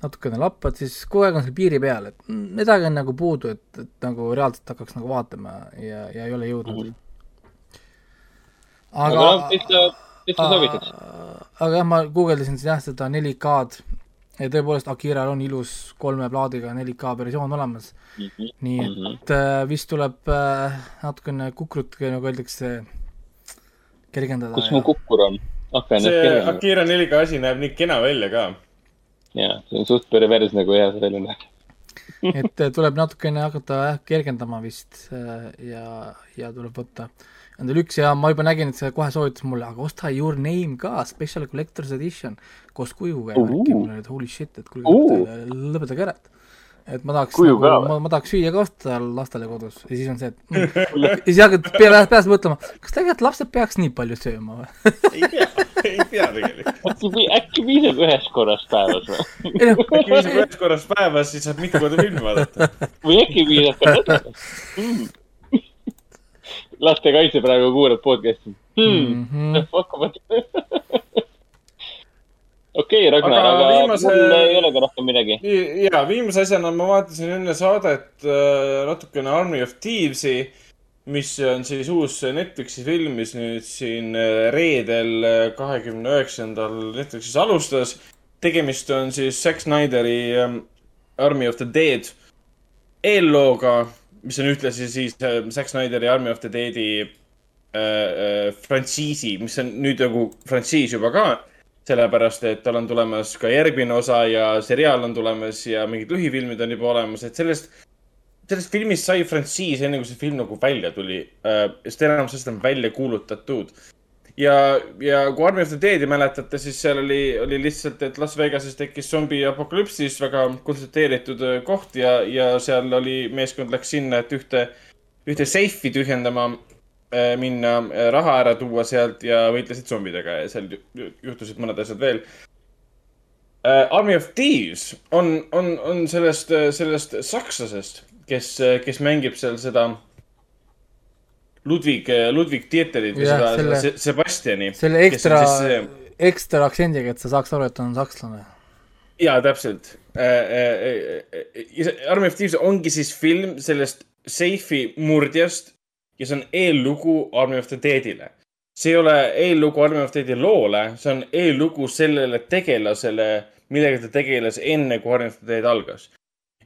natukene lappad, siis kogu aeg on seal piiri peal, et mm, midagi on nagu puudu, et, et nagu reaalselt hakkaks nagu vaatama ja, ja ei ole jõudnud. aga noh, täitsa, täitsa soovitaks. aga jah, ma guugeldasin jah seda 4K-d ja tõepoolest Akiral on ilus kolme plaadiga 4K versioon olemas. nii et äh, vist tuleb äh, natukene kukrut, nagu öeldakse, kergendada. kus mu kukkur on? see. Akira 4K asi näeb nii kena välja ka. jaa, see on suht pervers nagu hea see välja näeb. et äh, tuleb natukene hakata jah kergendama vist äh, ja, ja tuleb võtta endale üks ja ma juba nägin, et see kohe soovitas mulle, aga osta Your Name ka, Special Collector's Edition koos kujuga ja värki, mul oli, et holy shit, et kuulge lõpetage ära, et et ma tahaks nagu, ma, ma tahaks süüa ka osta lastele kodus ja siis on see, et mm. ja siis hakkad pea, peas mõtlema, kas tegelikult lapsed peaks nii palju sööma või? ei pea, ei pea tegelikult. äkki, äkki piisab ühest korrast päevas või? äkki piisab ühest korrast päevas, siis saab mitu korda filmi vaadata. või äkki piisab ka nädalas (laughs) mm.? Lastekaitse praegu kuulab podcast'i hmm.. Fuck ma tean. okei, Ragnar, Aga aga viimase- mul ei ole ka rohkem midagi. ja viimase asjana ma vaatasin enne saadet äh, natukene Army of Thieves'i, mis on siis uus Netflixi film, mis nüüd siin äh, reedel, kahekümne üheksandal Netflixis alustas. tegemist on siis Zack Snyderi ähm, Army of the Dead eellooga, mis on ühtlasi siis äh, Zack Snyderi Army of the Deadi äh, äh, frantsiisi, mis on nüüd nagu frantsiis juba ka sellepärast, et tal on tulemas ka järgmine osa ja seriaal on tulemas ja mingid lühifilmid on juba olemas, et sellest, sellest filmist sai frantsiis enne kui see film nagu välja tuli äh,. sest enamus asjad on välja kuulutatud. ja, ja kui Army of the Dead'i mäletate, siis seal oli, oli lihtsalt, et Las Vegases tekkis zombi apokalüpsis väga kontsentreeritud äh, koht ja, ja seal oli, meeskond läks sinna, et ühte, ühte seifi tühjendama äh, minna, raha ära tuua sealt ja võitlesid zombidega ja seal ju- ju- juhtusid mõned asjad veel. Army of Thieves on, on, on sellest, sellest sakslasest, kes, kes mängib seal seda Ludwig, Ludwig Dieterit või seda, selle- seda Se- Sebastiani. selle ekstra, ekstra aktsendiga, et sa saaks aru, et on sakslane. jaa, täpselt. Army of Thieves ongi siis film sellest seifi murdjast ja see on eellugu Army of the Deadile. see ei ole eellugu Army of the Deadi loole, see on eellugu sellele tegelasele, millega ta tegeles enne, kui Army of the Dead algas.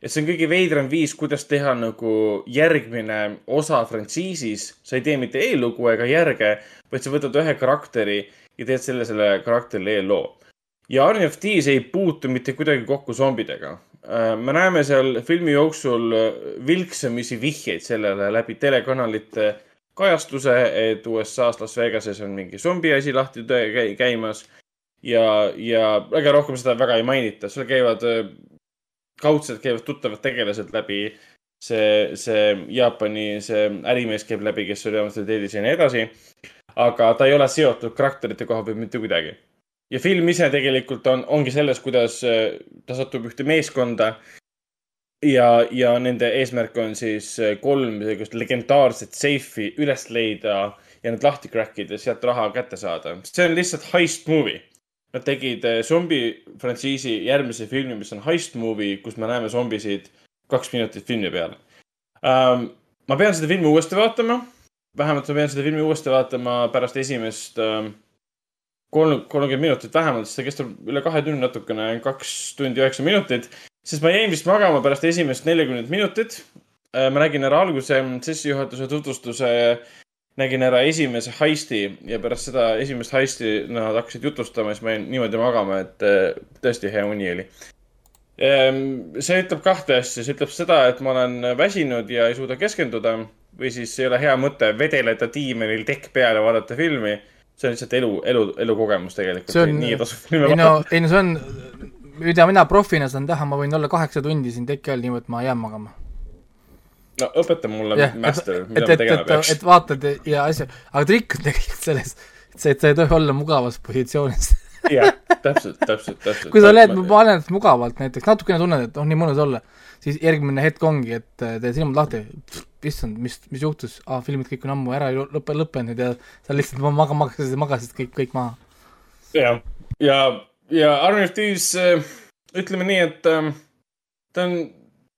Et see on kõige veidram viis, kuidas teha nagu järgmine osa frantsiisis. sa ei tee mitte eellugu ega järge, vaid sa võtad ühe karakteri ja teed selle, selle karakterile eelloo ja Army of Thieves ei puutu mitte kuidagi kokku zombidega. me näeme seal filmi jooksul äh, vilksamisi vihjeid sellele läbi telekanalite kajastuse, et USA-s Las Vegases on mingi zombi asi lahti käimas. ja, ja väga rohkem seda väga ei mainita, seal käivad, kaudselt käivad tuttavad tegelased läbi. see, see Jaapani, see ärimees käib läbi, kes oli the Deadis ja nii edasi. aga ta ei ole seotud karakterite koha pealt mitte kuidagi ja film ise tegelikult on, ongi selles, kuidas äh, ta satub ühte meeskonda. ja, ja nende eesmärk on siis äh, kolm sellist legendaarset seifi üles leida ja need lahti crack ida, sealt raha kätte saada. see on lihtsalt heist movie. Nad tegid äh, zombi frantsiisi järgmise filmi, mis on heist movie, kus me näeme zombisid kaks minutit filmi peale um,. ma pean seda filmi uuesti vaatama. vähemalt ma pean seda filmi uuesti vaatama pärast esimest um, kolm, kolmkümmend minutit vähemalt, sest see kestab üle kahe tunni natukene, kaks tundi üheksa minutit. sest ma jäin vist magama pärast esimest neljakümmet minutit. ma nägin ära alguse sissejuhatuse tutvustuse, nägin ära esimese heisti ja pärast seda esimest heisti nad hakkasid jutustama, siis ma jäin niimoodi magama, et eh, tõesti hea uni oli. see ütleb kahte asja, see ütleb seda, et ma olen väsinud ja ei suuda keskenduda või siis ei ole hea mõte vedeleda diivanil tekk peal ja vaadata filmi see on lihtsalt elu, elu, elukogemus tegelikult. see on, ei no ei no see on, mida mina profina saan teha, ma võin olla kaheksa tundi siin teki all niimoodi, ma jään magama. No õpeta mulle jah, master, mida et, ma tegema et, peaks et. vaatad ja asja, aga trikk on tegelikult selles, et sa, et sa ei tohi olla mugavas positsioonis. (laughs) jah, täpselt, täpselt, täpselt. kui sa ma olen mugavalt näiteks, natukene tunned, et oh, nii mõnus olla, siis järgmine hetk ongi, et äh, teed silmad lahti, issand, mis, mis juhtus ah,, filmid kõik on ammu ära lõppe, lõppenud ja sa lihtsalt maga-, magasid, magasid kõik, kõik maha. ja, ja Army of Thieves, ütleme nii, et ähm, ta on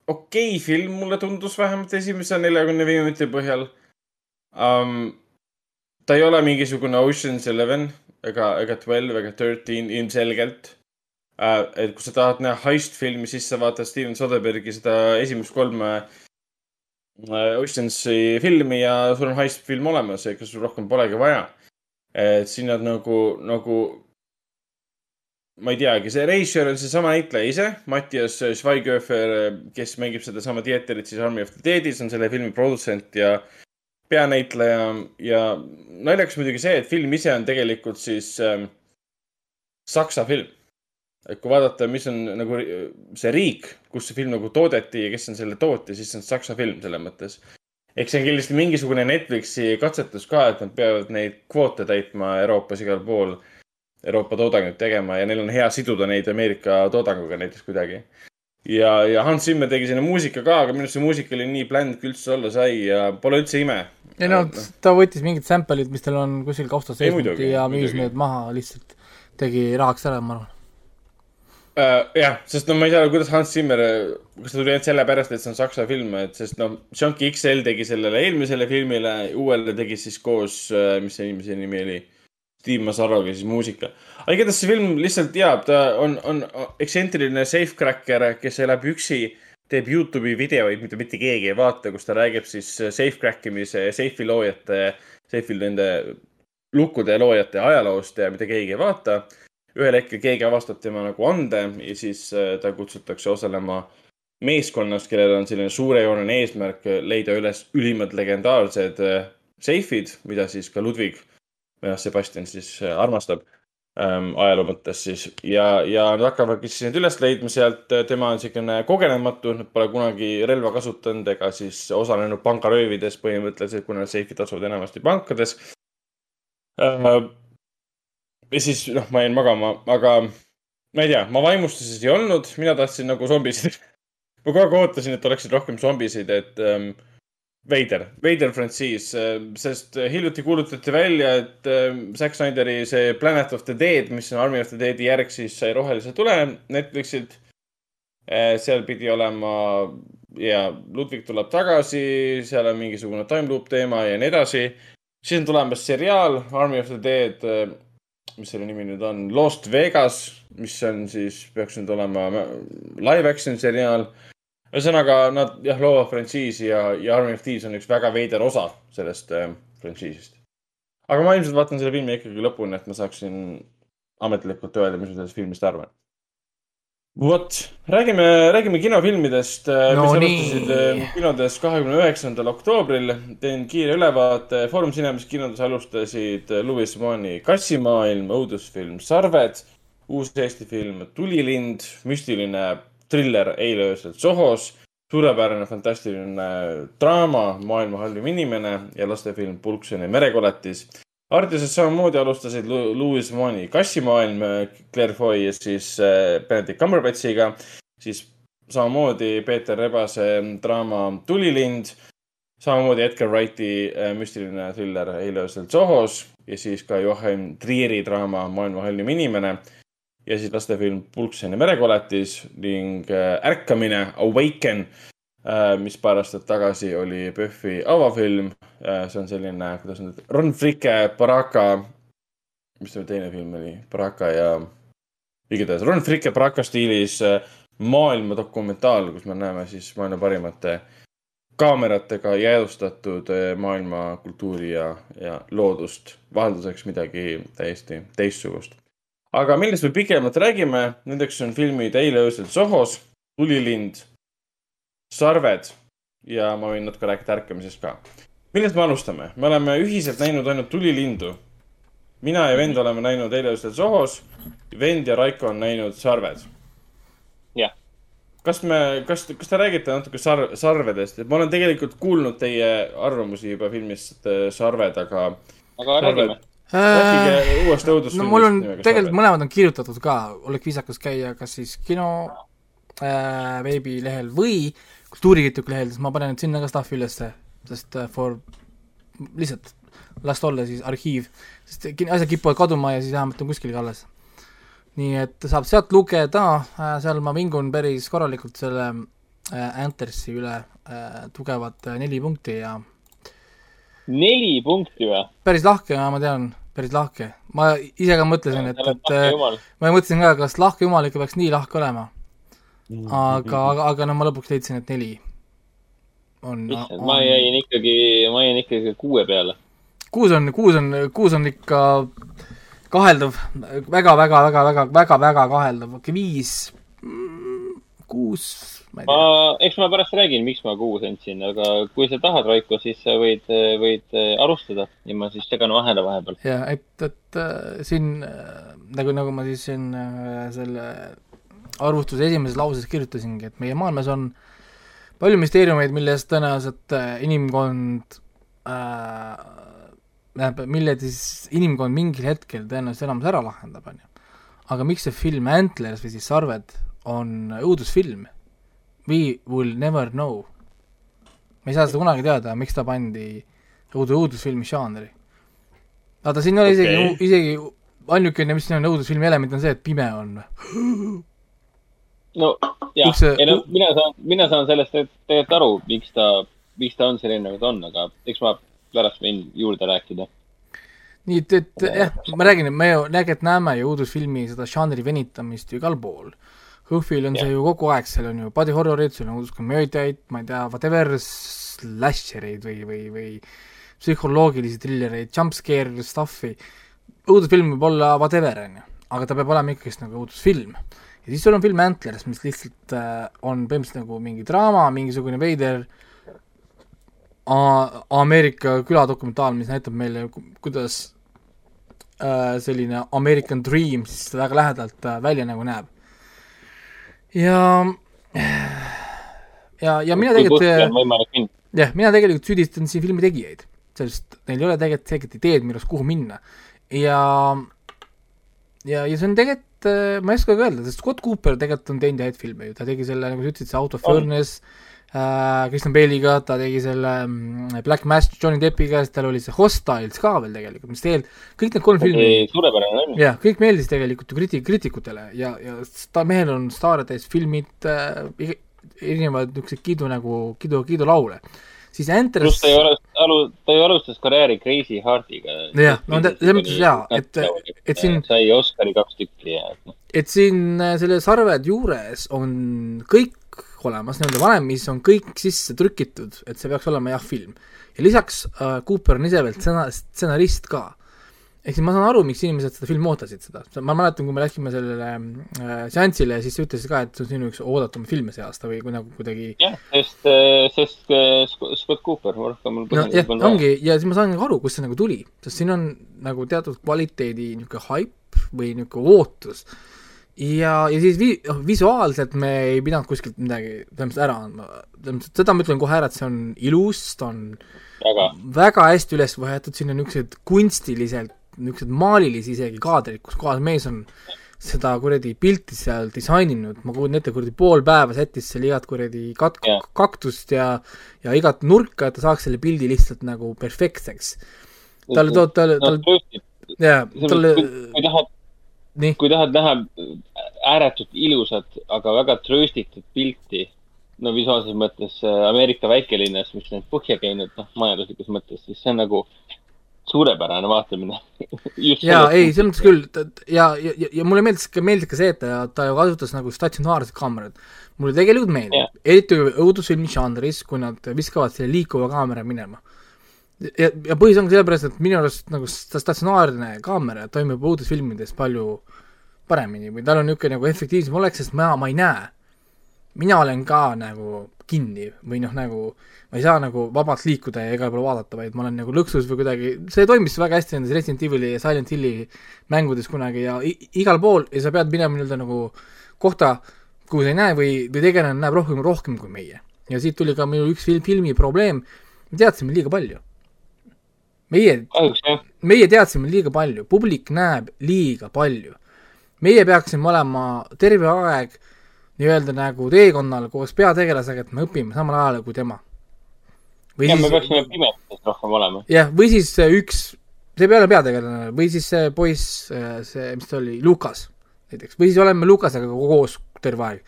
okei okay film, mulle tundus vähemalt esimese neljakümne viie minuti põhjal um,. ta ei ole mingisugune Ocean's Eleven ega, ega Twelve ega Thirteen ilmselgelt uh,. et kui sa tahad näha heist-filmi, siis sa vaatad Steven Soderberghi seda esimest kolme uh, Oceansi filmi ja sul on heist-film olemas, ega sul rohkem polegi vaja. et siin nad nagu, nagu ma ei teagi, see reisijal on seesama näitleja ise, Mattias Schweighöfer, kes mängib sedasama Dieterit siis Army of the Deadis, on selle filmi produtsent ja peanäitleja ja naljakas muidugi see, et film ise on tegelikult siis ähm, saksa film. et kui vaadata, mis on nagu ri- see riik, kus see film nagu toodeti ja kes on selle tootja, siis see on saksa film selles mõttes. eks see on kindlasti mingisugune Netflixi katsetus ka, et nad peavad neid kvoote täitma Euroopas igal pool Euroopa toodangut tegema ja neil on hea siduda neid Ameerika toodanguga näiteks kuidagi. ja, ja Hans Zimmer tegi sinna muusika ka, aga minu arust see muusika oli nii bland, kui üldse olla sai ja pole üldse ime. ei no ta võttis mingid sample'id, mis tal on kuskil kaustas Ei, seisnud ja müüs need maha lihtsalt, tegi rahaks ära, ma arvan. uh,. jah, sest no ma ei tea, kuidas Hans Zimmer, kas ta tuli ainult sellepärast, et see on saksa film, et sest noh, Junkie XL tegi sellele eelmisele filmile, uuele tegi siis koos, mis see inimese nimi oli, Steve Mazaroga siis muusika. aga igatahes see film lihtsalt jaa, ta on, on ekstsentriline safecracker, kes elab üksi, teeb Youtube'i videoid, mida mitte keegi ei vaata, kus ta räägib siis safecrack imise, safe'i loojate, safe'il nende lukkude loojate ajaloost ja mida keegi ei vaata ühel hetkel keegi avastab tema nagu ande ja siis äh, ta kutsutakse osalema meeskonnas, kellel on selline suurejooneline eesmärk leida üles ülimad legendaarsed äh, seifid, mida siis ka Ludwig, Sebastian siis äh, armastab ähm, ajaloo mõttes siis ja, ja nad hakkavadki siis neid üles leidma sealt. tema on niisugune kogenematu, pole kunagi relva kasutanud ega siis osalenud pangaröövides põhimõtteliselt, kuna seifid asuvad enamasti pankades äh, ja siis noh, ma jäin magama, aga ma ei tea, ma vaimustuses ei olnud, mina tahtsin nagu zombisid. (laughs) ma kogu aeg ootasin, et oleksid rohkem zombisid, et ähm, veider, veider frantsiis, sest hiljuti kuulutati välja, et ähm, Zack Snyderi see Planet of the Dead, mis on Army of the Deadi järg, siis sai rohelise tule Netflixilt. seal pidi olema ja Ludwig tuleb tagasi, seal on mingisugune time loop teema ja nii edasi. siis on tulemas seriaal Army of the Dead mis selle nimi nüüd on, Lost Vegas, mis on siis, peaks nüüd olema live action seriaal. Ühesõnaga nad jah, loovad frantsiisi ja, ja Army of Thieves on üks väga veider osa sellest äh, frantsiisist. aga ma ilmselt vaatan selle filmi ikkagi lõpuni, et ma saaksin ametlikult öelda, mis ma sellest filmist arvan. vot, räägime, räägime kinofilmidest No mis alustasid äh, kinodes kahekümne üheksandal oktoobril. teen kiire ülevaate. Foorum Cinemas kinodes alustasid Louis Mani Kassimaailm, õudusfilm Sarved, uus Eesti film Tulilind, müstiline triller Eile öösel Sohos, suurepärane fantastiline draama Maailma halvim inimene ja lastefilm Pulkseni merekoletis. Artises samamoodi alustasid Lu- Louis Mani Kassimaailm, Claire Foy ja siis äh, Benedict Cumberbatchiga, siis samamoodi Peeter Rebase draama Tulilind, samamoodi Edgar Wrighti äh, müstiline thriller Eile öösel Sohos. Ja siis ka Joachim Trieri draama Maailma halvim inimene ja siis lastefilm Pulkseni merekoletis ning äh, Ärkamine, Awaken, mis paar aastat tagasi oli PÖFFi avafilm. see on selline, kuidas nüüd, Ron Fricke, Baraka, mis see teine film oli, Baraka ja, igatahes Ron Fricke Baraka stiilis äh, maailma dokumentaal, kus me näeme siis maailma parimate kaameratega jäädvustatud äh, maailma kultuuri ja, ja loodust, vahelduseks midagi täiesti teistsugust aga millest me pikemalt räägime, nendeks on filmid Eile öösel Sohos, Tulilind, Sarved ja ma võin natuke rääkida ärkamisest ka. millest me alustame? me oleme ühiselt näinud ainult Tulilindu. mina ja vend oleme näinud Eile öösel Sohos. vend ja Raiko on näinud Sarved. jah, kas me, kas, kas te räägite natuke sar-, sarvedest, et ma olen tegelikult kuulnud teie arvamusi juba filmist äh, Sarved, aga. aga räägime. Rääkige uuest õudusfilmist. no mul on tegelikult mõlemad on kirjutatud ka, oleks viisakas käia kas siis kino äh, veebilehel või kultuurikirjaniku lehel, sest ma panen sinna ka stuff'i ülesse, sest äh, for lihtsalt las ta olla siis arhiiv, sest asjad kipuvad kaduma ja siis vähemalt on kuskil ka alles. nii et saab sealt lugeda äh,, seal ma vingun päris korralikult selle äh, Anthersi üle äh, tugevat äh, neli punkti ja neli punkti või? päris lahke, ma tean, päris lahke. ma ise ka mõtlesin, et, et ma mõtlesin ka, kas lahke jumal ikka peaks nii lahke olema. aga, aga, aga no ma lõpuks leidsin, et neli on. issand, ma jäin ikkagi, ma jäin ikkagi kuue peale. kuus on, kuus on, kuus on ikka kaheldav väga, väga, väga, väga, väga, väga kaheldav, okei viis, kuus, ma ma, eks ma pärast räägin, miks ma kuus andsin, aga kui sa tahad, Raiko, siis sa võid, võid äh, alustada ja ma siis segan vahele vahepeal. ja et, et äh, siin äh, nagu, nagu ma siis siin selle arvustuse esimeses lauses kirjutasingi, et meie maailmas on palju müsteeriumeid, millest tõenäoliselt inimkond äh,, tähendab, mille siis inimkond mingil hetkel tõenäoliselt enamus ära lahendab, on ju. aga miks see film Antlers või siis Sarved on õudusfilm? We will never know. me ei saa seda kunagi teada, miks ta pandi õudu-, õudusfilmi žanri vaata, siin ei ole isegi okay., isegi ainukene, mis siin on õudusfilmi element, on see, et pime on. no jah ei no mina saan, mina saan sellest et- tegelikult aru, miks ta, miks ta on selline, nagu ta on, aga eks ma pärast võin juurde rääkida. nii et, et jah, ma räägin, et me ju tegelikult näeme ju õudusfilmi seda žanri venitamist ju igal pool. HÖFFil on see ju kogu aeg, seal on ju body horror'id, sul on õuduskomöödiaid, ma ei tea, whatever, slashereid või, või, või psühholoogilisi trillereid, jumpscare stuff'i, õudusfilm võib olla whatever, on ju, aga ta peab olema ikkagist nagu õudusfilm. ja siis sul on film Antlers, mis lihtsalt äh, on põhimõtteliselt nagu mingi draama, mingisugune veider A- Ameerika küladokumentaal, mis näitab meile, kuidas äh, selline American Dream siis väga lähedalt äh, välja nagu näeb. ja, ja, ja mina tegelikult, jah, mina tegelikult süüdistan siin filmi tegijaid, sest neil ei ole tegelikult selget ideed, millest kuhu minna. ja, ja, ja see on tegelikult, ma ei oskagi öelda, sest Scott Cooper tegelikult on teinud häid filme ju, ta tegi selle, nagu sa ütlesid, see Out of. Furnace äh,, Kristen Bale'iga, ta tegi selle mm, Black Mass Johnny Deppiga, siis tal oli see Hostiles ka veel tegelikult, mis tegelikult, kõik need kolm filmi suurepärane film. jah, kõik meeldis tegelikult ju kriti-, kriitikutele ja, ja ta, mehel on staare täis filmid äh,, erinevaid niisuguseid kiidu nagu, kiidu, kiidulaule. siis Enters pluss ta ju alustas, alu-, ta ju alustas karjääri Crazy Heartiga. Jah, no selles mõttes jaa, et- et siin- sai Oscari kaks tükki ja noh, et siin äh, selle sarved juures on kõik olemas, nii-öelda vanemis on kõik sisse trükitud, et see peaks olema jah, film. ja lisaks äh, Cooper on ise veel stsenar-, stsenarist ka. ehk siis ma saan aru, miks inimesed seda filmi ootasid seda, ma mäletan, kui me läksime sellele äh, seansile, siis sa ütlesid ka, et see on sinu üks oodatumaid filme see aasta või kui nagu kuidagi jah, sest, sest äh, Sc- Scott Cooper, rohkem mul no jah, ongi, ja siis ma saan nagu aru, kust see nagu tuli, sest siin on nagu teatud kvaliteedi niisugune haip või niisugune ootus. ja, ja siis vi-, visuaalselt me ei pidanud kuskilt midagi põhimõtteliselt ära andma, seda ma ütlen kohe ära, et see on ilus, ta on väga, väga hästi üles võetud, siin on niisugused kunstiliselt, niisugused maalilisi isegi kaadrid, kus kohas mees on seda kuradi pilti seal disaininud, ma kujutan ette, kuradi pool päeva sättis seal igat kuradi kat- Jah., kaktust ja ja igat nurka, et ta saaks selle pildi lihtsalt nagu perfektseks. talle toob, talle, talle, jaa, talle, kui tahad, kui tahad näha ääretult ilusat, aga väga trööstitud pilti, no visuaalses mõttes äh, Ameerika väikelinnas, mis on põhja käinud, noh, majanduslikus mõttes, siis see on nagu suurepärane vaatamine. (laughs) jaa, ei, selles mõttes küll, ja, ja, ja, ja mulle meeldis ka, meeldis ka see, et ta, ta ju kasutas nagu statsionaarset kaamerat. mulle tegelikult meeldib eriti õudusfilmi žanris, kui nad viskavad selle liikuva kaamera minema. ja, ja põhjus ongi sellepärast, et minu arust nagu sta- statsionaarne kaamera toimib õudusfilmides palju paremini või tal on niisugune nagu efektiivsem olek, sest ma, ma ei näe. mina olen ka nagu kinni või noh, nagu ma ei saa nagu vabalt liikuda ja igale poole vaadata, vaid ma olen nagu lõksus või kuidagi, see toimis väga hästi nendes Resident Evil'i ja Silent Hilli mängudes kunagi ja igal pool ja sa pead minema nii-öelda nagu kohta, kuhu sa ei näe või, või tegelane näeb rohkem, rohkem kui meie. ja siit tuli ka minu üks film, filmi probleem, me teadsime liiga palju. meie, meie teadsime liiga palju, publik näeb liiga palju. meie peaksime olema terve aeg nii-öelda nagu teekonnal koos peategelasega, et me õpime samal ajal kui tema. või ja me siis, peaksime pimeduses rohkem olema. jah, või siis see üks, see ei olema peategelane, või siis see poiss, see, mis ta oli, Lukas näiteks, või siis oleme Lukasega koos terve aeg.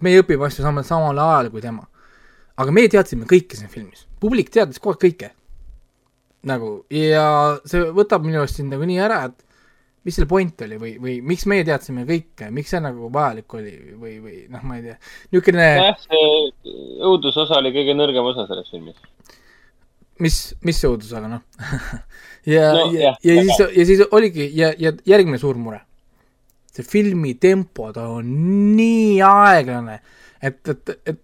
meie õpime asju samal, samal ajal kui tema. aga meie teadsime kõike siin filmis, publik teadis kogu aeg kõike. Nagu ja see võtab minu arust sind nagu nii ära, et mis selle point oli või, või miks meie teadsime kõike, miks see nagu vajalik oli või, või noh, ma ei tea, niisugune jah, see õudusosa oli kõige nõrgem osa selles filmis. mis, mis see õudus, aga noh (laughs) ja No ja, ja siis, ja siis oligi ja, ja järgmine suur mure. see filmi tempo, ta on nii aeglane, et, et, et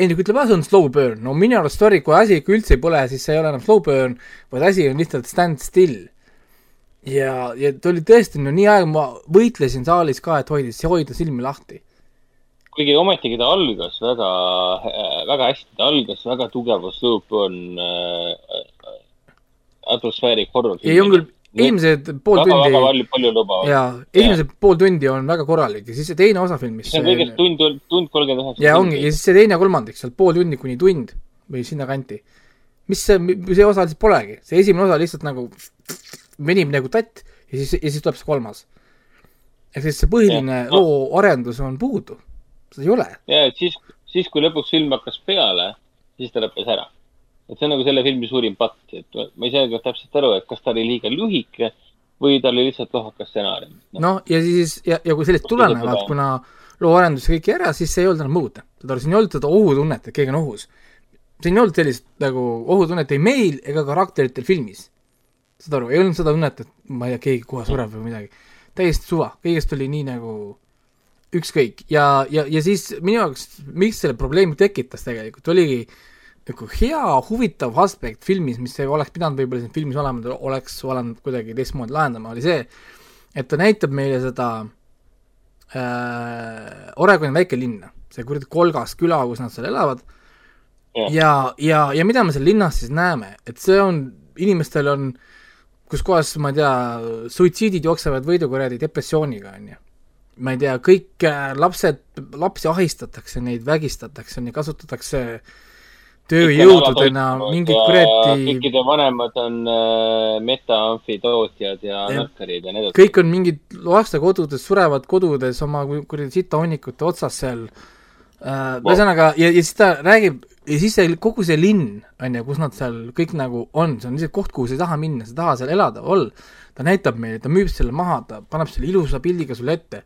Hendrik ütleb, ah see on slow burn, no minu arust sorry, kui asi ikka üldse ei põle, siis see ei ole enam slow burn, vaid asi on lihtsalt stand still. ja, ja ta oli tõesti no nii aeg, ma võitlesin saalis ka, et hoida, hoida silmi lahti. kuigi ometigi ta algas väga, väga hästi, ta algas väga tugeva slow burn äh, atmosfäärik horror. ei, on küll, esimesed pool väga, väga tundi palju, palju lubav. ja esimesed pool tundi on väga korralik ja siis see teine osa filmist see on kõigest tund, tund kolmkümmend üheksa. ja ongi, ja siis see teine kolmandik, sealt pool tundi kuni tund või sinnakanti. mis see, see osa lihtsalt polegi, see esimene osa lihtsalt nagu venib nagu tatt ja siis, ja siis tuleb see kolmas. ehk siis see põhiline no- loo arendus on puudu, seda ei ole. ja, et siis, siis kui lõpuks film hakkas peale, siis ta lõppes ära. Et see on nagu selle filmi suurim patt, et ma ei saa ka täpselt aru, et kas ta oli liiga lühike või ta oli lihtsalt lohakas stsenaarium. noh, ja siis ja, ja kui sellest tulenevalt, kuna loo arendus kõik ära, siis see ei olnud enam mõõta. saad aru, siin ei olnud seda ohutunnet, et keegi on ohus. siin ei olnud sellist nagu ohutunnet ei meil ega karakteritel filmis. saad aru, ei olnud seda tunnet, et ma ei tea, keegi kohe sureb või midagi. täiesti suva, kõigest oli nii nagu ükskõik ja, ja, ja siis minu jaoks, miks selle probleemi tekitas tegelikult, oligi nagu hea huvitav aspekt filmis, mis ei oleks pidanud võib-olla siin filmis olema, oleks olema kuidagi teistmoodi lahendama, oli see, et ta näitab meile seda äh, Oregoni väikelinna, see kuradi kolgas küla, kus nad seal elavad. Ja, ja, ja mida me seal linnas siis näeme, et see on, inimestel on, kus kohas, ma ei tea, suitsiidid jooksevad võidu kuradi depressiooniga, on ju. ma ei tea, kõik äh, lapsed, lapsi ahistatakse, neid vägistatakse, neid kasutatakse tööjõududena, mingid kuradi kõikide vanemad on äh, metaamfitootjad ja Jah. narkarid ja nii edasi. kõik on mingid lastekodudes, surevad kodudes oma ku- kuradi sitahunnikute otsas seal äh,. ühesõnaga, ja, ja siis ta räägib ja siis see kogu see linn, on ju, kus nad seal kõik nagu on, see on lihtsalt koht, kuhu sa ei taha minna, sa ei taha seal elada, olla. ta näitab meile, ta müüb selle maha, ta paneb selle ilusa pildiga sulle ette.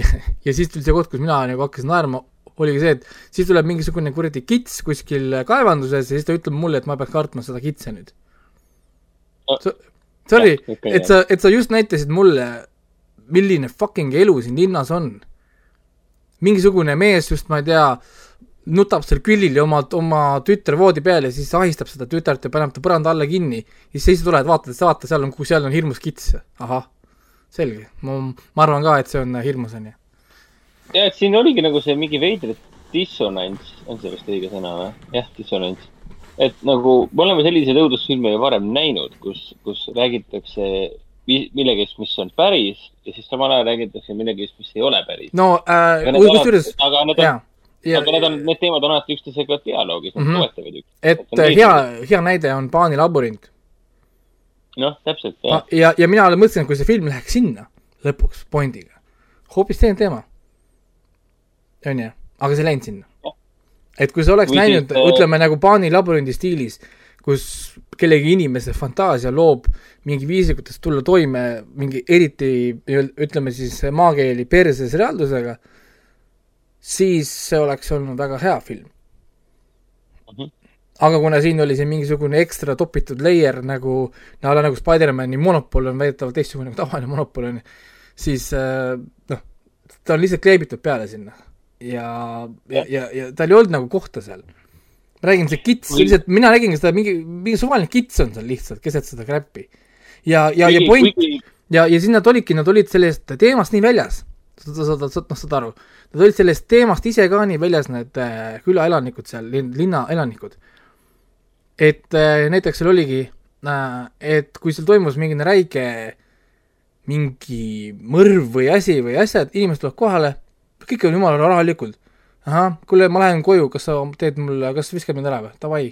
(laughs) ja siis tuli see koht, kus mina nagu hakkasin naerma, oligi see, et siis tuleb mingisugune kuradi kits kuskil kaevanduses ja siis ta ütleb mulle, et ma peaks kartma seda kitse nüüd. Sorry Jah,, ikka et sa, et sa just näitasid mulle, milline fucking elu siin linnas on. mingisugune mees just, ma ei tea, nutab seal külili oma, oma tütre voodi peal ja siis ahistab seda tütart ja paneb ta põranda alla kinni. ja siis sa tuled, vaatad, et vaata, seal on, seal on hirmus kits. ahah, selge, ma, ma arvan ka, et see on hirmus, on ju. ja, et siin oligi nagu see mingi veider dissonants, on see vist õige sõna või? jah, dissonants. et nagu me oleme selliseid õudusfilme ju varem näinud, kus, kus räägitakse millegist, mis on päris ja siis samal ajal räägitakse millegist, mis ei ole päris. no äh, kusjuures, aga need on, aga need on, need teemad on alati üksteisega dialoogis, nad Mhm. toetavad üksteist. et äh, hea, hea näide on Paani labürint. noh, täpselt, jah. ja, ja mina mõtlesin, et kui see film läheks sinna lõpuks pointiga, hoopis teine teema. On ju, aga see ei läinud sinna. et kui sa oleks Või näinud siis,, äh, ütleme nagu Paani labürindi stiilis, kus kellegi inimese fantaasia loob mingi viisi, kuidas tulla toime mingi eriti ütleme siis maakeeli perses reaalsusega, siis see oleks olnud väga hea film. aga kuna siin oli see mingisugune ekstra topitud layer nagu, no nagu Spider-man'i monopol on väidetavalt teistsugune kui tavaline monopol on ju, siis äh, noh, ta on lihtsalt kleebitud peale sinna. ja, ja, ja, ja tal ei olnud nagu kohta seal. ma räägin, see kits, lihtsalt mina nägin seda mingi, mingi suvaline kits on seal lihtsalt keset seda crap'i. ja, ja, ja point ja, ja siis nad olidki, nad olid sellest teemast nii väljas. sa saad, noh, saad aru. Nad olid sellest teemast ise ka nii väljas, need äh, külaelanikud seal, linna elanikud. et äh, näiteks seal oligi äh,, et kui seal toimus mingi räige mingi mõrv või asi või asjad, inimesed tulevad kohale, kõik on jumala rahulikud. ahah, kuule, ma lähen koju, kas sa teed mulle, kas viskad mind ära või? Davai.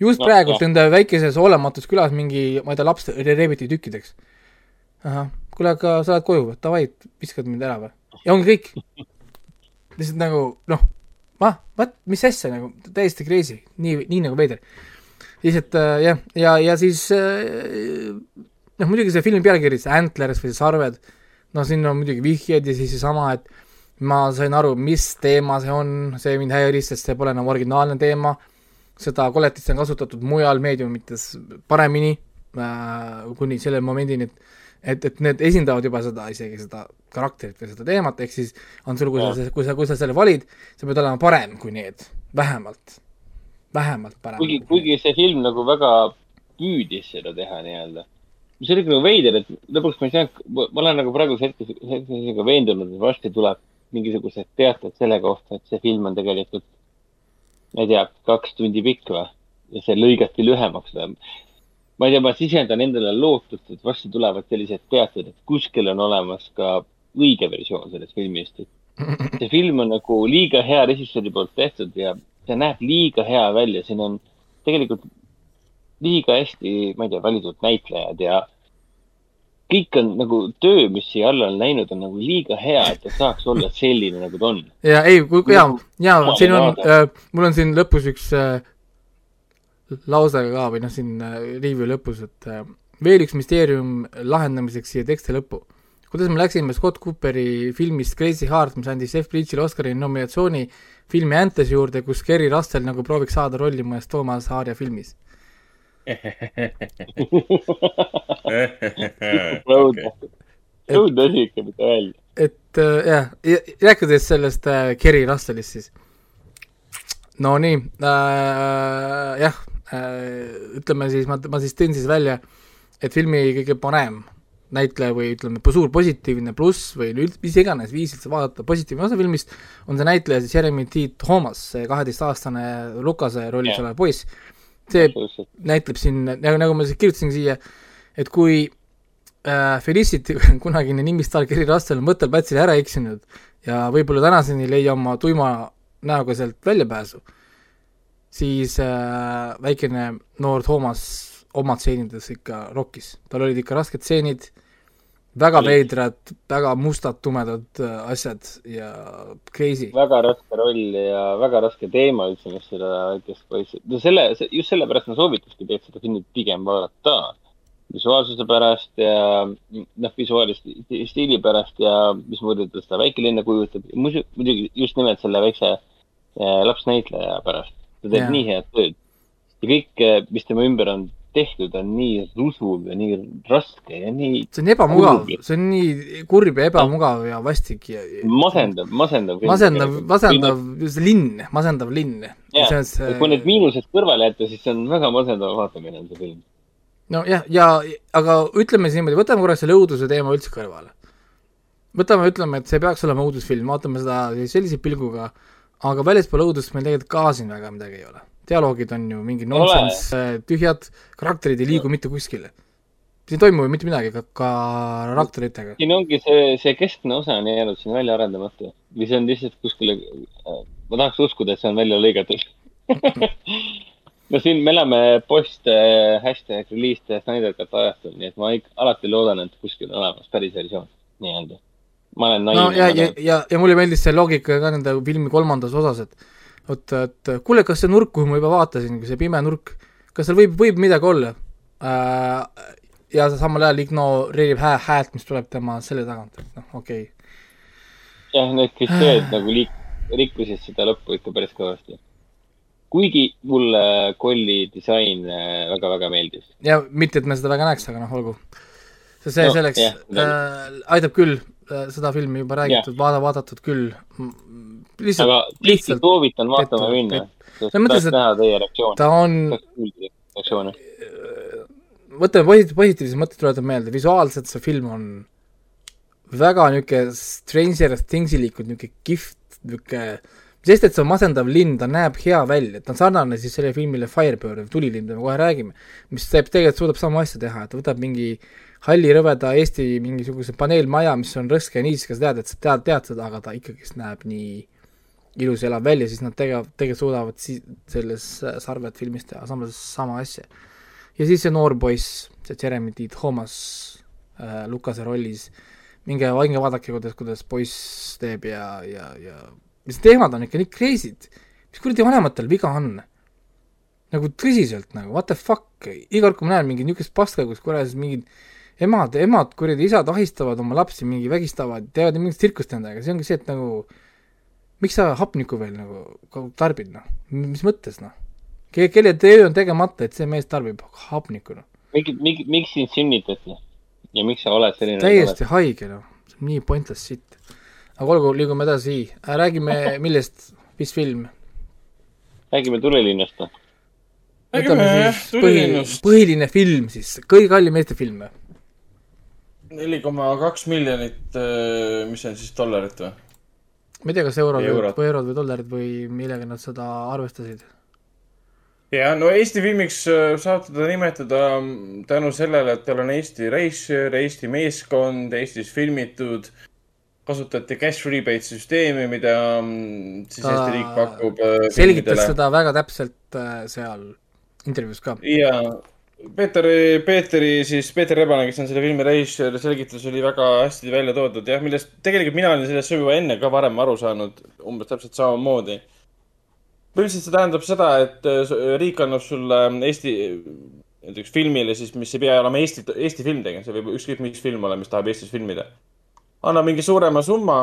just No, praegult jah. nende väikeses olematus külas mingi, ma ei tea, laps reebiti tükkideks. ahah, kuule, aga sa lähed koju või? Davai, viskad mind ära või? ja ongi kõik. lihtsalt nagu noh, ah, what, mis asja nagu, täiesti crazy, nii, nii nagu veider. lihtsalt äh, jah, ja, ja siis äh, noh, muidugi see filmi pealkiri, see Antlers või see sarved, no siin on muidugi vihjed ja siis seesama, et ma sain aru, mis teema see on, see mind häiris, sest see pole enam originaalne teema, seda koletist on kasutatud mujal meediumites paremini äh, kuni selle momendini, et et, et need esindavad juba seda, isegi seda karakterit või seda teemat, ehk siis on sul, kui sa, kui sa, kui sa selle valid, sa pead olema parem kui need, vähemalt, vähemalt parem. kuigi, kuigi see film nagu väga püüdis seda teha nii-öelda. See oli nagu veider, et lõpuks ma ei saanud, ma olen nagu praeguse hetkes, hetkes ka veendunud, et varsti tuleb mingisugused teated selle kohta, et see film on tegelikult, ma ei tea, kaks tundi pikk või? ja see lõigati lühemaks või? ma ei tea, ma sisendan endale lootust, et varsti tulevad sellised teated, et kuskil on olemas ka õige versioon sellest filmist, et see film on nagu liiga hea režissööri poolt tehtud ja see näeb liiga hea välja, siin on tegelikult liiga hästi, ma ei tea, valitud näitlejad ja kõik on nagu töö, mis siia alla on läinud, on nagu liiga hea, et ta saaks olla selline, nagu ta on. ja ei, kui, ja, ja Ma siin on äh,, mul on siin lõpus üks äh, lause ka või noh, siin äh, review lõpus, et äh, veel üks müsteerium lahendamiseks siia teksti lõppu. kuidas me läksime Scott Cooperi filmist Crazy Heart, mis andis Jeff Bridges'ile Oscari nominatsiooni filmi Antes juurde, kus Kerry Russell nagu prooviks saada rolli mõnes Toomas Haarja filmis. õudne, asi ikka, mida öelda. et äh, jah, rääkides sellest äh, Kerry Russellist siis. no nii äh,, jah äh,, ütleme siis, ma, ma siis tõin siis välja, et filmi kõige parem näitleja või ütleme, suur positiivne pluss või üld- mis iganes viisil sa vaadata positiivne osa filmist, on see näitleja siis Jeremy T. Thomas, see kaheteistaastane Lukase rollis Jah. olev poiss. See näitleb siin, nagu, nagu ma siis kirjutasin siia, et kui äh, Felicity, (laughs) kunagine nimistaar Kerry Russell on mõttelplatsile ära eksinud ja võib-olla tänaseni ei leia oma tuima näoga sealt väljapääsu, siis äh, väikene noor Toomas oma stseenides ikka rokkis, tal olid ikka rasked stseenid, väga veidrad, väga mustad, tumedad äh, asjad ja crazy. väga raske roll ja väga raske teema üldse, mis seda väikest poissi, no selle, just sellepärast ma soovitaski tegelikult seda filmi pigem vaadata. visuaalsuse pärast ja noh, visuaalist stiili pärast ja mismoodi ta seda väikelinna kujutab. muidugi just nimelt selle väikse eh, lapsnäitleja pärast. ta teeb Jaa. nii head tööd. ja kõik, mis tema ümber on tehtud, on nii rusuv ja nii raske ja nii see on ebamugav see on nii kurb ja ebamugav ja vastik ja masendav, masendav. masendav, masendav, see linn, masendav linn. see kui need miinused kõrvale jätta, siis see on väga masendav vaatamine on see film. nojah, ja aga ütleme siis niimoodi, võtame korraks selle õuduse teema üldse kõrvale. võtame, ütleme, et see peaks olema õudusfilm, vaatame seda sellise pilguga, aga väljaspool õudust meil tegelikult ka siin väga midagi ei ole. dialoogid on ju mingi Ole. nonsense, tühjad, karakterid ei liigu mitte kuskile. siin ei toimu ju mitte midagi ka karakteritega. siin ongi see, see keskne osa on jäänud siin välja arendamata või see on lihtsalt kuskile, ma tahaks uskuda, et see on välja lõigatud. (laughs) no siin me elame post äh, hashtag release Snyder Cut ajastul, nii et ma ik- alati loodan, et kuskil on olemas päris versioon, nii-öelda. Ma olen no naiivne ja, ja, ja, ja mulle meeldis see loogika ka nende filmi kolmandas osas, et oota, et kuule, kas see nurk, kuhu ma juba vaatasin, see pime nurk, kas seal võib, võib midagi olla äh,? ja samal ajal ignoreerib hää-, häält, mis tuleb tema selja tagant, et noh, okei okay.. jah, need klišeed nagu liik-, rikkusid seda lõppu ikka päris kõvasti. kuigi mulle kolli disain väga-väga meeldis. ja mitte, et me seda väga näeks, aga noh, olgu. see, see No, selleks äh, aitab küll, äh, seda filmi juba räägitud, vaada, vaadatud küll. lihtsalt aga, siiski soovitan vaatama minna. sest mõttes, tahaks näha teie reaktsiooni. ta on, reaktsiooni. võtame posi-, positiivse mõtte tuletan meelde, visuaalselt see film on väga niisugune Stranger Thingsi liikud, niisugune kihvt, niisugune sest et see on masendav linn, ta näeb hea välja, ta on sarnane siis sellele filmile Firebird või Tulilind, mida me kohe räägime, mis teeb, tegelikult suudab sama asja teha, et ta võtab mingi halli rõveda Eesti mingisuguse paneelmaja, mis on rõske ja niisika, sa tead, et sa tead, tead seda, aga ta ikkagist näeb nii ilus ja elab välja, siis nad tegelikult, tegelikult suudavad si-, selles Sarvet filmis teha sama, sama asja. ja siis see noor poiss, see Jeremy T. Thomas äh, Lukase rollis, minge, minge vaadake, kuidas, kuidas poiss teeb ja, ja, ja mis teemad on ikka nii crazy'd, mis kuradi vanematel viga on? nagu tõsiselt nagu, what the fuck, iga kord, kui ma näen mingit niisugust paska, kus kuradi mingid emad, emad, kuradi isad ahistavad oma lapsi, mingi vägistavad, teevad mingit tsirkust nendega, see ongi see, et nagu miks sa hapnikku veel nagu tarbid, noh, mis mõttes, noh? Ke-, kelle töö on tegemata, et see mees tarbib hapnikku, noh. mingi, mingi, miks sind sünnitati ja miks sa oled selline? täiesti haige, noh, see on nii pointless shit. aga olgu, liigume edasi, räägime (laughs) millest, mis film? räägime tulelinnast või? Räägime, jah, Tulilinnust. põhiline film siis, kõige kallim Eesti film või? Neli koma kaks miljonit, mis see on siis dollarit või? ma ei tea, kas eurod Eurot. või eurod või dollarid või millega nad seda arvestasid. ja no Eesti filmiks saab teda nimetada mm, tänu sellele, et tal on Eesti režissöör, Eesti meeskond, Eestis filmitud. kasutati cash rebate süsteemi, mida mm, siis Ta Eesti riik pakub selgitas seda väga täpselt äh, seal intervjuus ka. ja Peeter, Peeteri siis, Peeter Rebane, kes on selle filmi režissöör, selgitus oli väga hästi välja toodud jah, millest tegelikult mina olin sellest juba enne ka varem aru saanud, umbes täpselt samamoodi. põhiliselt see tähendab seda, et äh, riik annab sulle Eesti näiteks filmile siis, mis ei pea olema Eesti, Eesti film tegema, see võib ükskõik mis film olla, mis tahab Eestis filmida. annab mingi suurema summa,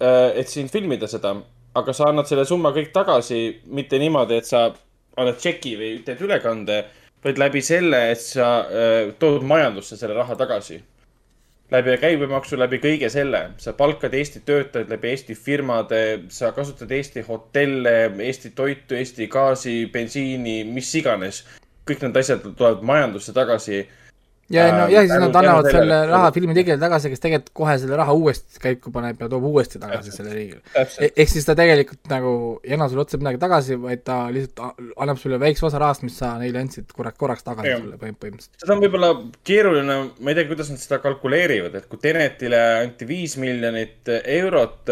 et siin filmida seda, aga sa annad selle summa kõik tagasi, mitte niimoodi, et sa annad tšeki või teed ülekande, vaid läbi selle, et sa äh, tood majandusse selle raha tagasi. läbi käibemaksu, läbi kõige selle, sa palkad Eesti töötajaid läbi Eesti firmade, sa kasutad Eesti hotelle, Eesti toitu, Eesti gaasi, bensiini, mis iganes. kõik need asjad tulevad majandusse tagasi. Ja no ja siis nad annavad selle raha filmi tegijale tagasi, kes tegelikult kohe selle raha uuesti käiku paneb ja toob uuesti tagasi selle riigile. Täpselt. ehk siis ta tegelikult nagu ei anna sulle otse midagi tagasi, vaid ta lihtsalt annab sulle väikse osa rahast, mis sa neile andsid korraks, korraks tagasi Jah. sulle põhim- põhimõtteliselt. seda on võib-olla keeruline, ma ei tea, kuidas nad seda kalkuleerivad, et kui Tenetile anti viis miljonit eurot,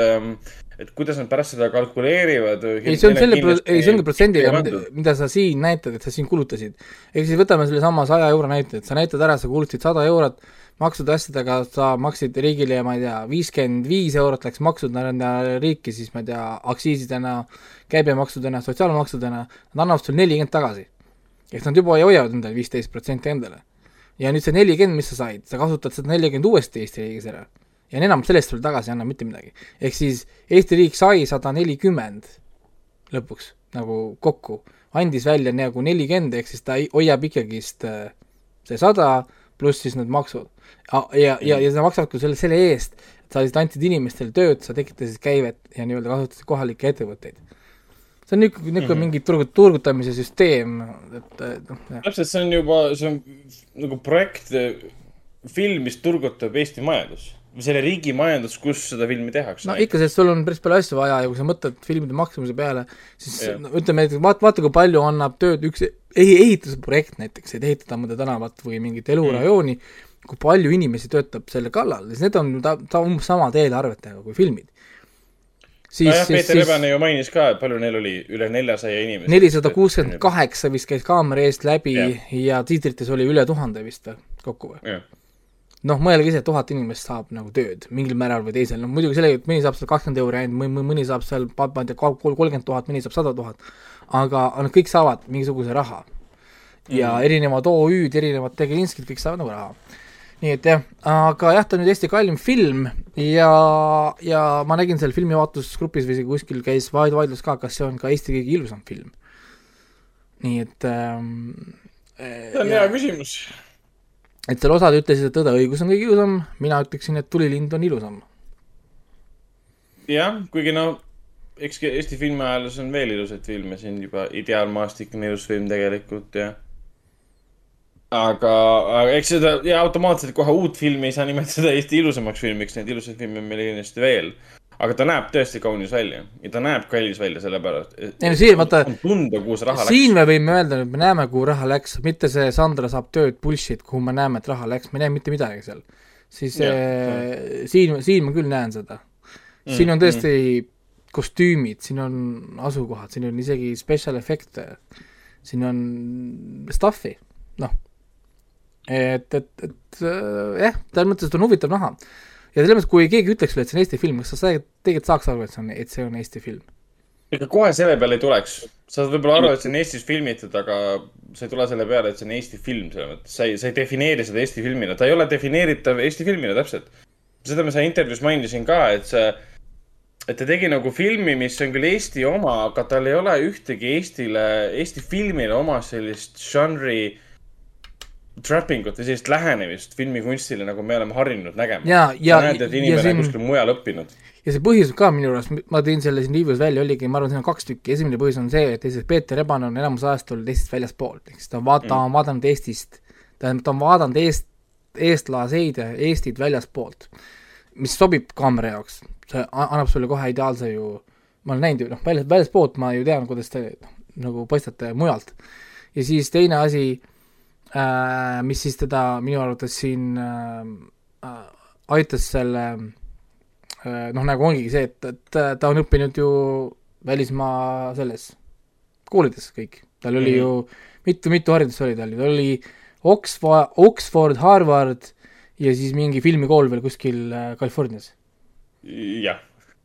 et kuidas nad pärast seda kalkuleerivad. ei, see on selle, ei see ongi protsendiga, mida, sa siin näitad, et sa siin kulutasid. ehk siis võtame sellesama saja euro näite, et sa näitad ära, sa kulutasid sada eurot maksude asjadega, sa maksid riigile, ma ei tea, viiskümmend viis eurot läks maksudena riiki, siis ma ei tea, aktsiisidena, käibemaksudena, sotsiaalmaksudena, nad annavad sulle nelikümmend tagasi. ehk nad juba hoiavad endale viisteist protsenti endale. ja nüüd see nelikümmend, mis sa said, sa kasutad seda nelikümmend uuesti Eesti riigis ära ja enam sellest sulle tagasi ei anna mitte midagi. ehk siis Eesti riik sai sada nelikümmend lõpuks nagu kokku, andis välja nagu nelikümmend, ehk siis ta hoiab ikkagist äh, see sada pluss siis need maksud. ja, ja, ja, ja sa maksad ka selle, selle eest, et sa lihtsalt andsid inimestele tööd, sa tekitasid käivet ja nii-öelda kasutasid kohalikke ettevõtteid. see on niisugune, niisugune Mhm. mingi turgu-, turgutamise süsteem, et noh, täpselt, see on juba, see on nagu projekt, film, mis turgutab Eesti majandus. Selle riigi majandus, kus seda filmi tehakse. no ikka, sest sul on päris palju asju vaja ja kui sa mõtled filmide maksumuse peale, siis Jah. no, ütleme näiteks vaata, vaata kui palju annab tööd üks ehi-, ehitusprojekt näiteks, et ehitada mõnda tänavat või mingit elurajooni mm., kui palju inimesi töötab selle kallal, siis need on ta, ta umbes samade eelarvetega kui filmid. nojah, Peeter Rebane ju mainis ka, et palju neil oli, üle neljasaja inimese. nelisada kuuskümmend kaheksa vist käis kaamera eest läbi Jah. ja tiitrites oli üle tuhande vist kokku või? noh, mõelge ise, tuhat inimest saab nagu tööd mingil määral või teisel, no muidugi sellega, et mõni saab seal kakskümmend euri ainult, mõni saab seal, ma ei tea, kolmkümmend tuhat, mõni saab sada tuhat, aga nad kõik saavad mingisuguse raha. ja Mhm. erinevad OÜ-d, erinevad tegelinskid, kõik saavad nagu raha. nii et jah, aga jah, ta on nüüd Eesti kallim film ja, ja ma nägin seal filmivaatlusgrupis või isegi kuskil käis vaid- vaidlus ka, kas see on ka Eesti kõige ilusam film. nii et ähm, see on hea küsimus. Et seal osad ütlesid, et Tõde õigus on kõige ilusam, mina ütleksin, et Tulilind on ilusam. jah, kuigi no eks Eesti filmiajaloos on veel ilusaid filme siin juba, Ideaalmaastik on ilus film tegelikult ja. aga, aga eks seda ja automaatselt kohe uut filmi ei saa nimetada Eesti ilusamaks filmiks, neid ilusaid filme on meil kindlasti veel. Aga ta näeb tõesti kaunis välja ja ta näeb kallis välja sellepärast. ei no siin vaata, tunda, kuhu see raha läks. siin me võime öelda, et me näeme, kuhu raha läks, mitte see Sandra saab tööd bullshit, kuhu me näeme, et raha läks, me ei näe mitte midagi seal. siis ja, äh, siin, siin ma küll näen seda. siin Mm, on tõesti mm kostüümid, siin on asukohad, siin on isegi special efekte, siin on stuff'i, noh. et, et, et äh, jah, selles mõttes on huvitav näha. Ja selles mõttes, kui keegi ütleks sulle, et see on Eesti film, kas sa tegelikult saaks aru, et see on, et see on Eesti film? ega kohe selle peale ei tuleks. sa saad võib-olla aru, et see on Eestis filmitud, aga sa ei tule selle peale, et see on Eesti film, selles mõttes. sa ei, sa ei defineeri seda Eesti filmina, ta ei ole defineeritav Eesti filmina täpselt. seda ma seal intervjuus mainisin ka, et see et ta tegi nagu filmi, mis on küll Eesti oma, aga tal ei ole ühtegi Eestile, Eesti filmile oma sellist žanri trapping ut või sellist lähenemist filmikunstile, nagu me oleme harjunud nägema. sa näed, et inimene siin... kuskil mujal õppinud. ja see põhjus ka minu arust, ma tõin selle siin review's välja, oligi, ma arvan, siin on kaks tükki, esimene põhjus on see, et esiteks Peeter Rebane on enamus ajast olnud Eestist väljaspoolt, ehk siis ta on mm., ta on vaadanud Eestist, tähendab, ta on vaadanud eest, eestlaseid ja Eestit väljaspoolt, mis sobib kaamera jaoks see annab sulle kohe ideaalse ju, ma olen näinud ju, noh, väljas, väljaspoolt ma ju tean, kuidas te noh, nagu paistate mujalt. ja siis teine asi mis siis teda minu arvates siin äh, aitas selle äh, noh, nagu ongi see, et, et ta on õppinud ju välismaa selles, koolides kõik, tal oli mm -hmm. ju mitu-mitu haridust oli tal, tal oli Oxford, Oxford, Harvard ja siis mingi filmikool veel kuskil äh, Californias jah,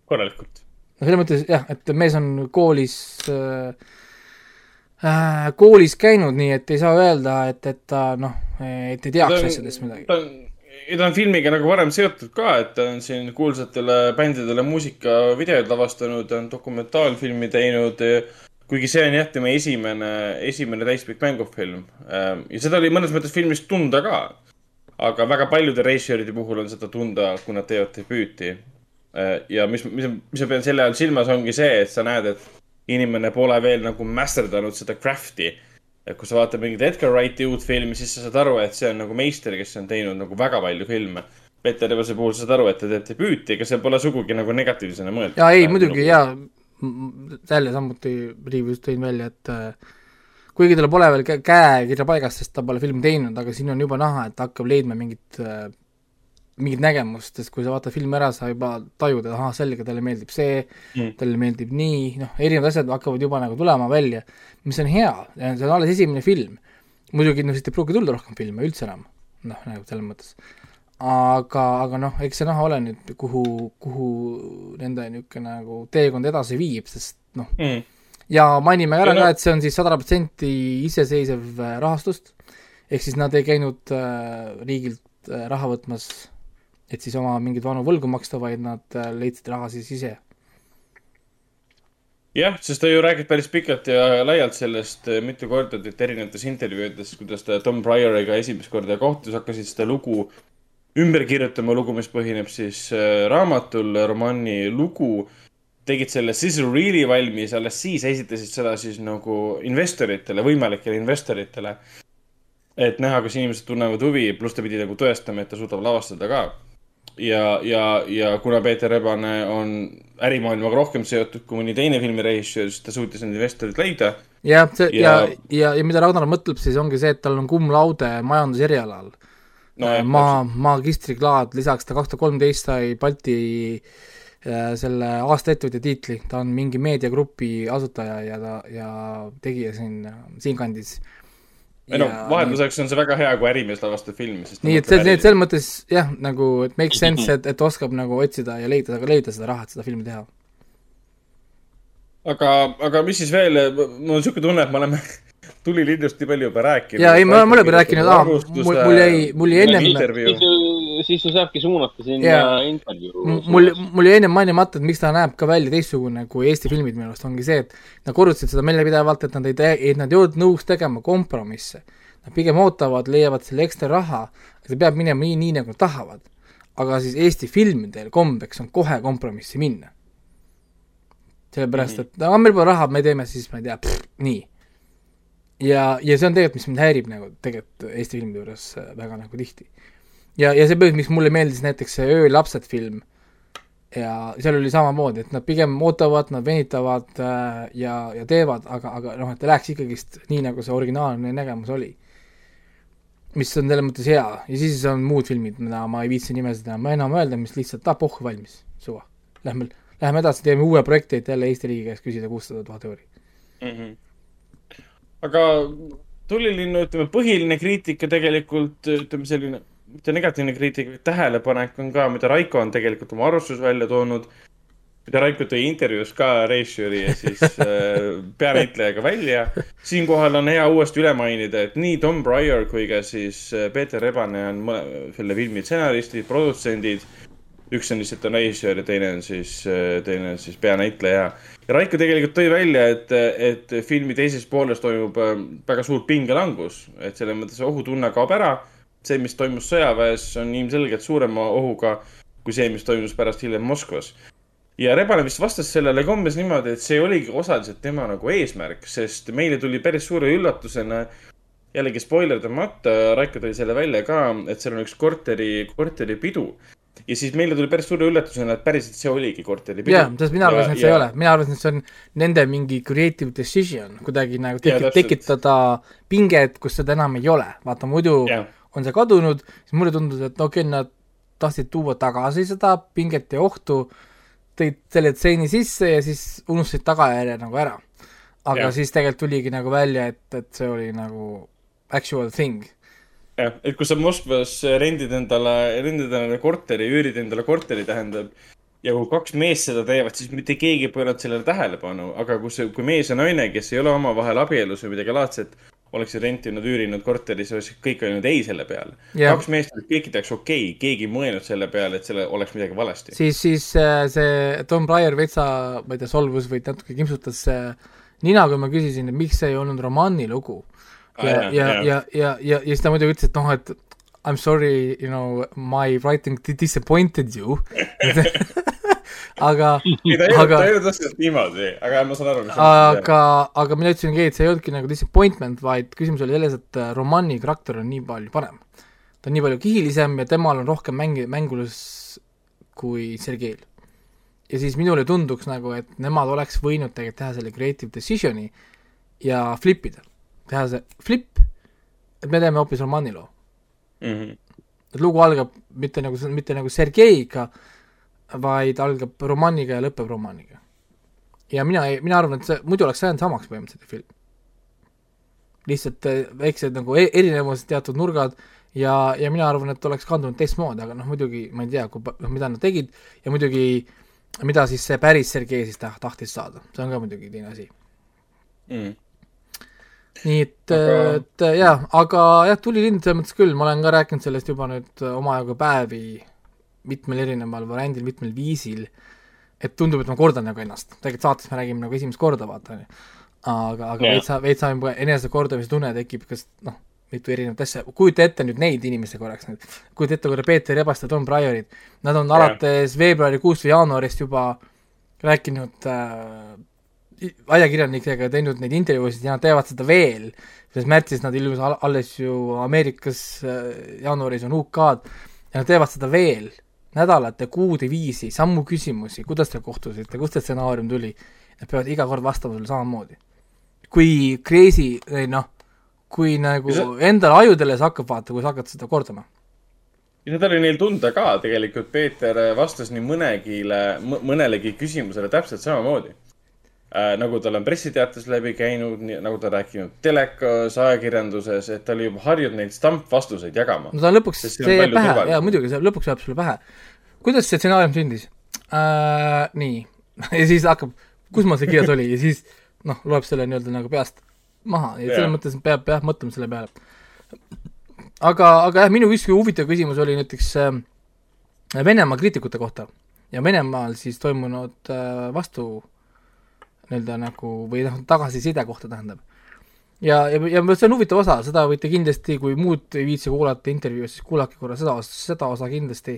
korralikult. no selles mõttes jah, et mees on koolis äh, äh, koolis käinud, nii et ei saa öelda, et, et ta noh, et ei teaks asjadest midagi. ta on, ta on filmiga nagu varem seotud ka, et ta on siin kuulsatele bändidele muusikavideoid lavastanud, ta on dokumentaalfilmi teinud. kuigi see on jah, tema esimene, esimene täispikk mängufilm ja seda oli mõnes mõttes filmist tunda ka. aga väga paljude režissööride puhul on seda tunda, kui nad teevad debüüti ja mis, mis, mis ma pean selle all silmas, ongi see, et sa näed, et inimene pole veel nagu masterdanud seda craft'i. et kui sa vaatad mingit Edgar Wrighti uut filmi, siis sa saad aru, et see on nagu meister, kes on teinud nagu väga palju filme. Peeter Evase puhul sa saad aru, et ta teeb debüüti, ega see pole sugugi nagu negatiivsena mõeldud. jaa, ei muidugi nagu... jaa, jälle samuti review's tõin välja, et äh, kuigi tal pole veel käekirja paigas, sest ta pole filmi teinud, aga siin on juba näha, et ta hakkab leidma mingit äh, mingit nägemust, sest kui sa vaatad filmi ära, sa juba tajud, et ahah, selge, talle meeldib see mm., talle meeldib nii, noh, erinevad asjad hakkavad juba nagu tulema välja, mis on hea, see on alles esimene film. muidugi, noh, siit ei pruugi tulla rohkem filme üldse enam, noh, nagu selles mõttes. aga, aga noh, eks see näha ole nüüd, kuhu, kuhu nende niisugune nagu teekond edasi viib, sest noh mm., ja mainime ära ka, et see on siis sada protsenti iseseisev äh, rahastust, ehk siis nad ei käinud äh, riigilt äh, raha võtmas et siis oma mingeid vanu võlgu maksta, vaid nad leidsid raha siis ise. jah, sest ta ju räägib päris pikalt ja laialt sellest mitu korda erinevates intervjuudes, kuidas ta Tom Prioriga esimest korda kohtus, hakkasid seda lugu ümber kirjutama, lugu, mis põhineb siis raamatul, romaani lugu. tegid selle Sizzle Reel'i valmis, alles siis esitasid seda siis nagu investoritele, võimalikele investoritele. et näha, kas inimesed tunnevad huvi, pluss ta pidi nagu tõestama, et ta suudab lavastada ka ja, ja, ja kuna Peeter Rebane on ärimaailmaga rohkem seotud kui mõni teine filmirežissöör, siis ta suutis need investorid leida. jah, see ja, ja, ja, ja mida Ragnar mõtleb siis ongi see, et tal on cum laude majanduserialal no,. maa, magistrikraad, lisaks ta kaks tuhat kolmteist sai Balti äh, selle aasta ettevõtja tiitli, ta on mingi meediagrupi asutaja ja ta, ja tegija siin, siinkandis ei no vahelduseks on see väga hea, kui ärimees lavastab filmi, sest nii, et see, nii et selles mõttes jah, nagu et make sense, et, et oskab nagu otsida ja leida, leida seda raha, et seda filmi teha. aga, aga mis siis veel, mul on niisugune tunne, et me oleme (laughs) tulilinnust nii palju juba rääkinud. jaa, ei, me oleme juba rääkinud, mul, mul jäi, mul jäi ennem siis ju saabki suunata sinna yeah. intervjuu. mul, mul jäi ennem mainimata, et miks ta näeb ka välja teistsugune kui Eesti filmid minu arust, ongi see, et nad korrutasid seda meile pidevalt, et nad ei tee, et nad ei olnud nõus tegema kompromisse. nad pigem ootavad, leiavad selle ekstra raha, see peab minema nii, nii nagu tahavad. aga siis Eesti filmidel kombeks on kohe kompromissi minna. sellepärast, et no meil pole raha, me teeme siis, ma ei tea, nii. ja, ja see on tegelikult, mis mind häirib nagu tegelikult Eesti filmide juures väga nagu tihti. ja, ja see põhjus, miks mulle meeldis näiteks see Öölapsed film ja seal oli samamoodi, et nad pigem ootavad, nad venitavad äh, ja, ja teevad, aga, aga noh, et ta läheks ikkagist nii, nagu see originaalne nägemus oli. mis on selles mõttes hea ja siis on muud filmid, mida ma ei viitsi nimesid enam enam öelda, mis lihtsalt, ah pohhu valmis, suva. Lähme, lähme edasi, teeme uue projekti, et jälle Eesti riigi käest küsida kuussada tuhat euri. mm. -hmm. aga tulilinnu, ütleme, põhiline kriitika tegelikult, ütleme selline, mitte negatiivne kriitika, vaid tähelepanek on ka, mida Raiko on tegelikult oma arvustuses välja toonud. mida Raiko tõi intervjuus ka režissööri ja siis (laughs) äh, peanäitlejaga välja. siinkohal on hea uuesti üle mainida, et nii Tom Breyer kui ka siis äh, Peeter Rebane on mõle- selle filmi stsenaristid, produtsendid üks on lihtsalt on režissöör ja teine on siis, teine on siis peanäitleja. ja Raiko tegelikult tõi välja, et, et filmi teises pooles toimub äh, väga suur pingelangus, et selles mõttes ohutunne kaob ära. see, mis toimus sõjaväes, on ilmselgelt suurema ohuga kui see, mis toimus pärast hiljem Moskvas. ja Rebane vist vastas sellele ka umbes niimoodi, et see oligi osaliselt tema nagu eesmärk, sest meile tuli päris suure üllatusena jällegi spoilerdamata, Raiko tõi selle välja ka, et seal on üks korteri, korteripidu ja siis meile tuli päris suure üllatusena, et päriselt see oligi korteripidu. jah, sest mina arvasin, et see ei ole, mina arvasin, et see on nende mingi creative decision kuidagi nagu tekit, täpselt. tekitada pinget, kus seda enam ei ole, vaata muidu Jah. On see kadunud, siis mulle tundus, et okei okay,, nad tahtsid tuua tagasi seda pinget ja ohtu, tõid selle tseeni sisse ja siis unustasid tagajärje nagu ära. aga ja. siis tegelikult tuligi nagu välja, et, et see oli nagu actual thing. jah, et kui sa Moskvas rendid endale, rendid endale korteri, üürid endale korteri, tähendab. ja kui kaks meest seda teevad, siis mitte keegi ei pööranud sellele tähelepanu, aga kui see, kui mees ja naine, kes ei ole omavahel abielus või midagi laadset, oleksid rentinud, üürinud korteri, siis oleks kõik öelnud ei selle peale. Jah. kaks meest olid kõikide jaoks okei okay., keegi ei mõelnud selle peale, et selle oleks midagi valesti. siis, siis äh, see Tom Breyer veitsa, ma ei tea, solvus või natuke kimpsutas äh, nina, kui ma küsisin, et miks see ei olnud romaani lugu. Ja ja, ja, ja, ja, ja siis ta muidugi ütles, et noh, et I m sorry, you know, my writing disappointed you. (laughs) (laughs) aga, ei, ta ei aga olnud otseselt niimoodi, aga ma saan aru, aga, aga mina ütlesingi, et see ei olnudki nagu disappointment, vaid küsimus oli selles, et äh, Romani karakter on nii palju parem. ta on nii palju kihilisem ja temal on rohkem mängi-, mängulus kui Sergeil. ja siis minule tunduks nagu, et nemad oleks võinud tegelikult teha selle creative decision'i ja flip ida. teha see flip, et me teeme hoopis Romani loo. mm. -hmm. et lugu algab mitte nagu, mitte nagu Sergeiga, vaid algab romaaniga ja lõpeb romaaniga. ja mina mina arvan, et see muidu oleks jäänud samaks põhimõtteliselt see film. lihtsalt eh, väiksed nagu e- erinevused, teatud nurgad ja, ja mina arvan, et oleks kandunud teistmoodi, aga noh, muidugi ma ei tea, kui noh, mida nad tegid ja muidugi mida siis see päris Sergei siis taht-, tahtis saada, see on ka muidugi teine asi. Mm. nii et Aga-, et jaa, aga jah, tulilind selles mõttes küll, ma olen ka rääkinud sellest juba nüüd omajagu päevi mitmel erineval variandil, mitmel viisil, et tundub, et ma kordan nagu ennast, tegelikult saates me räägime nagu esimest korda, vaata, on ju. aga, aga Jah. veitsa, veitsa juba enesekordamise tunne tekib, kas noh, mitu erinevat asja, kujuta ette nüüd neid inimesi korraks nüüd, kujuta ette korra Peeter Rebast ja Tom Bryerit, nad on Jah. alates veebruarikuust või jaanuarist juba rääkinud äh, ajakirjanikega teinud neid intervjuusid ja nad teevad seda veel, sest märtsis nad ilmus al- alles ju Ameerikas äh,, jaanuaris on UK-d ja nad teevad seda veel nädalate, kuude viisi, samu küsimusi, kuidas te kohtusite, kust see stsenaarium tuli, nad peavad iga kord vastama sulle samamoodi. kui crazy, noh, kui nagu Ja endale ajudele see hakkab vaata, kui sa hakkad seda kordama. ja seda oli neil tunda ka tegelikult, Peeter vastas nii mõnegile, mõnelegi küsimusele täpselt samamoodi äh,. nagu tal on pressiteates läbi käinud, nagu ta rääkinud telekas, ajakirjanduses, et ta oli juba harjunud neid stampvastuseid jagama. no ta on lõpuks, see jääb pähe, jaa muidugi, see lõpuks jääb sulle pähe. kuidas see stsenaarium sündis äh,? nii, (laughs) ja siis hakkab, kus mul see kirjas oli ja siis noh, loeb selle nii-öelda nagu peast maha ja selles mõttes peab jah mõtlema selle peale. aga, aga jah, minu üks huvitav küsimus oli näiteks äh, Venemaa kriitikute kohta ja Venemaal siis toimunud äh, vastu nii-öelda nagu või noh, tagasiside kohta tähendab. ja, ja, ja see on huvitav osa, seda võite kindlasti, kui muud ei viitsi kuulata intervjuud, siis kuulake korra seda, seda osa kindlasti.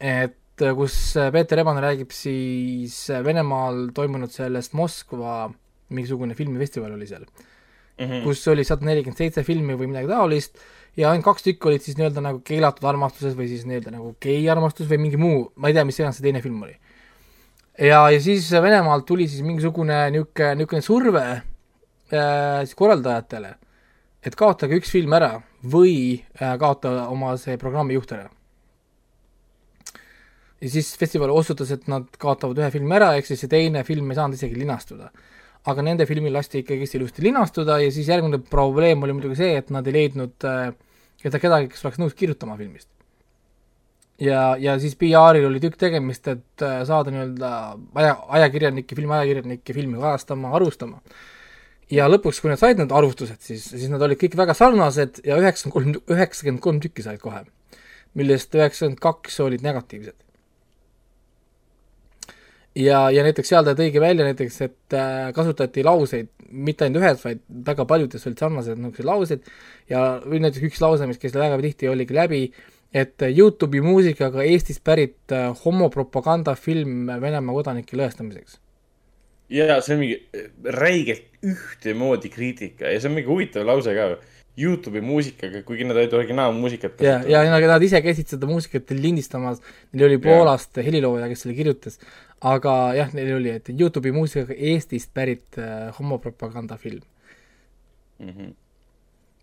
et äh, kus äh, Peeter Eban räägib siis äh, Venemaal toimunud sellest Moskva mingisugune filmifestival oli seal mm, -hmm. kus oli sada nelikümmend seitse filmi või midagi taolist ja ainult kaks tükki olid siis nii-öelda nagu keelatud armastuses või siis nii-öelda nagu gei armastus või mingi muu, ma ei tea, mis iganes see teine film oli. ja, ja siis Venemaalt tuli siis mingisugune niisugune, niisugune surve äh, siis korraldajatele, et kaotage üks film ära või äh, kaota oma see programmi juht ära. ja siis festival otsustas, et nad kaotavad ühe filmi ära, ehk siis see teine film ei saanud isegi linastuda. aga nende filmil lasti ikkagist ilusti linastuda ja siis järgmine probleem oli muidugi see, et nad ei leidnud äh, keda, kedagi, kes oleks nõus kirjutama filmist. ja, ja siis PR-il oli tükk tegemist, et äh, saada nii-öelda aja, ajakirjanikke, filmiajakirjanikke filmi kajastama, arvustama. ja lõpuks, kui nad said need arvustused, siis, siis nad olid kõik väga sarnased ja üheksakümmend kolm, üheksakümmend kolm tükki said kohe, millest üheksakümmend kaks olid negatiivsed. ja, ja näiteks seal ta tõigi välja näiteks, et äh, kasutati lauseid mitte ainult ühes, vaid väga paljudes olid sarnased niisugused laused ja või näiteks üks lause, mis käis väga tihti, oligi läbi, et Youtube'i muusikaga Eestist pärit äh, homopropagandafilm Venemaa kodanike lõhestamiseks. ja see on mingi räigelt ühtemoodi kriitika ja see on mingi huvitav lause ka. Youtube'i muusikaga, kuigi nad olid originaalmuusikat ja, ja nad, nad ise käisid seda muusikat lindistamas, neil oli Poolast helilooja, kes selle kirjutas, aga jah, neil oli, et Youtube'i muusikaga Eestist pärit äh, homopropagandafilm. mm. -hmm.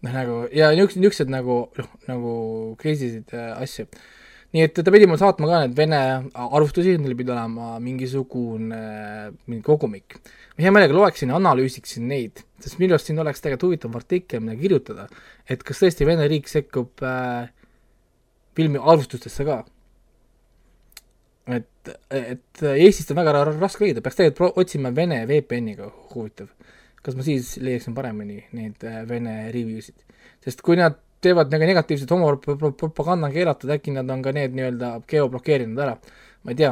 noh, nagu ja niisugused, niisugused nagu noh, nagu crazy'sid äh, asju. nii et ta pidi mulle saatma ka need vene arvustusi, neil pidi olema mingisugune mingi kogumik. ma hea meelega loeksin ja analüüsiksin neid, sest minu arust siin oleks tegelikult huvitav artikkel, mida kirjutada, et kas tõesti Vene riik sekkub äh, filmi arvustustesse ka. et, et Eestist on väga ra- raske leida, peaks tegelikult otsima Vene VPN-iga, huvitav. Kas ma siis leiaksin paremini neid äh, Vene review sid, sest kui nad teevad nagu negatiivset homopropaganda keelatud, äkki nad on ka need nii-öelda geoblokeerinud ära, ma ei tea.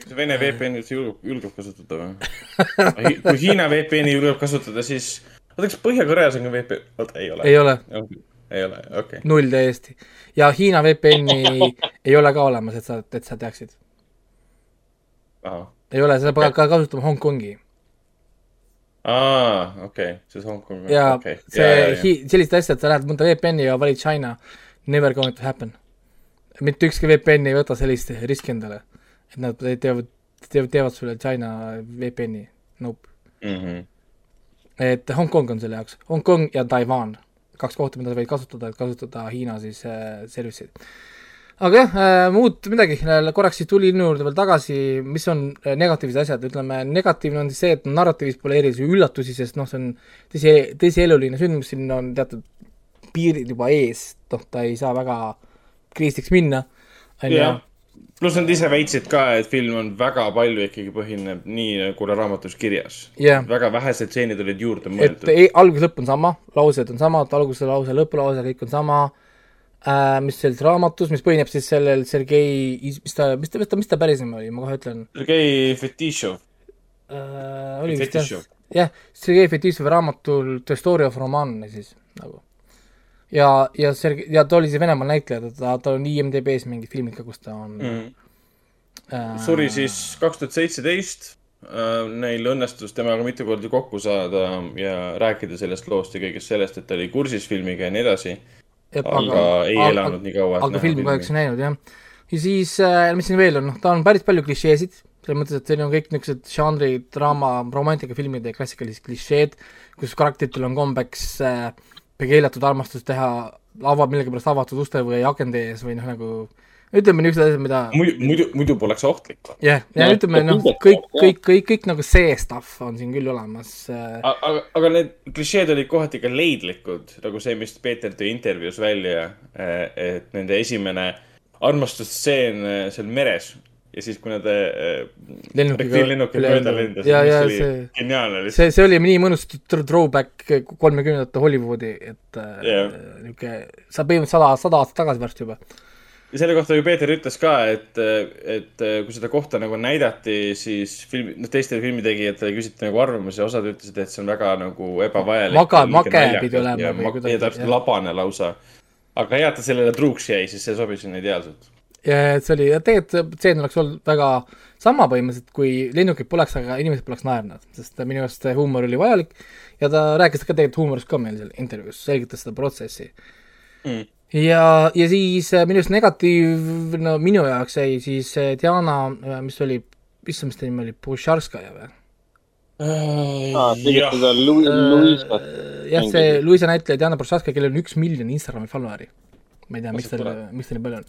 kas Vene VPN-i üldse julgeb, julgeb kasutada või? kui Hiina VPN-i julgeb kasutada, siis, oota, kas Põhja-Koreas on ka VPN? oota, ei ole. ei ole. ei ole, okei okay.. null täiesti. ja Hiina VPN-i ei ole ka olemas, et sa, et sa teaksid. ei ole, seda peab ka kasutama Hongkongi. aa, okei okay., see on Hongkong. ja okay. see hi-, sellist asja, et sa lähed mõnda VPN-i ja valid China, never going to happen. mitte ükski VPN ei võta sellist riski endale, et nad teevad, teevad, teevad sulle China VPN-i, nope mm. -hmm. et Hongkong on selle jaoks, Hongkong ja Taiwan, kaks kohta, mida sa võid kasutada, et kasutada Hiina siis äh, service'id. Aga jah äh,, muud midagi, korraks siis tulilinnu juurde veel tagasi, mis on äh, negatiivsed asjad, ütleme negatiivne on siis see, et narratiivis pole erilisi üllatusi, sest noh, see on tõsi, tõsieluline sündmus, siin on teatud piirid juba ees, noh, ta ei saa väga kriisiks minna, on ju. Pluss nad ise väitsid ka, et film on väga palju ikkagi põhineb nii, nagu raamatus kirjas. Jah. väga vähesed stseenid olid juurde et mõeldud. ei, algus-lõpp on sama, laused on samad, alguse lause, lõpulause, kõik on sama. äh,, mis selles raamatus, mis põhineb siis sellel Sergei, mis ta, mis ta, mis ta, mis ta päris nimi oli, ma kohe ütlen Sergei Fetišov. äh,. oli vist jah jah, Sergei Fetišovi raamatul The Story of Roman siis nagu. ja, ja Sergei, ja ta oli siis Venemaal näitleja, ta, ta on IMDB-s mingid filmid ka, kus ta on Mm. äh, suri siis kaks tuhat seitseteist. Neil õnnestus temaga mitu korda kokku saada ja rääkida sellest loost ja kõigest sellest, et ta oli kursis filmiga ja nii edasi. Et aga, aga ei aga- elanud nii kaua. aga filmi kahjuks ei näinud jah. ja siis äh,, mis siin veel on, noh, ta on päris palju klišeesid, selles mõttes, et siin on kõik niisugused žanri, draama, romantikafilmide klassikalised klišeed, kus karakteritel on kombeks äh, keelatud armastust teha ava, millegipärast avatud uste või akende ees või noh, nagu ütleme niisugused asjad, mida muidu, muidu, muidu poleks ohtlik. jah, ja ütleme noh, kõik, kõik, kõik, kõik nagu see stuff on siin küll olemas äh,. aga, aga need klišeed olid kohati ka leidlikud, nagu see, mis Peeter tõi intervjuus välja, et nende esimene armastusstseen eh, seal meres ja siis, kui nad Lennukiga mööda ja mis oli see- geniaalne lihtsalt. see, see oli nii mõnus thr- throwback kolmekümnendate Hollywoodi, et äh, niisugune, sa põhimõtteliselt sada, sada aastat tagasi varsti juba. Ja selle kohta ju Peeter ütles ka, et, et kui seda kohta nagu näidati, siis film, noh, teistele filmitegijatele küsiti nagu arvamusi ja osad ütlesid, et see on väga nagu ebavajalik. Maga- make pidi olema ja, ma- ja täpselt labane lausa. aga hea, et ta sellele truuks jäi, siis see sobis sinna ideaalselt. ja et see oli, tegelikult see stseen oleks olnud väga sama põhimõtteliselt, kui lennukit poleks, aga inimesed poleks naernud, sest minu arust see huumor oli vajalik ja ta rääkis ka tegelikult huumorist ka meil seal intervjuus, selgitas seda protsessi Mm. ja, ja siis äh, minu arust negatiiv, no minu jaoks jäi siis äh, Diana, mis oli, issand, mis ta nimi oli, Pušarskaja või? Louisat. jah, see Luisa näitleja Diana Pušarskaja, kellel on üks miljon Instagrami follower'i. ma ei tea, miks tal, miks tal nii palju on.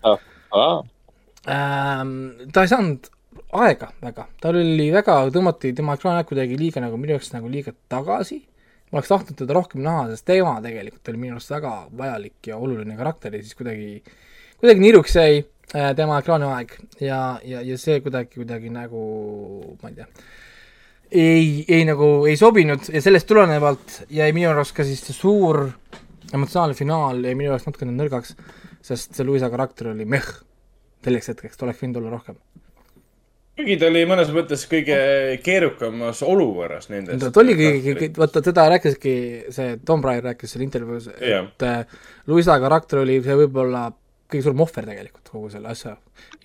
Ähm, ta ei saanud aega väga, tal oli väga, tõmmati tema ekraanaeg kuidagi liiga nagu minu jaoks nagu liiga tagasi. Ma oleks tahtnud teda rohkem näha, sest tema tegelikult oli minu arust väga vajalik ja oluline karakter ja siis kuidagi, kuidagi niruks jäi äh, tema ekraaniaeg ja, ja, ja see kuidagi, kuidagi nagu, ma ei tea, ei, ei nagu ei sobinud ja sellest tulenevalt jäi minu arust ka siis see suur emotsionaalne finaal jäi minu jaoks natukene nõrgaks, sest see Luisa karakter oli meh selleks hetkeks, ta oleks võinud olla rohkem. Kuigi ta oli mõnes mõttes kõige keerukamas olukorras nendest. ta oligi, vaata teda rääkiski see Tom Breyer rääkis seal intervjuus, et äh, Luisa karakter oli see võib-olla kõige suurem ohver tegelikult kogu selle asja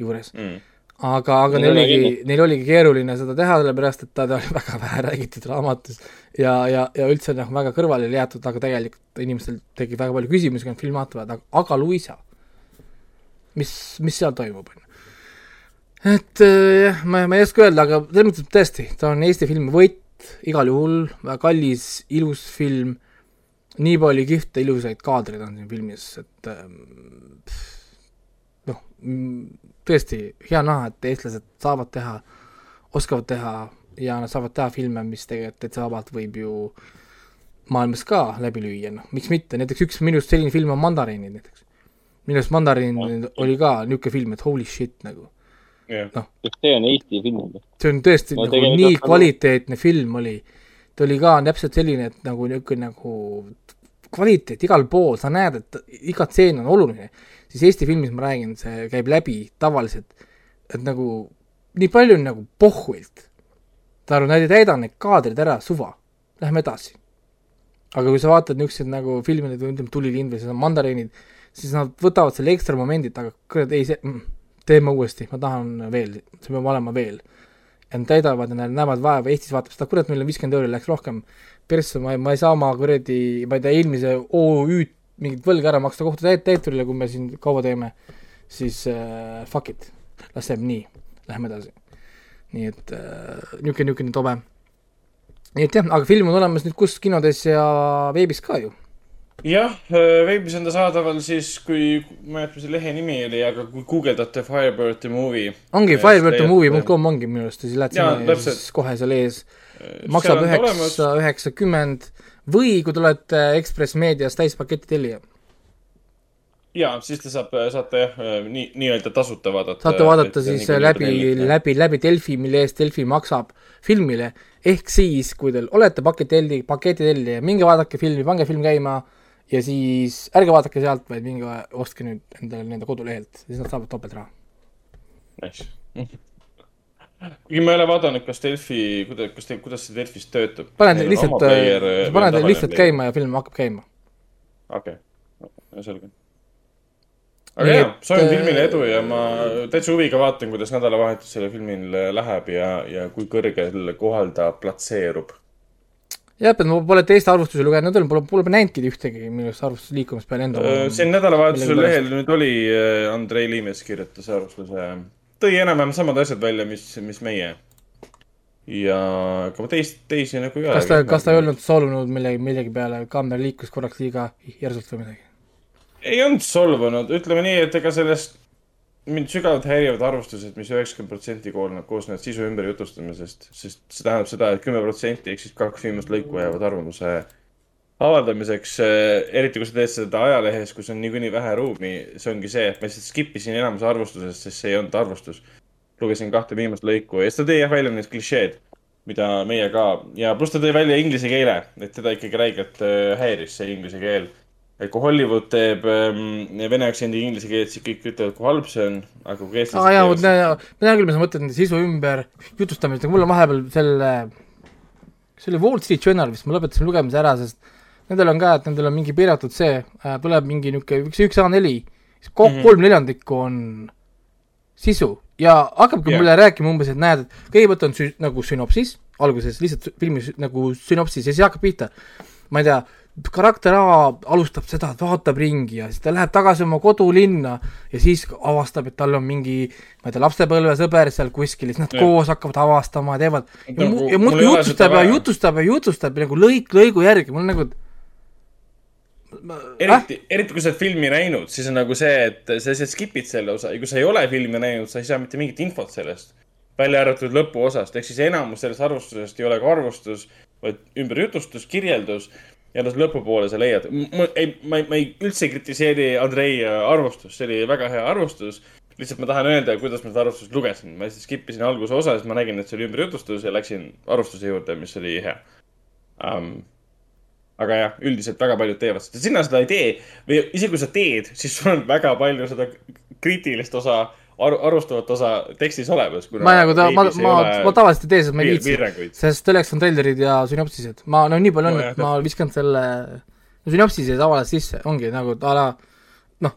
juures mm.. aga, aga neil oligi neil oligi keeruline seda teha, sellepärast et ta ta oli (laughs) väga vähe räägitud raamatus ja, ja, ja üldse noh, väga kõrvale jäetud, aga tegelikult inimestel tekib väga palju küsimusi, kui nad filmi vaatavad, aga Luisa, mis, mis seal toimub, on ju. Et äh, jah, ma, ma ei oska öelda, aga selles mõttes tõesti, ta on Eesti filmi võit igal juhul, väga kallis, ilus film, nii palju kihvte ilusaid kaadreid on siin filmis, et ähm, noh, tõesti hea näha, et eestlased saavad teha, oskavad teha ja nad saavad teha filme, mis tegelikult täitsa vabalt võib ju maailmas ka läbi lüüa, noh, miks mitte, näiteks üks minu arust selline film on Mandariinid näiteks. minu arust Mandariin oli ka niisugune film, et holy shit nagu. noh, see on Eesti film. see on tõesti No nagu nii on- kvaliteetne film oli. ta oli ka täpselt selline, et nagu niisugune nagu kvaliteet igal pool, sa näed, et iga tseen on oluline. siis Eesti filmis ma räägin, see käib läbi tavaliselt, et nagu nii palju on nagu pohhuilt. saad aru, nad ei täida neid kaadreid ära, suva, lähme edasi. aga kui sa vaatad niisuguseid nagu filme, ütleme Tulilind või seda Mandariinid, siis nad võtavad selle ekstra momendid, aga kurat ei see mm,, teeme uuesti, ma tahan veel, see peab olema veel. ja nad täidavad ja nad näevad vaeva, Eestis vaatab seda, kurat, meil on viiskümmend euri, läks rohkem persse, ma ei, ma ei saa oma kuradi, ma ei tea, eelmise OÜ-d mingit võlga ära maksta kohtutäiturile, kui me siin kaua teeme, siis äh, fuck it, las jääb nii, lähme edasi. nii et äh, niisugune, niisugune tobe. nii et jah, aga film on olemas nüüd kus kinodes ja veebis ka ju. jah, veebis on ta saadaval siis, kui, ma ei mäleta, mis see lehe nimi oli, aga kui guugeldate Firebird the movie. ongi firebirdthemovie.com ongi minu arust ja siis lähed sinna ja siis kohe seal ees maksab on ta üheksa, üheksakümmend või kui te olete Ekspress Meedias täispaketi tellija, ja siis te saab, saate jah, nii, nii-öelda tasuta vaadata. saate vaadata siis läbi, läbi, läbi Delfi, mille eest Delfi maksab filmile, ehk siis, kui teil olete paketi, paketi tellija, minge vaadake filmi, pange film käima ja siis ärge vaadake sealt, vaid minge ostke nüüd endale nende kodulehelt, siis nad saavad topeltraha. Nice. kuigi ma ei ole vaadanud, kas Delfi, kuidas, kas, kuidas see Delfis töötab. paned lihtsalt, sa paned lihtsalt. käima ja film hakkab käima. okei, selge. aga jaa, soovin äh, filmile edu ja ma täitsa huviga vaatan, kuidas nädalavahetus sellel filmil läheb ja, ja kui kõrgel kohal ta platseerub. jah, et ma pole teiste arvustusi lugenud, pole, pole näinudki ühtegi minu arust arvustuse liikumist peale enda. Siin nädalavahetuse lehel nüüd oli, Andrei Liimes kirjutas arvustuse, tõi enam-vähem samad asjad välja, mis, mis meie. ja ega ma teist, teisi nagu ei ole. kas ta, kas ta ei olnud soolunud millegi, millegi peale, kaamera liikus korraks liiga järsult või midagi? ei olnud solvunud, ütleme nii, et ega sellest mind sügavalt häirivad arvustused mis, mis üheksakümmend protsenti koosnevad, koosnevad sisu ümberjutustamisest, sest see tähendab seda et, et kümme protsenti ehk siis kaks viimast lõiku jäävad arvamuse avaldamiseks. eriti kui sa teed seda ajalehes, kus on niikuinii vähe ruumi, see ongi see, et ma lihtsalt skip isin enamuse arvustusest, sest see ei olnud arvustus. lugesin kahte viimast lõiku ja siis ta tõi jah välja need klišeed, mida meie ka ja pluss ta tõi välja inglise keele, et teda ikkagi räigelt äh, häiris see inglise keel et kui Hollywood teeb ähm, vene aktsendiga inglise keelt, siis kõik ütlevad, kui halb see on, aga kui eestlased aa jaa, teevad- tean küll, mis sa mõtled sisu ümber jutustamist, aga mul on vahepeal selle, see oli Wall Street Journal vist, ma lõpetasin lugemise ära, sest nendel on ka, et nendel on mingi piiratud see, tuleb mingi niisugune üks, üks A4, siis kokku Mhm. kolm neljandikku on sisu ja hakkabki Jah. mulle rääkima umbes, et näed, et kõigepealt on sü-, nagu sünopsis, alguses lihtsalt filmi nagu sünopsis ja siis hakkab pihta. ma ei tea, karakter A alustab seda, et vaatab ringi ja siis ta läheb tagasi oma kodulinna ja siis avastab, et tal on mingi ma ei tea, lapsepõlvesõber seal kuskil ja siis nad Jah. koos hakkavad avastama ja teevad ja, mu, ja muudkui jutustab ja jutustab ja jutustab nagu lõik lõigu järgi, mul nagu eriti, eriti kui sa oled filmi näinud, siis on nagu see, et sa lihtsalt skip'id selle osa ja kui sa ei ole filmi näinud, sa ei saa mitte mingit infot sellest. välja arvatud lõpuosast, ehk siis enamus sellest arvustusest ei ole ka arvustus, vaid ümberjutustus, kirjeldus ja alles lõpupoole sa leiad. ei, ma ei, ma ei üldse kritiseeri Andrei äh, arvustust, see oli väga hea arvustus. lihtsalt ma tahan öelda, kuidas ma seda arvustust lugesin, ma lihtsalt skip isin alguse osa, siis ma nägin, et see oli ümberjutustus ja läksin arvustuse juurde, mis oli hea um,. aga jah, üldiselt väga paljud teevad seda, sina seda ei tee või isegi kui sa teed, siis sul on väga palju seda kriitilist osa, aru, arustavat osa tekstis olemas. ma nagu ta, ma, ma, ma tavaliselt ei tee, sest ma ei viitsi. sest selleks on treilerid ja sünopsised, ma no nii palju on No no,, jah, et ma viskan selle no, sünopsise tavaliselt sisse, ongi nagu a la noh,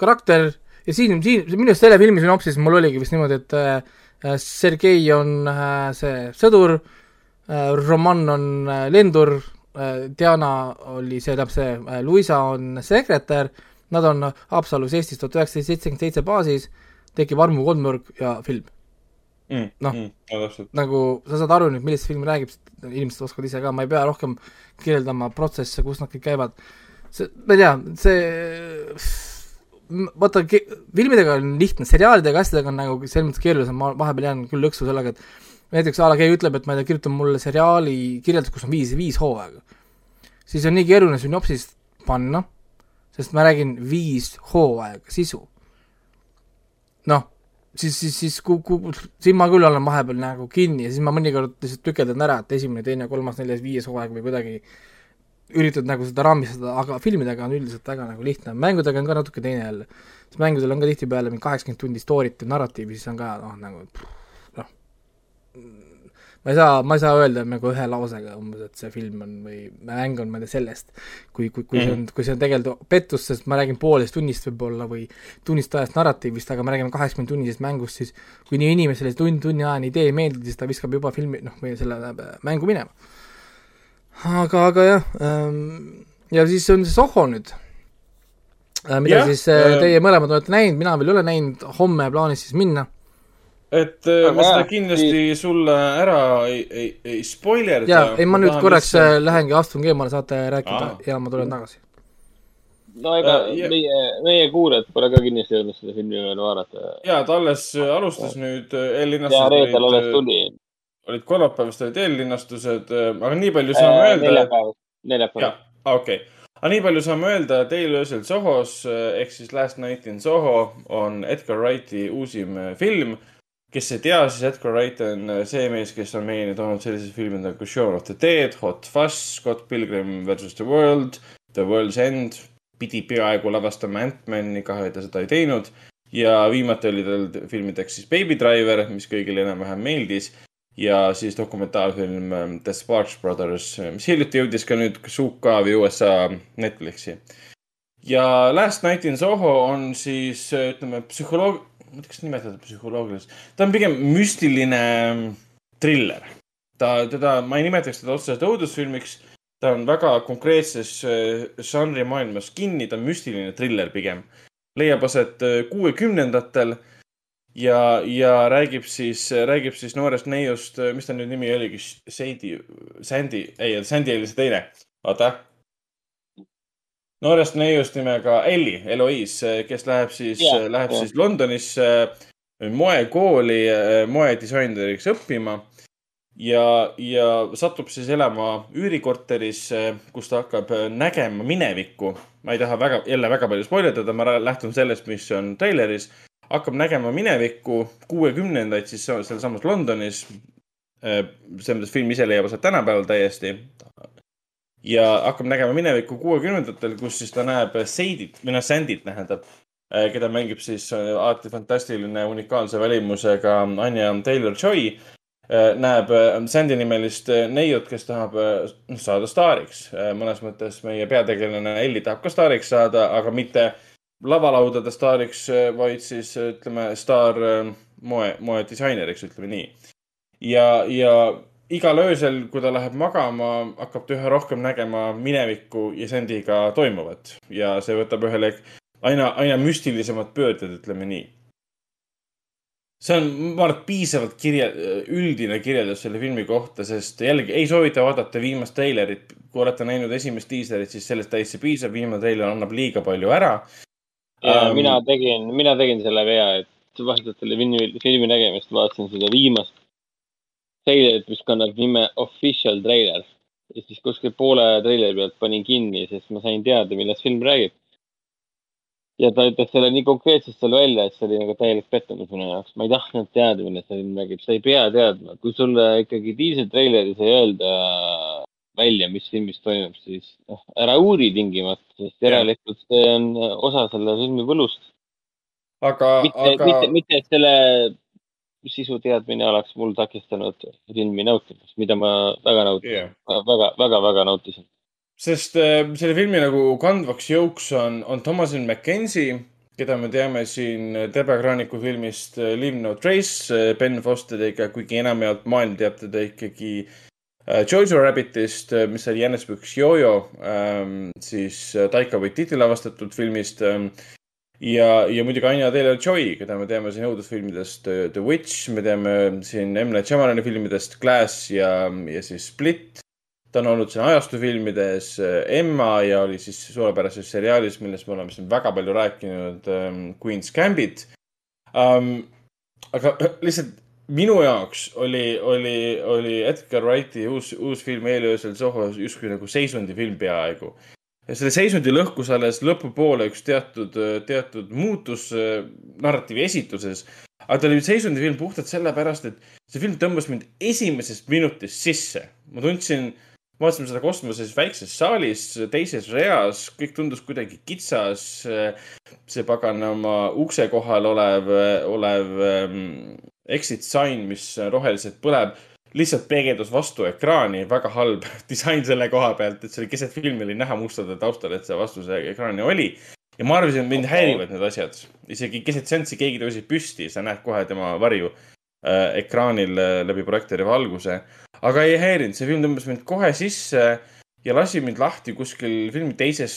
karakter ja siin, siin minu arust selle filmi sünopsis mul oligi vist niimoodi, et äh, Sergei on äh, see sõdur äh,, Roman on äh, lendur äh,, Diana oli see, tähendab see äh, Luisa on sekretär, nad on Haapsalus Eestis tuhat üheksasada seitsekümmend seitse baasis, tekib armu kolmnurk ja film mm,. Noh. mm, no, nagu sa saad aru nüüd, millest film räägib, inimesed oskavad ise ka, ma ei pea rohkem kirjeldama protsesse, kus nad kõik käivad. see, ma ei tea, see vaata, filmidega on lihtne, seriaalidega, asjadega on nagu selles mõttes keerulisem, ma vahepeal jään küll lõksu sellega, et näiteks a la keegi ütleb, et ma ei tea, kirjuta mulle seriaali kirjeldus, kus on viis, viis hooaega. siis on nii keeruline sünopsist panna, sest ma räägin viis hooaega sisu. noh, siis, siis, siis ku-, ku-, siin ma küll olen vahepeal nagu kinni ja siis ma mõnikord lihtsalt tükeldan ära, et esimene, teine, kolmas, neljas, viies hooaeg või kuidagi üritad nagu seda raamistada, aga filmidega on üldiselt väga nagu lihtne, mängudega on ka natuke teine jälle. sest mängudel on ka tihtipeale mingi kaheksakümmend tundi story't ja narratiivi, siis on ka noh, nagu noh, ma ei saa, ma ei saa öelda nagu ühe lausega umbes, et see film on või mäng on, ma ei tea, sellest. kui, kui, kui see on, kui see on tegelikult pettus, sest ma räägin poolteist tunnist võib-olla või tunnist ajast narratiivist, aga me räägime kaheksakümne tunnisest mängust, siis kui nii inimesele tund, tunni ajani idee ei meeldi, siis ta viskab juba filmi, noh, või selle äh, mängu minema. aga, aga jah ähm,, ja siis on see Soho nüüd äh,, mida ja, siis äh, teie mõlemad olete näinud, mina veel ei ole näinud, homme plaanis siis minna et äh, ma Aga seda jah, kindlasti sulle ära ei, ei, ei spoilerda. ja, ei ma nüüd korraks äh, lähengi, astun eemale, saate rääkida Aa. ja ma tulen tagasi. no ega Äh, ja- meie, meie kuulajad pole ka kindlasti jõudnud seda filmi veel vaadata. ja ta alles äh, alustas nüüd ja eellinnastused reedel alles tuli. olid kolmapäevast olid eellinnastused, aga nii palju saame öelda. Äh, neljapäeval, neljapäeval jah, okei. aga nii palju saame öelda, et eile öösel Sohos ehk siis Last Night in Soho on Edgar Wrighti uusim film. Kes ei tea, siis Edgar Wright on äh, see mees, kes on meieni toonud sellised filmid nagu Shaun of the Dead, Hot Fuzz, Scott Pilgrim versus the World, The World's End. pidi peaaegu lavastama Ant-Mani, kahju, et ta seda ei teinud. ja viimati oli tal filmideks siis Baby Driver, mis kõigile enam-vähem meeldis ja siis dokumentaalfilm ähm, The Sparks Brothers, mis hiljuti jõudis ka nüüd UK või USA Netflixi. ja Last Night in Soho on siis äh, ütleme psühholoog, ma ei tea, kas nimetada psühholoogiliseks, ta on pigem müstiline ähm, triller. ta, teda, ma ei nimetaks teda otseselt õudusfilmiks, ta on väga konkreetses äh, žanri maailmas kinni, ta on müstiline triller pigem. leiab aset äh, kuuekümnendatel ja, ja räägib siis, räägib siis noorest neiust, mis ta nüüd nimi oligi, Sadie, Sandy, ei, Sandy oli see teine, vaata. Noorest neiust nimega Ellie, Eloise, kes läheb siis yeah,, läheb yeah. siis Londonisse moekooli moedisaineriks õppima ja, ja satub siis elama üürikorterisse, kus ta hakkab nägema minevikku. ma ei taha väga, jälle väga palju spoilerdada, ma lähtun sellest, mis on treileris. hakkab nägema minevikku, kuuekümnendaid siis seal- sealsamas Londonis. selles mõttes film ise leiab aset tänapäeval täiesti. Ja hakkab nägema minevikku kuuekümnendatel, kus siis ta näeb Seidit või noh, Sandit tähendab, keda mängib siis äh, alati fantastiline unikaalse välimusega Anja Taylor-Joy näeb äh, Sandy nimelist neiut, kes tahab noh, saada staariks. mõnes mõttes meie peategelane Elli tahab ka staariks saada, aga mitte lavalaudade staariks, vaid siis ütleme staar moe, moedisaineriks, ütleme nii. ja, ja igal öösel, kui ta läheb magama, hakkab ta üha rohkem nägema minevikku ja Sandiga toimuvat ja see võtab ühel hetkel aina, aina müstilisemad pöörded, ütleme nii see on, ma arvan, piisavalt kirja, üldine kirjeldus selle filmi kohta, sest jällegi ei soovita vaadata viimast treilerit. kui olete näinud esimest diiserit, siis sellest täiesti piisab, viimane treiler annab liiga palju ära. ja Ähm, mina tegin, mina tegin selle vea, et vahetult selle filmi, filmi nägemist vaatasin seda viimast treilerit, mis kannab nime Official Trailer. ja siis kuskil poole treileri pealt panin kinni, sest ma sain teada, millest film räägib. ja ta ütles selle nii konkreetselt seal välja, et see oli nagu täielik pettumus minu jaoks. ma ei tahtnud teada, millest see film räägib, sa ei pea teadma. kui sulle ikkagi diiseltreileris ei öelda välja, mis filmis toimub, siis noh, ära uuri tingimata, sest järelikult see on osa selle filmi võlust. aga, mitte, aga mitte, mitte et selle sisu teadmine oleks mul takistanud filmi nautimast, mida ma väga nautisin yeah., väga, väga, väga nautisin. sest äh, selle filmi nagu kandvaks jõuks on, on Thomasin McKenzie, keda me teame siin Debekraaniku filmist äh, Leave No Trace äh, Ben Fosteriga, kuigi enamjaolt maailm teab teda ikkagi äh, Jojo Rabbitist, mis oli Jänes Püks Jojo, siis äh, Taika Waititi lavastatud filmist ähm, ja, ja muidugi Anya Taylor-Joy, keda me teame siin õudusfilmidest äh, The Witch, me teame siin M. Night Shyamalani filmidest Glass ja, ja siis Split. ta on olnud siin ajastufilmides äh, Emma ja oli siis suurepärases seriaalis, millest me oleme siin väga palju rääkinud, Queen's Gambit um,. aga (clears throat) lihtsalt minu jaoks oli, oli, oli Edgar Wrighti uus, uus film Eelöösel Sohos justkui nagu seisundifilm peaaegu ja selle seisundi lõhkus alles lõpupoole üks teatud, teatud muutus äh, narratiivi esituses. aga ta oli seisundifilm puhtalt sellepärast, et see film tõmbas mind esimesest minutist sisse. ma tundsin, vaatasime seda kosmoses väikses saalis, teises reas, kõik tundus kuidagi kitsas. see paganama ukse kohal olev, olev ähm, exit sign, mis roheliselt põleb lihtsalt peegeldus vastu ekraani, väga halb (laughs) disain selle koha pealt, et see oli keset filmi oli näha mustade taustal, et see vastu see ekraani oli. ja ma arvasin, et mind häirivad need asjad, isegi keset seanssi keegi tõusis püsti, sa näed kohe tema varju äh, ekraanil äh, läbi projektoori valguse. aga ei häirinud, see film tõmbas mind kohe sisse ja lasi mind lahti kuskil filmi teises,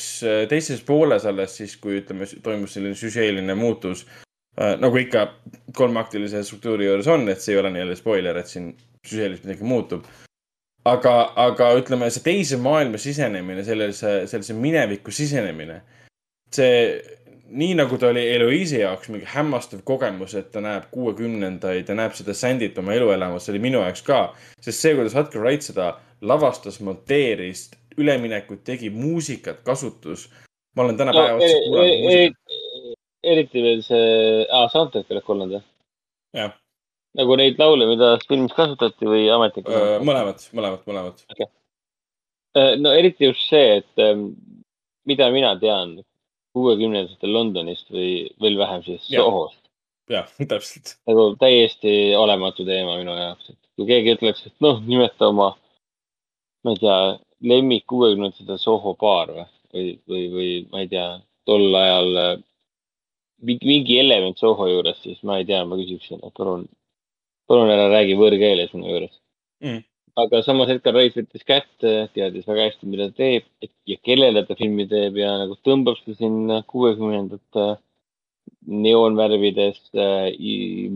teises pooles alles siis, kui ütleme, toimus selline süžeeline muutus äh,. nagu ikka kolmeaktilise struktuuri juures on, et see ei ole nii-öelda spoiler, et siin süžeelis midagi muutub. aga, aga ütleme, see teise maailma sisenemine, sellesse, sellesse minevikku sisenemine, see nii nagu ta oli Eloise jaoks mingi hämmastav kogemus, et ta näeb kuuekümnendaid ja näeb seda Sandit oma elu elamas, see oli minu jaoks ka. sest see, kuidas Edgar Wright seda lavastas, monteeris, üleminekut tegi, muusikat kasutus. ma olen täna päeva otsa kuulanud muusikat. eriti veel see ah,, soundtrack oleks olnud jah? jah, nagu neid laule, mida filmis kasutati või ametlikult? mõlemad, mõlemad, mõlemad. no eriti just see, et ähm, mida mina tean kuuekümnendatel Londonist või veel vähem siis. Sohost. jah, (laughs) täpselt. nagu täiesti olematu teema minu jaoks, et kui keegi ütleks, et noh, nimeta oma, ma ei tea, lemmik kuuekümnendatel Soho baar või, või, või, või ma ei tea, tol ajal äh, mingi element Soho juures, siis ma ei tea, ma küsiksin, et palun, palun ära räägi võõrkeeles minu juures Mm. aga samas Edgar Wright võttis kätte, teadis väga hästi, mida ta teeb ja kellele ta filmi teeb ja nagu tõmbab seda sinna kuuekümnendate neoonvärvides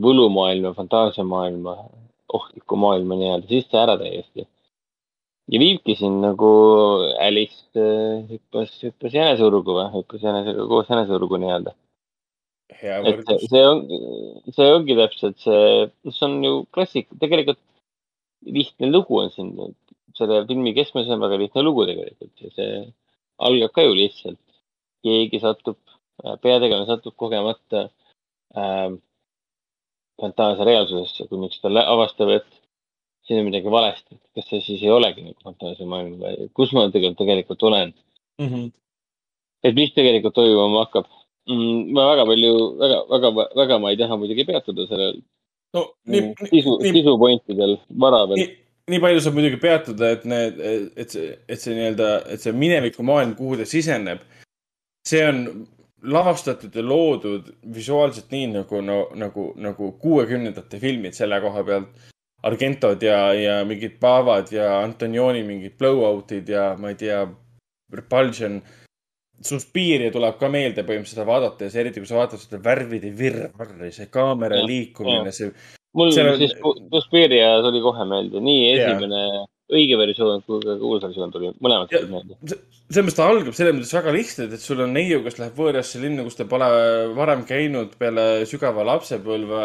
võlumaailma, fantaasiamaailma, ohtlikku maailma nii-öelda sisse ära täiesti. ja viibki siin nagu Alice äh, hüppas, hüppas jänesurgu või, hüppas jänesega koos jänesurgu nii-öelda. Hea et see, võrdlus. see on, see ongi täpselt see, see on ju klassik, tegelikult lihtne lugu on siin, selle filmi keskmes on väga lihtne lugu tegelikult ja see algab ka ju lihtsalt. keegi satub, peategelane satub kogemata äh, fantaasia reaalsusesse, kuniks ta avastab, et siin on midagi valesti, et kas see siis ei olegi nagu fantaasiamaailm või kus ma tegelikult, tegelikult olen mm. -hmm. et mis tegelikult toimuma hakkab mm,. ma väga palju, väga, väga, väga ma ei taha muidugi peatuda sellel no nii, sisu, sisupointidel vara veel. nii, nii palju saab muidugi peatuda, et need, et see, et see nii-öelda, et see minevikumaailm, kuhu ta siseneb, see on lavastatud ja loodud visuaalselt nii nagu no,, nagu, nagu kuuekümnendate filmid selle koha pealt. Argentod ja, ja mingid Paavad ja Antonioni mingid blowout'id ja ma ei tea, Repulsion. Suspiria tuleb ka meelde põhimõtteliselt seda vaadates, eriti kui sa vaatad seda värvide virvarri, see kaamera Ja, liikumine, ja. see. mul on... siis Suspiria tuli kohe meelde, nii esimene õige versioon kui ka uus versioon tuli, mõlemad tulid meelde. selles mõttes ta algab selles mõttes väga lihtsalt, et sul on neiu, kes läheb võõrasse linna, kus ta pole varem käinud peale sügava lapsepõlve.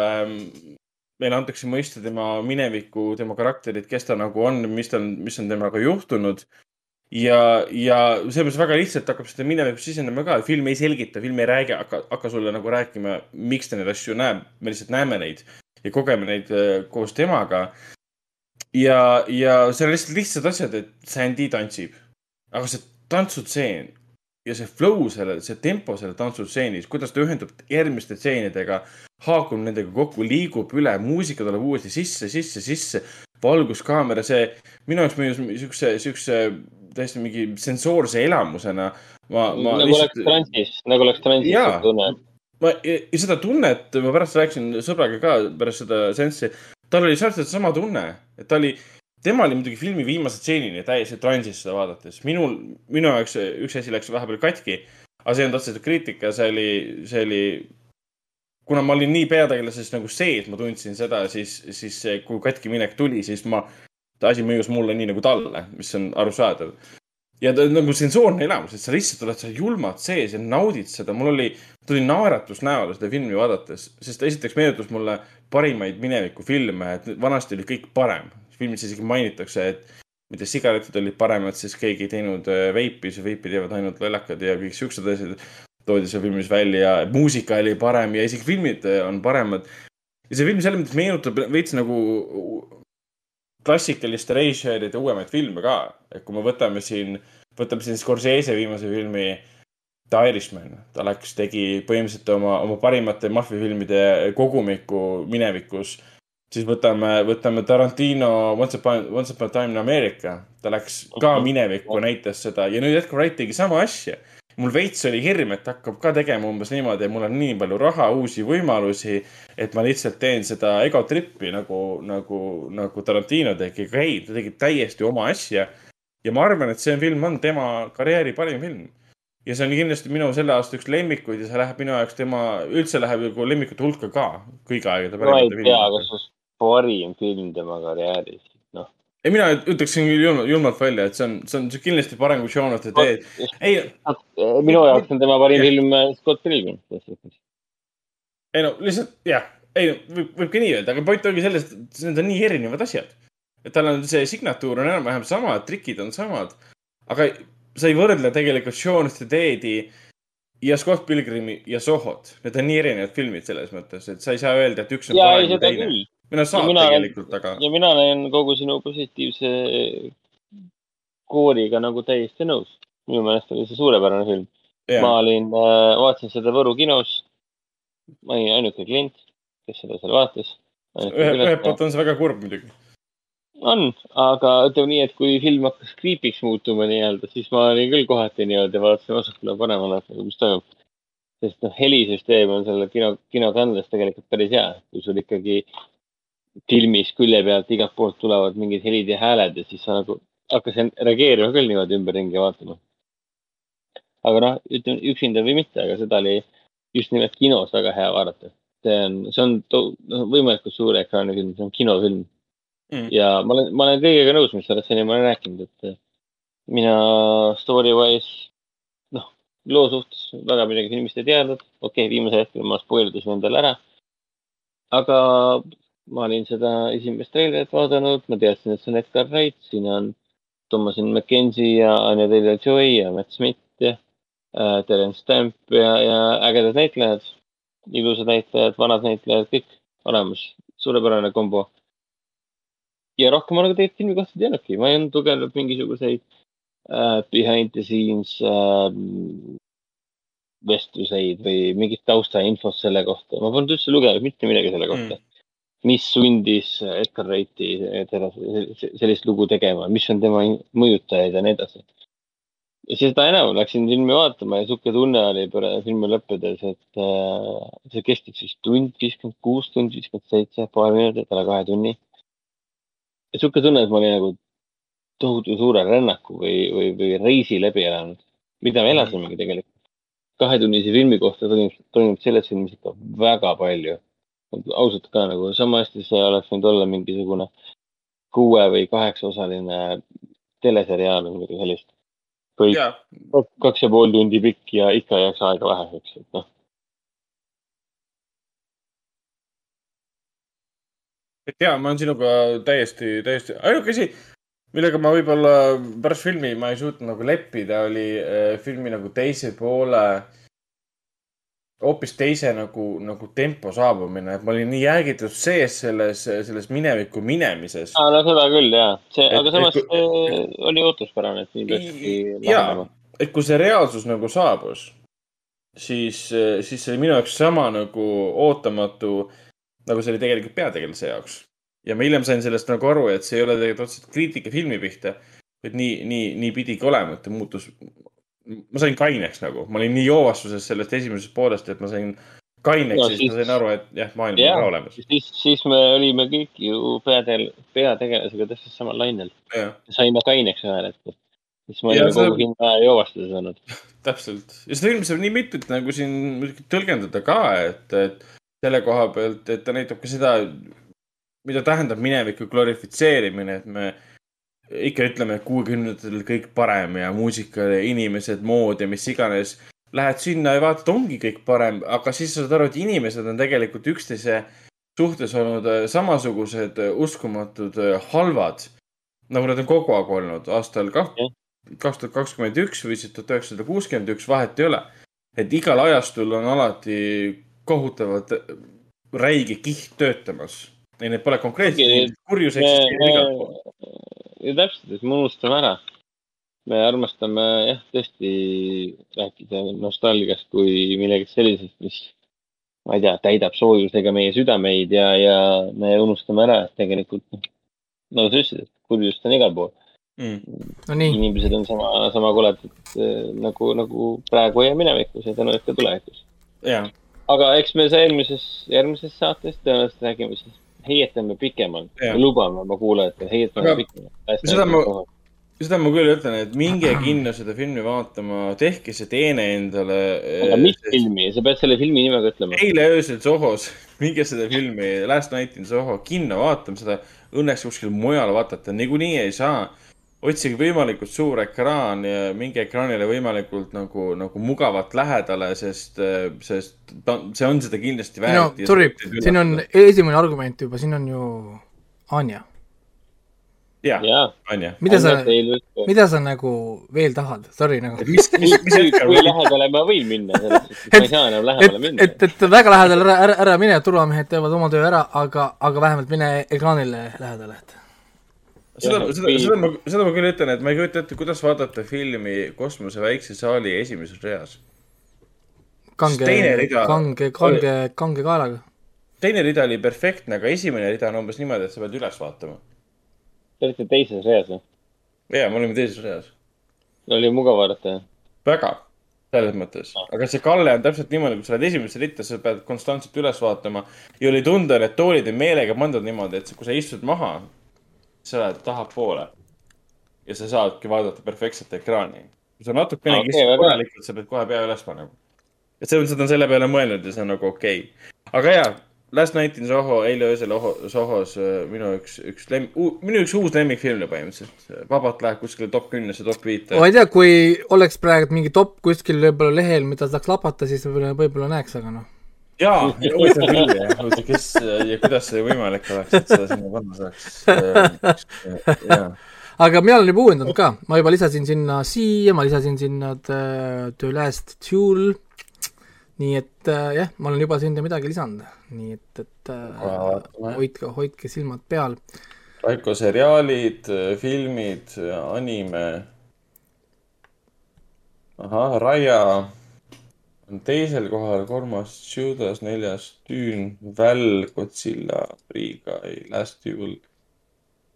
meile antakse mõista tema minevikku, tema karakterit, kes ta nagu on, mis ta on, mis on temaga juhtunud. ja, ja mõttes väga lihtsalt hakkab seda minevikku sisenema ka, film ei selgita, film ei räägi, hakka, hakka sulle nagu rääkima, miks ta neid asju näeb. me lihtsalt näeme neid ja kogeme neid äh, koos temaga. ja, ja seal on lihtsalt lihtsad asjad, et Sandy tantsib, aga see tantsutseen ja see flow sellel, see tempo sellel tantsutseenis, kuidas ta ühendub järgmiste tseenidega, haakub nendega kokku, liigub üle, muusika tuleb uuesti sisse, sisse, sisse, valguskaamera, see minu jaoks mõjus siukse, siukse täiesti mingi sensoorse elamusena. ma, ma nagu oleks transis, nagu oleks transis Jaa. tunne. ma ja ja seda tunnet ma pärast rääkisin sõbraga ka pärast seda seanssi. tal oli täpselt sama tunne, et ta oli, tema oli muidugi filmi viimase stseenini täiesti transis seda vaadates. minul, minu jaoks üks asi läks vahepeal katki, aga see ei olnud otseselt kriitika, see oli, see oli. kuna ma olin nii peategelases nagu sees, ma tundsin seda, siis, siis see, kui katkiminek tuli, siis ma, asi mõjus mulle nii nagu talle, mis on arusaadav ja ta on nagu sensoorne elamus, et sa lihtsalt oled seal julmalt sees ja naudid seda, mul oli, tuli naeratus näole seda filmi vaadates, sest esiteks meenutas mulle parimaid minevikufilme, et vanasti oli kõik parem. filmis isegi mainitakse, et mitte sigaretid olid paremad, sest keegi ei teinud äh, veipi, see veipi teevad ainult lollakad ja kõik siuksed asjad toodi seal filmis välja, muusika oli parem ja isegi filmid äh, on paremad. ja see film selles mõttes meenutab veits nagu klassikaliste režissööride uuemaid filme ka, et kui me võtame siin, võtame siin Scorsese viimase filmi The Irishman, ta läks, tegi põhimõtteliselt oma, oma parimate maffiafilmide kogumiku minevikus. siis võtame, võtame Tarantino Once Upon, Once Upon a Time in America, ta läks ka minevikku, näitas seda. Ja nüüd Edgar Wright tegi sama asja. Mul veits oli hirm, et hakkab ka tegema umbes niimoodi, et mul on nii palju raha, uusi võimalusi, et ma lihtsalt teen seda ego trip'i nagu, nagu, nagu Tarantino tegi, ei, ta tegi täiesti oma asja. ja ma arvan, et see film on tema karjääri parim film ja see on kindlasti minu selle aasta üks lemmikuid ja see läheb minu jaoks tema, üldse läheb nagu lemmikute hulka ka kõigi aegade ma ei tea, kas see parim film tema karjääris. ei, mina ütleksin küll julmalt, julmalt välja, et see on, see on kindlasti parem kui Shaun of the Dead. ei, minu jaoks on tema parim film äh, Scott Pilgrim. ei no lihtsalt jah, ei võib, võib ka nii öelda, aga point ongi selles, et need on nii erinevad asjad. et tal on see signatuur on enam-vähem sama, trikid on samad, aga sa ei võrdle tegelikult Shaun of the Deadi ja Scott Pilgrimi ja Sohot. Need on nii erinevad filmid selles mõttes, et sa ei saa öelda, et üks on ja parem kui teine küll. Või nad saavad tegelikult, aga ja mina olen kogu sinu positiivse kooriga nagu täiesti nõus. minu meelest oli see suurepärane film. Jaa. ma olin, vaatasin seda Võru kinos. ma olin ainuke klient, kes seda seal vaatas. ühe, ühelt poolt on see väga kurb muidugi. on, aga ütleme nii, et kui film hakkas creepy'ks muutuma nii-öelda, siis ma olin küll kohati niimoodi, vaatasin vasakule-paremale, et mis toimub. sest noh, helisüsteem on selle kino, kinokandes tegelikult päris hea, kui sul ikkagi filmis külje pealt igalt poolt tulevad mingid helid ja hääled ja siis sa nagu hakkasin reageerima küll niimoodi ümberringi vaatama. aga noh, ütleme üksinda või mitte, aga seda oli just nimelt kinos väga hea vaadata. see on, see on noh, võimalikult suure ekraani film, see on kinofilm Mm. ja ma olen, ma olen kõigega nõus, mis sellest seni ma olen rääkinud, et mina story wise, noh, loo suhtes väga midagi filmist ei teadnud. okei okay,, viimasel hetkel ma spoil dasin endale ära. aga ma olin seda esimest treilerit vaadanud, ma teadsin, et see on Edgar Wright, siin on Thomasin McKenzie ja Anya Taylor-Joy ja Matt Smith ja äh, Terence Stamp ja, ja ägedad näitlejad, ilusad näitlejad, vanad näitlejad, kõik olemas, suurepärane kombo ja rohkem ma nagu tegelikult filmi kohta ei teadnudki, ma ei olnud lugenud mingisuguseid äh, behind the scenes äh, vestluseid või mingit taustainfot selle kohta, ma polnud üldse lugenud mitte midagi selle kohta mm.. Mis sundis Edgar Wrighti sellist lugu tegema, mis on tema mõjutajaid ja nii edasi. ja seda enam läksin filmi vaatama ja sihuke tunne oli pärast filmi lõppedes, et äh, see kestis siis tund viiskümmend kuus, tund viiskümmend seitse, paar minutit, alla kahe tunni. ja sihuke tunne, et ma olin nagu tohutu suure rännaku või, või, või reisi läbi elanud, mida me elasimegi tegelikult. kahetunnise filmi kohta toimub, toimub selles filmis ikka väga palju. Ausalt ka nagu sama hästi see oleks võinud olla mingisugune kuue või kaheksaosaline teleseriaal või midagi sellist. kõik Jaa. kaks ja pool tundi pikk ja ikka jääks aega väheseks, et noh. et jaa, ma olen sinuga täiesti, täiesti, ainuke asi, millega ma võib-olla pärast filmi ma ei suutnud nagu leppida, oli äh, filmi nagu teise poole hoopis teise nagu, nagu tempo saabumine, et ma olin nii jäägitud sees selles, selles minevikku minemises. aa, no seda küll jaa, see, aga samas et- see oli ootuspärane, et nii peakski jaa et kui see reaalsus nagu saabus, siis, siis see oli minu jaoks sama nagu ootamatu, nagu see oli tegelikult peategelase jaoks. ja ma hiljem sain sellest nagu aru, et see ei ole tegelikult otseselt kriitika filmi pihta, vaid nii, nii, nii pidigi olema, et ta muutus. Ma sain kaineks nagu, ma olin nii joovastuses sellest esimesest poolest, et ma sain kaineks No ja siis ma sain aru, et jah, maailm Jaa. on ka olemas. siis, siis me olime kõik ju peatel-, peategelasega täpselt samal lainel. saime kaineks ühel hetkel. siis me Ja olime kogu aja joovastuses olnud. (laughs) täpselt ja seda saab nii mitut nagu siin tõlgendada ka, et, et selle koha pealt, et ta näitab ka seda, mida tähendab mineviku glorifitseerimine, et me ikka ütleme, et kuuekümnendatel kõik parem ja muusika ja inimesed, mood ja mis iganes. Lähed sinna ja vaatad, ongi kõik parem, aga siis sa saad aru, et inimesed on tegelikult üksteise suhtes olnud äh, samasugused äh, uskumatud äh, halvad, nagu nad on kogu aeg olnud aastal kaks tuhat kakskümmend üks või siis tuhat üheksasada kuuskümmend üks, vahet ei ole. et igal ajastul on alati kohutavalt räige kiht töötamas. ei, need pole konkreetselt, kurjus eksisteerib igalt pool. Ja täpselt, et me unustame ära. me armastame jah, tõesti rääkida nostalgiast kui millegagi sellisest, mis ma ei tea, täidab soojusega meie südameid ja, ja me unustame ära, et tegelikult noh, nagu sa ütlesid, et kurjust on igal pool mm.. no nii, inimesed on sama, sama koledad eh, nagu, nagu praegu ja minevikus ja tõenäoliselt ka tulevikus. aga eks me see eelmises, järgmises saates tõenäoliselt räägime siis, heietame pikemalt, lubame oma kuulajatele, heietame Aga pikemalt. seda ma, seda ma küll ütlen, et minge kinno seda filmi vaatama, tehke see teene endale. aga mis filmi, sa pead selle filmi nimega ütlema. eile öösel Sohos, (laughs) minge seda filmi Last Night in Soho kinno vaatama, seda õnneks kuskil mujal vaadata, niikuinii ei saa. Otsige võimalikult suur ekraan ja minge ekraanile võimalikult nagu, nagu mugavalt lähedale, sest, sest ta, see on seda kindlasti no väärt. sorry, siin on esimene argument juba, siin on ju Anja. jah, Anja. mida sa, mida sa nagu veel tahad, sorry nagu. mis, mis, mis kui, hetkel kui lähedale ma võin minna, et ma ei saa enam lähemale et, minna. et, et väga lähedale ära, ära, ära mine, turvamehed teevad oma töö ära, aga, aga vähemalt mine ekraanile lähedale, et seda, seda, seda ma, seda ma küll ütlen, et ma ei kujuta ette, kuidas vaadata filmi Kosmose väikse saali esimeses reas. kange kange, kange, kange kaelaga. teine rida oli perfektne, aga esimene rida on umbes niimoodi, et sa pead üles vaatama. Te olite teises reas või? ja, me olime teises reas. oli mugav vaadata, jah? väga, selles mõttes. aga see Kalle on täpselt niimoodi, kui sa oled esimesse ritta, sa pead konstantselt üles vaatama ja oli tunda, et toolid on meelega pandud niimoodi, et kui sa istud maha, sa lähed tahapoole ja sa saadki vaadata perfektset ekraani. kui sa natukenegi okay, korralikult, sa pead kohe pea üles panema. et selles mõttes nad on selle peale mõelnud ja see on nagu okei okay.. aga jaa, Last Night in Soho, eile öösel Oho, Sohos äh, minu üks, üks lem-, minu üks uus lemmikfilm põhimõtteliselt. vabalt läheb kuskile top kümnesse, top viite. ma ei tea, kui oleks praegu mingi top kuskil võib-olla lehel, mida saaks lapata, siis võib-olla, võib-olla näeks, aga noh. jaa, huvitav küll jah, huvitav, kes ja kuidas see võimalik oleks, et seda sinna panna saaks. aga mina olen juba uuendanud ka, ma juba lisasin sinna siia, ma lisasin sinna The, The Last Duel. nii et äh, jah, ma olen juba sinna midagi lisanud, nii et, et äh, hoidke, hoidke silmad peal. Raiko seriaalid, filmid, anime. ahah, Raia on teisel kohal, kolmas Judas, neljas Dune, Val, Godzilla, Free Guy, Last Duel,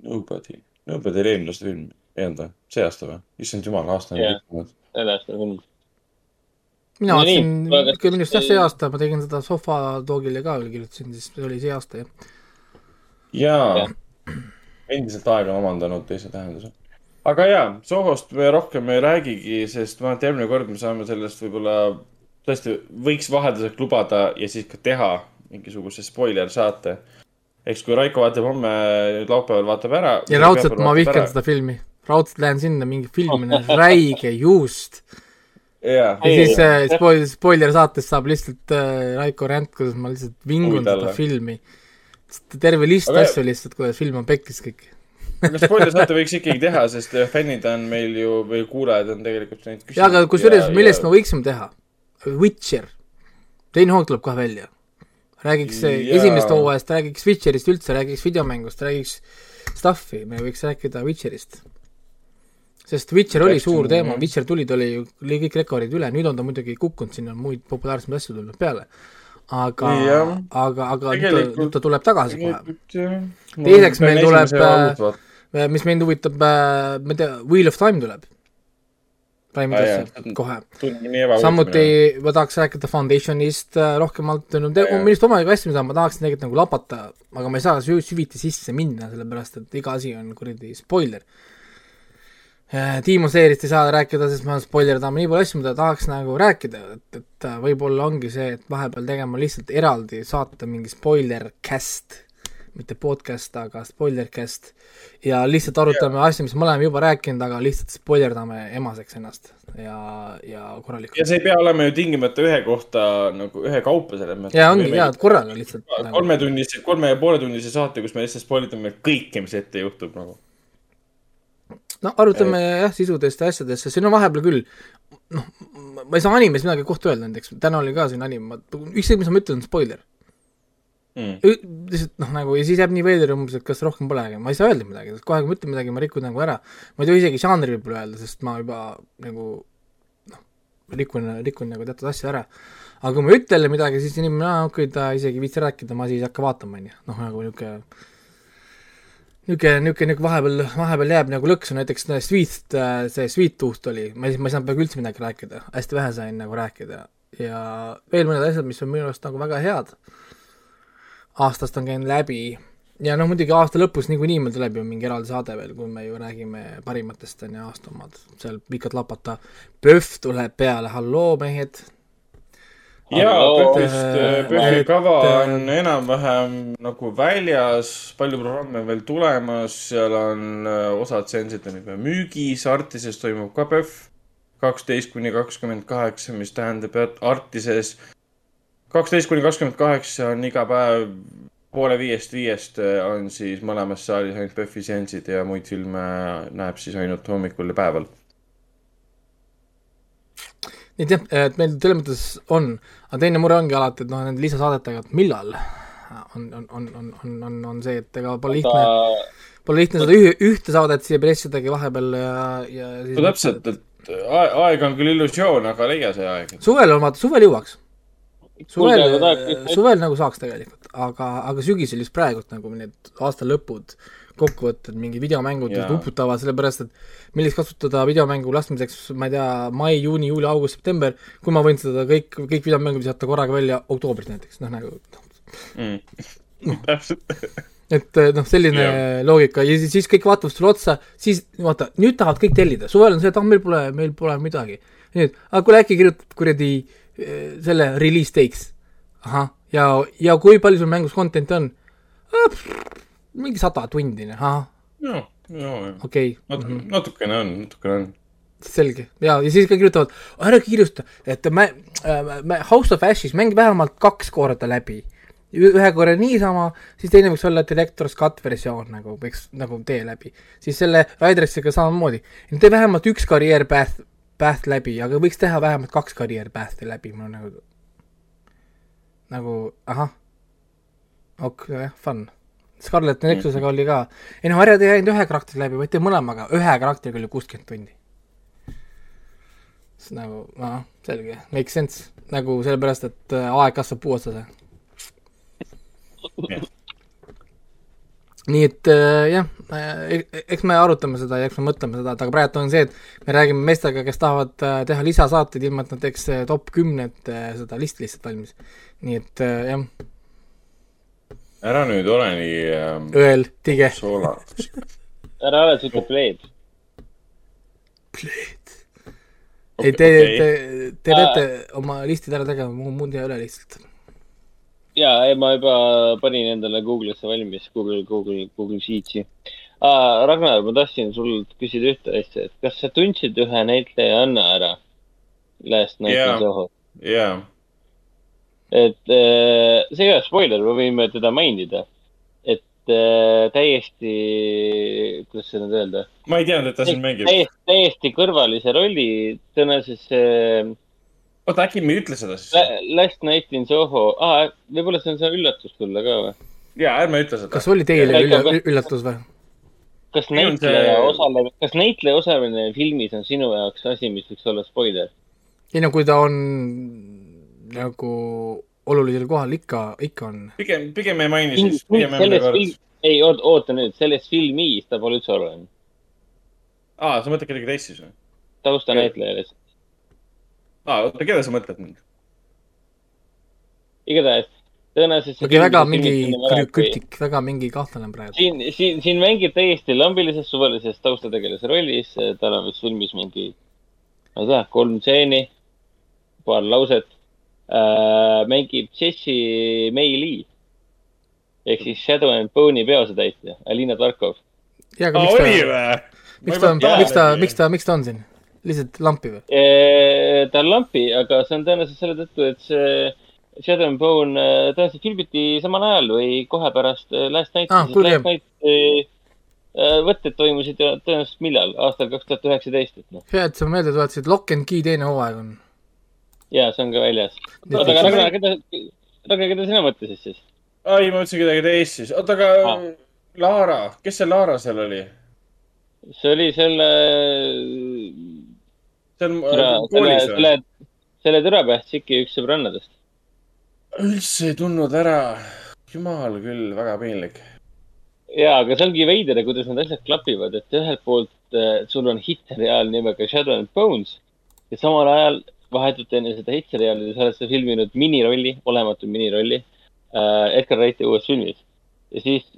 Nobody. Nobody oli eelmine aasta film, ei olnud või? see aasta või? issand jumal, aasta on Jah. liikunud. selle aasta film. mina No vaatasin aga- ikka minu arust jah, see aasta ma tegin seda sofadoogile ka veel kirjutasin, siis see oli see aasta jah. jaa, endiselt aeg on omandanud teise tähenduse. aga jaa, Sohost me rohkem ei räägigi, sest ma arvan, et järgmine kord me saame sellest võib-olla tõesti võiks vahelduseks lubada ja siis ka teha mingisuguse spoiler saate. eks kui Raiko vaatab homme, laupäeval vaatab ära. ja raudselt ma vihkan seda filmi, raudselt lähen sinna, mingi filmine, (laughs) räige juust. jaa. ja siis äh, spoil-, spoiler saates saab lihtsalt äh, Raiko ränd, kuidas ma lihtsalt vingun seda filmi. terve list Aga- asju lihtsalt, kuidas film on pekkis kõik. (laughs) aga spoiler saate võiks ikkagi teha, sest äh, fännid on meil ju või kuulajad on tegelikult neid jaa, aga kusjuures, millest me võiksime teha? Witcher, teine hoog tuleb kohe välja. räägiks yeah. esimesest hooajast, räägiks Witcherist üldse, räägiks videomängust, räägiks stuff'i, me võiks rääkida Witcherist. sest Witcher oli Rääkisime, suur teema Witcher tuli, ta oli ju, kõik rekordid üle, nüüd on ta muidugi kukkunud, sinna on muid populaarsemaid asju tulnud peale. aga Jah., aga, aga ta, Tegelikult- nüüd ta tuleb tagasi kohe. Teiseks meil tuleb, äh, mis mind huvitab, ma ei tea, Wheel of Time tuleb. Prime Ah, kohe. samuti ma tahaks rääkida Foundationist äh, rohkemalt, millest omaga asju, mida ma tahaks tegelikult nagu lapata, aga ma ei saa sü- süviti sisse minna, sellepärast et iga asi on kuradi spoiler. Demon Slayerist ei saa rääkida, sest ma spoilerdama nii palju asju, mida tahaks nagu rääkida, et, et äh, võib-olla ongi see, et vahepeal tegema lihtsalt eraldi saata mingi spoiler cast, mitte podcast, aga spoiler cast ja lihtsalt arutame yeah. asju, mis me oleme juba rääkinud, aga lihtsalt spoilerdame emaseks ennast ja, ja korralikult. ja see ei pea olema ju tingimata ühe kohta nagu ühe kaupa selles mõttes. ja ongi hea, et korraga lihtsalt nagu.. kolmetunnise, kolme ja poole tunnise saate, kus me lihtsalt spoilitame kõike, mis ette juhtub nagu. no arutame jah, sisudest ja asjadest, sest siin on vahepeal küll, noh, ma ei saa animes midagi kohta öelda näiteks, täna oli ka siin anim, ükskõik, mis ma ütlen, on spoiler Mm. Lihtsalt noh, nagu ja siis jääb nii veider umbes, et kas rohkem polegi, ma ei saa öelda midagi, kohe, kui ma ütlen midagi, ma rikun nagu ära. ma ei tohi isegi žanri võib-olla öelda, sest ma juba nagu noh, rikun, rikun nagu teatud asju ära. aga kui ma ütlen jälle midagi, siis inimene, aa okei, ta isegi ei viitsi rääkida, ma siis ei hakka vaatama, on ju, noh nagu niisugune niisugune, niisugune, niisugune vahepeal, vahepeal jääb nagu lõksu, näiteks Sweet, see Sweet Tooth oli, ma ei, ma ei saanud peaaegu üldse midagi rääkida, hästi vähe sain nagu rääkida ja veel mõned asjad, mis on minu arust nagu väga head aastast on käinud läbi. Ja noh, muidugi aasta lõpus niikuinii meil tuleb ju mingi eraldi saade veel, kui me ju räägime parimatest on ju aasta omad, seal pikalt lapata. PÖFF tuleb peale, halloo mehed. jaa. PÖFFist, Äh, PÖFFi kava on enam-vähem nagu väljas, palju programme veel tulemas, seal on äh, osad seansid on juba müügis, Artises toimub ka PÖFF kaksteist kuni kakskümmend kaheksa, mis tähendab, et Artises kaksteist kuni kakskümmend kaheksa on iga päev poole viiest viiest äh, on siis mõlemas saalis ainult PÖFFi seansid ja muid filme näeb siis ainult hommikul ja päeval. nii et jah, et meil selles mõttes on, aga teine mure ongi alati, et noh, nende lisasaadetega, et millal on, on, on, on, on, on, on see, et ega pole lihtne, pole lihtne seda ühe, ühte saadet siia pressidagi vahepeal ja, ja siis no täpselt, et aeg, aeg on küll illusioon, aga leia see aeg. suvel on vaata, suvel jõuaks. Suvel suvel nagu saaks tegelikult, aga, aga sügisel just praegult nagu need aasta lõpud, kokkuvõtted, mingi videomängud Jaa. uputavad, sellepärast et milleks kasutada videomängu laskmiseks, ma ei tea, mai, juuni, juuli, august, september, kui ma võin seda kõik, kõik videomängud visata korraga välja oktoobris näiteks, noh nagu mm.. (laughs) täpselt. et eh, noh, selline Jah. loogika ja siis, siis kõik vaatavad sulle otsa, siis vaata, nüüd tahavad kõik tellida, suvel on see, et ah, meil pole, meil pole midagi. nüüd, aga kuule äkki kirjutad kuradi eh, selle release date's. ahah, ja, ja kui palju sul mängus content'i on? mingi sada tundi, ahah, jah, jah, okei natuke, natukene on, natukene on. selge, ja, ja siis ka kirjutavad, ära kiirusta, et me äh,, me House of Ash'is mängi vähemalt kaks korda läbi. ühe korra niisama, siis teine võiks olla Director's Cut versioon nagu võiks nagu tee läbi. siis selle Ridersiga samamoodi, tee vähemalt üks karjäär path, path läbi, aga võiks teha vähemalt kaks karjäär path'i läbi, mul on nagu, nagu ahah, ok, jah, fun. Scarlett Nexusega oli ka, ei noh, Harjad ei läinud ühe karakteri läbi, vaid tegi mõlemaga, ühe karakteriga oli kuuskümmend tundi. siis nagu, noh, selge, make sense, nagu sellepärast, et äh, aeg kasvab puu otsas. nii et äh, jah, eks me arutame seda ja eks me mõtleme seda, et aga praegu on see, et me räägime meestega, kes tahavad äh, teha lisasaateid, ilma et nad teeks äh, top kümnet äh, seda listi lihtsalt valmis. nii et jah, ära nüüd ole nii ähm, õel, tige. (laughs) ära ole siuke pleed. ei, te, te, te peate oma listid ära tegema, mul muud ei ole lihtsalt. ja, ei ma juba panin endale Google'isse valmis, Google, Google, Google Sheets'i ah,. Ragnar, ma tahtsin sult küsida ühte asja, et kas sa tundsid ühe näitlejanna ära Last Night Jaa. in Soho? jaa, et äh, see ei ole spoiler, me võime teda mainida. et äh, täiesti, kuidas seda nüüd öelda? ma ei teadnud, et ta siin mängib. täiesti, täiesti kõrvalise rolli, tõenäoliselt see oota, äkki me ei ütle seda siis? La- Last Night in Soho ah,, võib-olla see on see üllatus sulle ka või? jaa, ärme ütle seda. kas oli teile üllatus või? Kas näitleja see- osaleb, kas näitleja osalemine filmis on sinu jaoks asi, mis võiks olla spoiler? ei no kui ta on nagu olulisel kohal ikka, ikka on. pigem, pigem ei maini siis, film, ei oota, oota nüüd, selles filmis ta pole üldse oluline. aa, sa mõtled kedagi teist siis või? taustanäitleja lihtsalt. aa, oota, keda sa mõtled nüüd? igatahes, tõenäoliselt. okei, väga mingi krü- krüptik, väga mingi kahtlane praegu. siin, siin, siin mängib täiesti lambilises suvalises taustategelase rollis, tal on vist filmis mingi, ma ei tea, kolm stseeni, paar lauset äh,. mängib Jessie May Lee ehk siis Shadow and Bone'i peaosatäitja, Alina Tarkov. ja, aga miks ta, miks ta, miks ta, miks ta, miks ta on siin? lihtsalt lampi või? ta on lampi, aga see on tõenäoliselt selle tõttu, et see Shadow and Bone äh, tõenäoliselt filmiti samal ajal või kohe pärast äh, Last Night'i Ah. Last Night äh, võtted toimusid tõenäoliselt millal, aastal kaks tuhat üheksateist, et noh. hea, et sa meelde tuletasid, Lock and Key teine hooaeg on. ja see on ka väljas. Oota, aga Ragnar, keda, Ragnar, keda sina mõtlesid siis? ai, ma mõtlesin kedagi teist siis. oota, aga Aa. Laara, kes see Laara seal oli? see oli selle, see on selle koolis selle või?, selle türapäästiki üks sõbrannadest. Üldse ei tundnud ära. jumal küll, väga piinlik. ja, aga see ongi veider, kuidas need asjad klapivad, et ühelt poolt äh, sul on hitteriaal nimega Shadow and Bones ja samal ajal vahetult enne seda hitseriaali sa oled sa filminud minirolli, olematu minirolli äh, Edgar Wrighti uues filmis. ja siis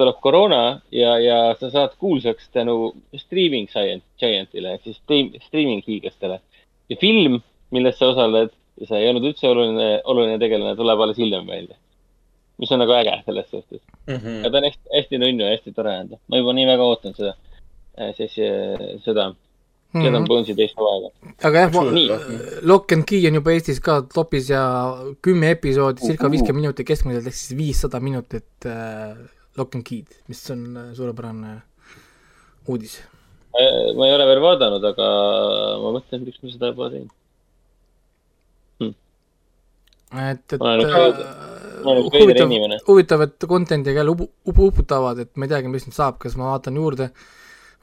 tuleb koroona ja, ja sa saad kuulsaks tänu streaming giant, giant'ile ehk siis stream- streaming hiiglastele. ja film, milles sa osaled ja sa ei olnud üldse oluline, oluline tegelane, tuleb alles hiljem välja. mis on nagu äge selles suhtes. Mhm. ja ta on hästi, hästi nunnu ja hästi tore ma juba nii väga ootan seda, siis äh, seda, seda on Bones'i teist hooaega. aga jah. Lock and Key on juba Eestis ka topis ja kümme episoodi, circa viiskümmend minutit keskmiselt ehk siis viissada minutit äh, Lock and Key'd, mis on äh, suurepärane uudis. ma ei ole veel vaadanud, aga ma mõtlen, miks ma seda juba teen. et, et Ma olen üks- äh, ma olen üks veider huvitav inimene., huvitav, et content'iga jälle upu-, upu-, uputavad, et ma ei teagi, mis nüüd saab, kas ma vaatan juurde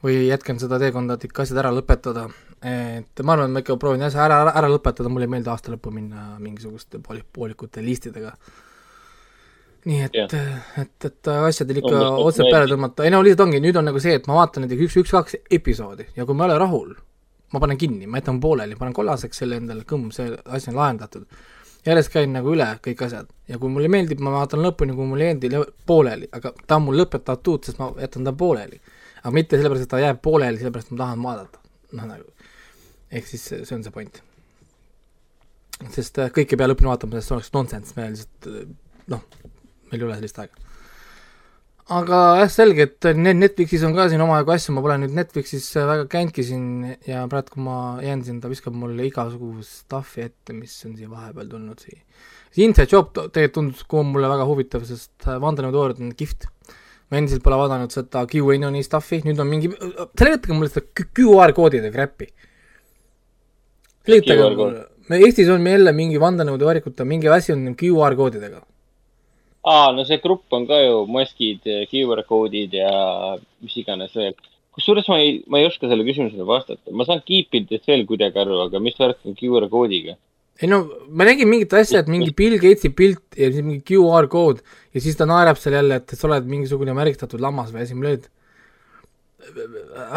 või jätkan seda teekonda, et ikka asjad ära lõpetada. et ma arvan, et ma ikka proovin asja ära, ära, ära lõpetada, mulle ei meeldi aasta lõppu minna mingisuguste pooli, poolikute listidega. nii et Jah., et, et asjadel ikka nagu otse peale tõmmata, ei no lihtsalt ongi, nüüd on nagu see, et ma vaatan näiteks üks, üks-kaks episoodi ja kui ma ei ole rahul, ma panen kinni, ma jätan pooleli, panen kollaseks selle endale, kõmm, see asi on lahendatud järjest käin nagu üle kõik asjad ja kui mulle meeldib, ma vaatan lõpuni, kui ei meeldi, pooleli, aga ta on mul lõpetatud, sest ma jätan ta pooleli. aga mitte sellepärast, et ta jääb pooleli, sellepärast ma tahan vaadata. noh, nagu, ehk siis see on see point. sest äh, kõike ei pea lõpuni vaatama, sest see oleks nonsense, me lihtsalt äh, noh, meil ei ole sellist aega. Aga jah, selge, et Netflixis on ka siin omajagu asju, ma pole nüüd Netflixis äh, väga käinudki siin ja praegu, kui ma jään siin, ta viskab mulle igasugust stuff'i ette, mis on siia vahepeal tulnud siia. see Inside Job tegelikult tundus ka mulle väga huvitav, sest äh, vandenõuteooriad on kihvt. ma endiselt pole vaadanud seda QAnoni stuff'i, nüüd on mingi, seletage mulle seda QR koodide crap'i. seletage mulle, me Eestis on meil jälle mingi vandenõuteoorikute mingi asi on QR koodidega. aa, no see grupp on ka ju maskid, QR koodid ja mis iganes veel. kusjuures ma ei, ma ei oska selle küsimusele vastata. ma saan kiipidest veel kuidagi aru, aga mis värk on QR koodiga? ei no ma nägin mingit asja, et mingi Bill Gatesi pilt ja siis mingi QR kood ja siis ta naerab seal jälle, et sa oled mingisugune märgistatud lammas või asi, ma löön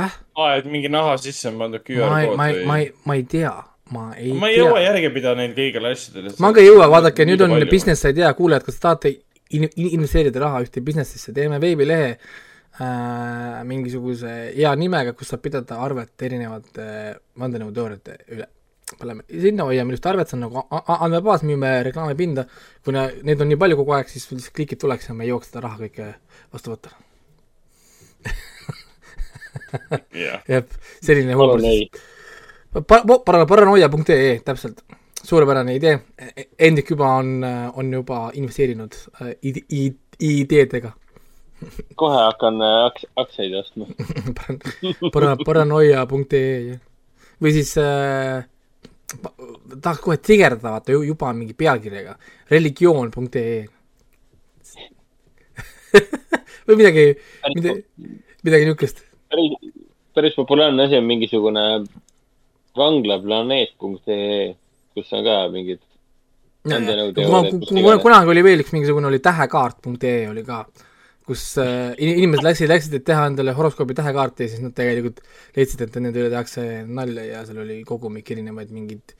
äh?. aa, et mingi naha sisse on pandud QR ma ei, kood ma ei, ma või? ei, ma ei tea, ma ei ma ei tea jõua. järge pidada neil kõigil asjadel. ma ka ei jõua, vaadake, nüüd on business idea, kuulajad, kas te tahate in- in- investeerida raha ühte business'isse, teeme veebilehe äh, mingisuguse hea nimega, kus saab pidada arvet erinevate vandenõuteooriate üle. paneme sinna, hoiame ilusti arvet, see on nagu andmebaas, müüme reklaamipinda, kuna neid on nii palju kogu aeg, siis lihtsalt klikid tuleks ja me ei jõuaks seda raha kõike vastu võtta. jah, jah, selline huumor palun ei siis. Pa-, para-, paranoia.ee, täpselt, suurepärane idee, Hendrik juba on, on juba investeerinud äh, ide- ide- ideedega. kohe hakkan äh, aks-, aktsiaid ostma. (laughs) para-, paranoia.ee, või siis äh, tahaks kohe trigerdada, vaata ju- juba mingi pealkirjaga, religioon.ee (laughs) või midagi, midagi, midagi niisugust. päris, päris populaarne asi on mingisugune vanglaplaneet.ee, kus on ka mingid vandenõuteooriad. kunagi oli veel üks mingisugune oli tähekaart.ee oli ka, kus äh, in- inimesed läksid, läksid, et teha endale horoskoobi tähekaarti ja siis nad tegelikult leidsid, et nende üle tehakse nalja ja seal oli kogumik erinevaid mingeid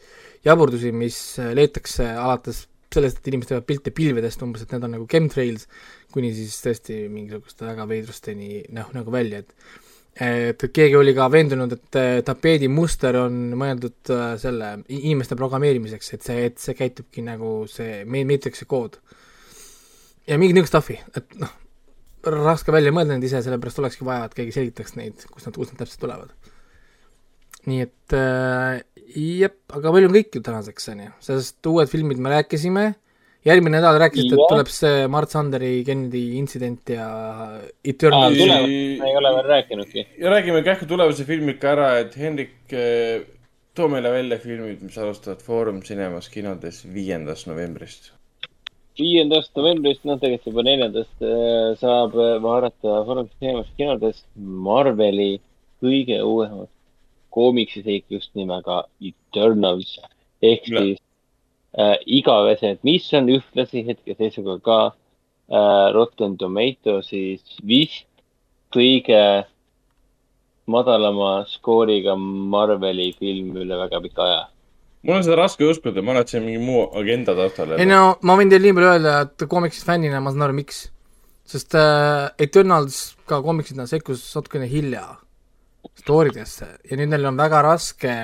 jaburdusi, mis äh, leitakse alates sellest, et inimesed teevad pilte pilvedest umbes, et need on nagu chemtrails, kuni siis tõesti mingisuguste väga veidrusteni noh, nagu välja, et et keegi oli ka veendunud, et äh, tapeedi muster on mõeldud äh, selle inimeste programmeerimiseks, et see, et see käitubki nagu see me- Matrixi kood. ja mingi niisugust stuff'i, et noh, raske välja mõelda neid ise, sellepärast olekski vaja, et keegi selgitaks neid, kust nad, kust nad täpselt tulevad. nii et äh, jep, aga meil on kõik ju tänaseks, on ju, sest uued filmid me rääkisime, järgmine nädal rääkisite, et tuleb see Mart Sanderi Kennedy intsident ja Eternal me ei ole veel rääkinudki. ja räägime kähku tulevase filmi ka ära, et Hendrik, too meile välja filmid, mis alustavad Foorum Cinemas kinodes viiendast novembrist. viiendast novembrist, noh, tegelikult juba neljandast äh, saab äh, vaadata Foorumis teemast kinodes Marveli kõige uuemat koomiksiseiklust nimega Eternals ehk siis äh, igavesed, mis on ühtlasi hetkeseisuga ka äh, Rotten Tomatoes'is vist kõige madalama skooriga Marveli film üle väga pika aja. mul on seda raske uskuda, ma arvan, et see on mingi muu agenda taustal. ei no ma võin teile nii palju öelda, et koomiksist fännina ma saan aru, miks. sest äh, Eternals ka koomiksina sekkus natukene hilja story desse ja nüüd neil on väga raske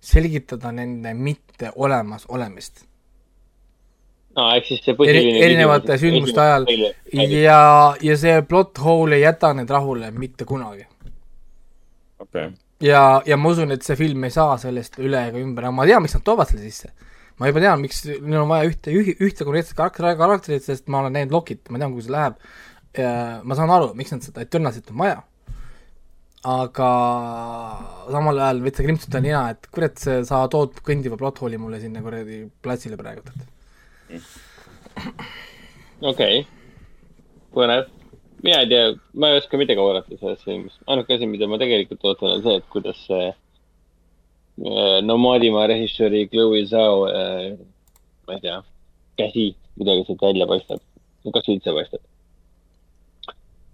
selgitada nende mitte olemas olemist no eks siis see Eri, põhiline erinevate sündmuste ajal ja, ja see plot hole ei jäta neid rahule mitte kunagi. okei okay., ja, ja ma usun, et see film ei saa sellest üle ega ümber, aga ma tean, miks nad toovad selle sisse. ma juba tean, miks neil on vaja ühte, ühte konkreetset karakter- karakterit, sest ma olen näinud Lokit, ma tean, kuhu see läheb. ma saan aru, miks nad seda Eternalsit on vaja. Aga samal ajal võid sa krimpsutada nina, et kurat, sa tood kõndiva plot hole'i mulle sinna kuradi platsile praegu, et okei okay., põnev. mina ei tea, ma ei oska midagi oodata sellest filmist. ainuke asi, mida ma tegelikult ootan, on see, et kuidas see äh, Nomaadimaa režissööri Chloe Zhao äh,, ma ei tea, käsi kuidagi sealt välja paistab. kas üldse paistab?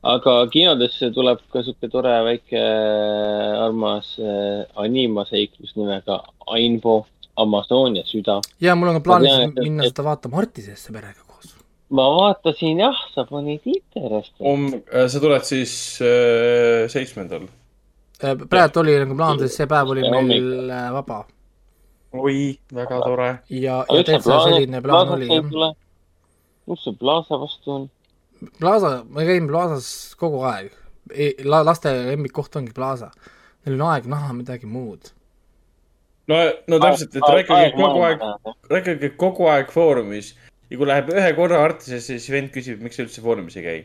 Aga kinodesse tuleb ka sihuke tore väike äh, armas äh, animaseiklus nimega Ainbo Amazonia süda. ja mul on ka plaanis tean, minna et- seda vaatama Artisesse perega koos. ma vaatasin jah, sa panid interest. Um, sa tuled siis äh, seitsmendal. praegu oli nagu plaan, sest see päev oli meil äh, vaba oi, väga tore. ja, ja täitsa selline plaan oli jah. mis see Plaza vastu on? Plaza, ma käin Plazas kogu aeg. La-, laste lemmikkoht ongi Plaza. Neil on aeg näha midagi muud. no, no täpselt, et rääkige kogu aeg rääkige kogu aeg Foorumis ja kui läheb ühe korra Artisesse, siis vend küsib, miks sa üldse Foorumis ei käi.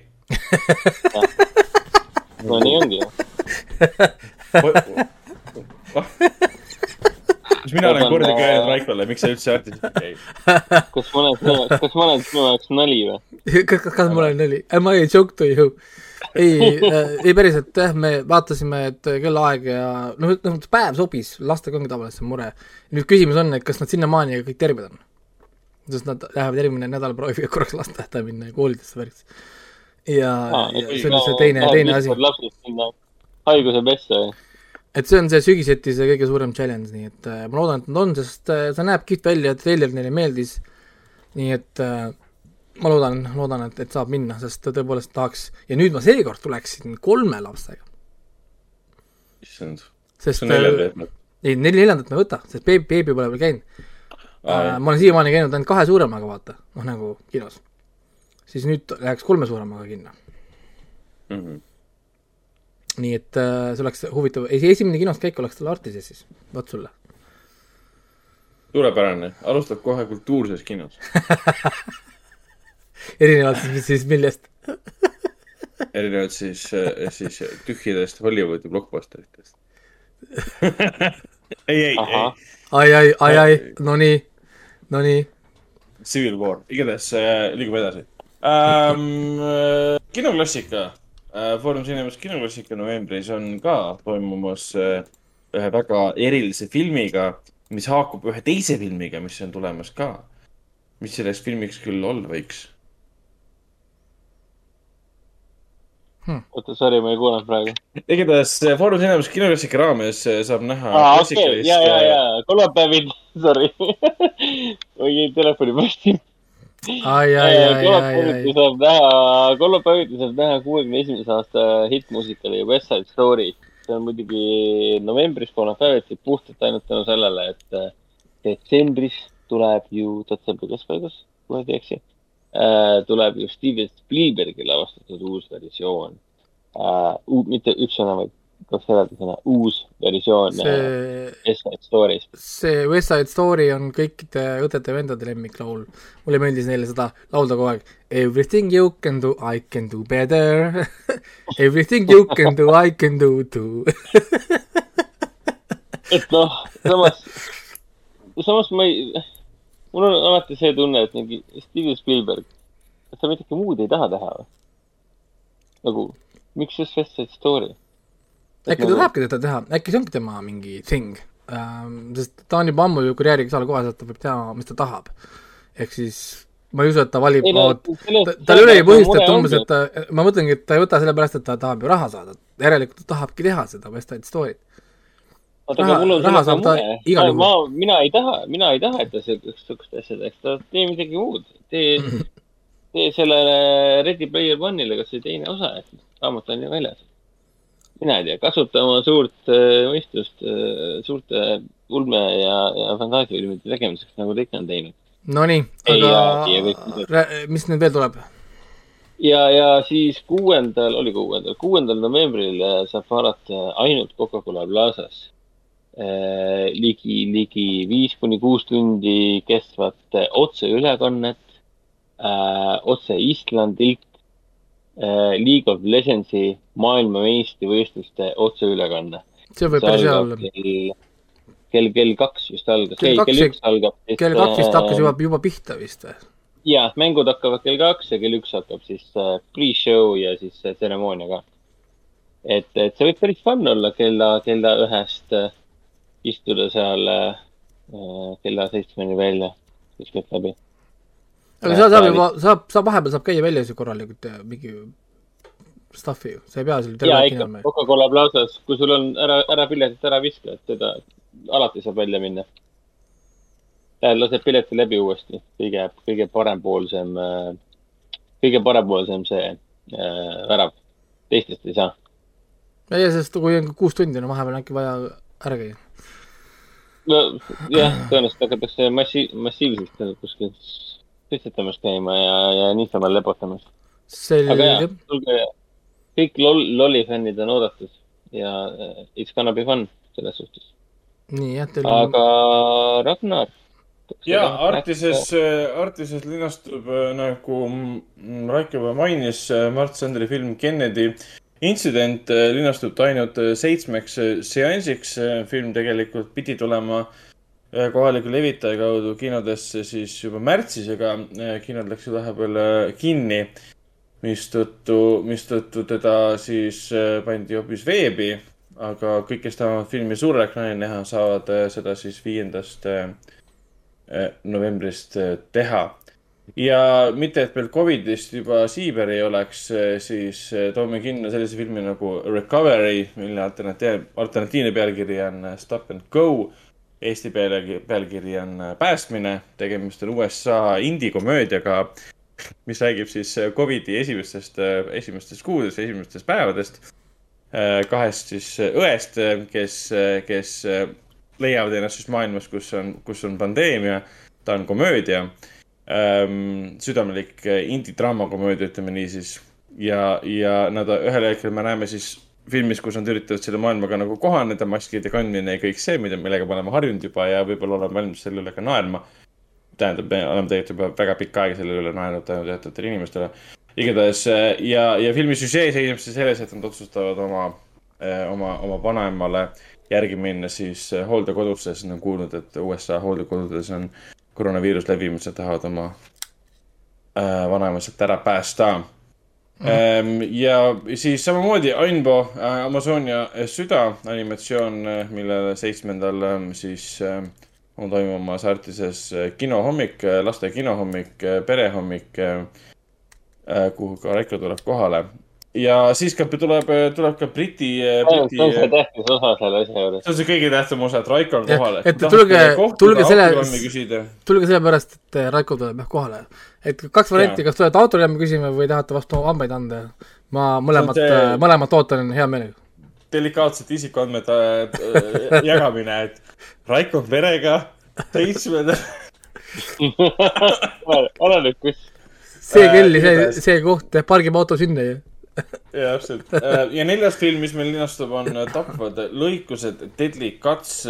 (laughs) no nii ongi ju. (laughs) kas mina olen kordagi öelnud Raikole, miks sa üldse Artises ei käi? kas ma olen sinu, kas ma olen sinu jaoks nali või? kas, kas, kas mul oli nali? ma ei joke to you. ei, ei päriselt jah, me vaatasime, et kellaaeg ja noh, noh, päev sobis, lastega ongi tavaliselt see mure. nüüd küsimus on, et kas nad sinnamaani kõik terved on? sest nad lähevad järgmine nädal prooviga korraks lasteaeda minna ja koolidesse värks. ja, ja see on see teine, teine asi. haiguse pessa või? Et see on see sügiseti see kõige suurem challenge, nii et äh, ma loodan, et nad on, sest äh, see näeb kihvt välja, treiler neile meeldis. nii et äh, ma loodan, loodan, et, et saab minna, sest tõepoolest tahaks ja nüüd ma seekord tuleksin kolme lapsega, issand, see on neljanda äh, eesmärk. ei, neljandat ma ei võta, sest beebi, beebi pole veel käinud äh,. ma olen siiamaani käinud ainult kahe suuremaga, vaata, noh nagu kinos. siis nüüd läheks kolme suuremaga kinno. Mhm. Nii et äh, see oleks huvitav, esimene kinos käik oleks tal Artises siis, vot sulle. suurepärane, alustab kohe kultuurses kinos. (laughs) erinevalt siis, siis millest? (laughs) erinevalt siis, siis tühjadest Hollywoodi blockbusteritest. (laughs) ei, ei, ei, ai, ai, ai, ai, no nii, no nii. Civil War, igatahes äh, liigume edasi ähm,. kinoklassika äh,, Foorum Cinemas kinoklassika novembris on ka toimumas äh, ühe väga erilise filmiga, mis haakub ühe teise filmiga, mis on tulemas ka. mis selleks filmiks küll olla võiks? oota, sorry, ma ei kuulanud praegu. igatahes äh, Foorum Cinemas kinoklassika raames äh, saab näha aa, okei, ja, ja, ja, kolmapäevil, (laughs) sorry. oi, telefoni ai, ai, ai kolmapäeviti. saab näha, kolmapäeviti saab näha kuuekümne esimese aasta hittmuusikali West Side Story. see on muidugi novembris kolmapäeviti puhtalt ainult tänu sellele, et äh, detsembris tuleb ju, detsembri keskpaigas, kui ma ei eksi, tuleb ju Steven Spielbergi lavastatud uus versioon. mitte üks sõna, vaid kaks eraldi sõna, uus versioon See- äh, West Side Story'st. see West Side Story on kõikide õdede-vendade lemmiklaul. mulle meeldis neile seda laulda kogu aeg. Everything you can do, I can do better. (laughs) Everything you can do, I can do too. (laughs) et noh, samas, samas ma ei, mul on alati see tunne, et mingi Steven Spielberg, et ta midagi muud ei taha teha või? nagu, miks just West Side Story? Äkki ta tahabki teda teha, äkki see ongi tema mingi thing ähm,. sest ta on juba ammu ju kohas, et ta võib teha, mis ta tahab. ehk siis ma ei usu, et ta valib tal ei ole ju põhjust, et umbes, et ta, ma mõtlengi, et ta ei võta sellepärast, et ta tahab ju raha saada. järelikult ta tahabki teha seda West Side Story't. oota, aga mul on raha saab ta igal ma, mina ei taha, mina ei taha, et ta sihukest asja teeks, ta tee midagi muud. tee, (laughs) tee sellele Ready Player One'ile kas või teine osa, et raamat on ju väljas. Mina ei tea, kasuta oma suurt äh, mõistust äh, suurte ulme ja, ja fantaasiafilmide tegemiseks, nagu ta ikka on teinud. Nonii, aga mis nüüd veel tuleb? ja, ja siis kuuendal, oli kuuendal, kuuendal novembril äh, saab vaadata ainult Coca-Cola Plazas ligi, ligi viis kuni kuus tundi kestvat otseülekannet otse Islandilt League of Legendsi maailmameistrivõistluste otseülekanne. see võib päris hea olla. kell, kell, kaks just algas, kell üks algab. kell kaks vist hakkas juba, juba pihta vist või? ja mängud hakkavad kell kaks ja kell üks hakkab siis äh, pre-show ja siis äh, tseremoonia ka. et, et see võib päris fun olla kella, kella ühest äh, istuda seal äh, äh, kella seitsmeni välja, siis kõik läbi. Aga seal saab juba, saab, saab vahepeal saab käia väljas ju korralikult ja mingi stuff'i ju, sa ei pea seal ja terve aeg ikka kinni, Coca-Cola Plazas, kui sul on ära, ära piletit ära viska, et teda alati saab välja minna. laseb pileti läbi uuesti, kõige, kõige parempoolsem, kõige parempoolsem see äh, värav, teistest ei saa. ei, sest kui on kuus tundi, no vahepeal on äkki vaja ära käia. nojah, tõenäoliselt hakatakse massi-, massiivselt kuskil suitsetamas käima ja, ja niisama lebotamas. selge aga jaa, tulge, kõik lol-, lollifännid on oodatud ja äh, it's gonna be fun selles suhtes. nii jah, teil on aga Ragnar. ja Artises, Artises linastub äh, nagu Raiko juba mainis, Mart Sandri film Kennedy intsident äh, linastub ta ainult äh, seitsmeks äh, seansiks. film tegelikult pidi tulema kohaliku levitaja kaudu kinodesse siis juba märtsis, ega äh, kinod läksid vahepeal äh, kinni. mistõttu, mistõttu teda siis äh, pandi hoopis veebi, aga kõik, kes tahavad filmi suurel ekraanil näha, saavad seda siis viiendast novembrist teha ja mitte, et meil Covidist juba siiber ei oleks, siis toome kinno sellise filmi nagu Recovery, mille alternatiiv, alternatiivne pealkiri on Stop and Go. Eesti pealkiri, pealkiri on eh, Päästmine. tegemist on USA indie-komöödiaga, mis räägib siis Covidi esimestest, esimestest kuudest, esimestest päevadest. kahest siis õest, kes, kes leiavad ennast siis maailmas, kus on, kus on pandeemia. ta on komöödia ähm, südamlik indie-draama komöödia, ütleme niisiis. ja, ja nad ühel hetkel me näeme siis filmis, kus nad üritavad selle maailmaga nagu kohaneda, maskide kandmine ja kõik see, mida, millega me oleme harjunud juba ja võib-olla oleme valmis selle üle ka naerma. tähendab, me oleme tegelikult juba väga pikka aega selle üle naernud tänu teatavatele inimestele. igatahes ja, ja filmi süžee seisneb siis selles, et nad otsustavad oma, oma, oma vanaemale järgi minna siis hooldekodusse, sest nad on kuulnud, et USA hooldekodudes on koroonaviirus levimas ja tahavad oma äh, vanaema sealt ära päästa mm. ja siis samamoodi Ainbo äh, Amazonia süda animatsioon, millele seitsmendal ähm, siis äh, on toimumas Artises kinohommik, laste kinohommik, perehommik äh,, kuhu ka Raiko tuleb kohale ja siis ka tuleb, tuleb ka Briti, Briti.... see on see tähtis osa selle asja juures. see on see kõige tähtsam osa, et Raiko on kohal. et tulge, tulge selle, tulge sellepärast, et Raiko tuleb jah kohale. et kaks varianti, kas tulete autogrammi küsima või tahate vastu hambaid anda. ma mõlemat mõlemat ootan hea meelega. delikaatsete isikuandmete äh, jagamine, et Raiko on perega, seitsmendal (laughs) oleneb, kus. see kell, see, see koht, pargime auto sinna ju ja täpselt ja neljas film, mis meil linastub, on Tapvad lõikused, Deadly Cuts,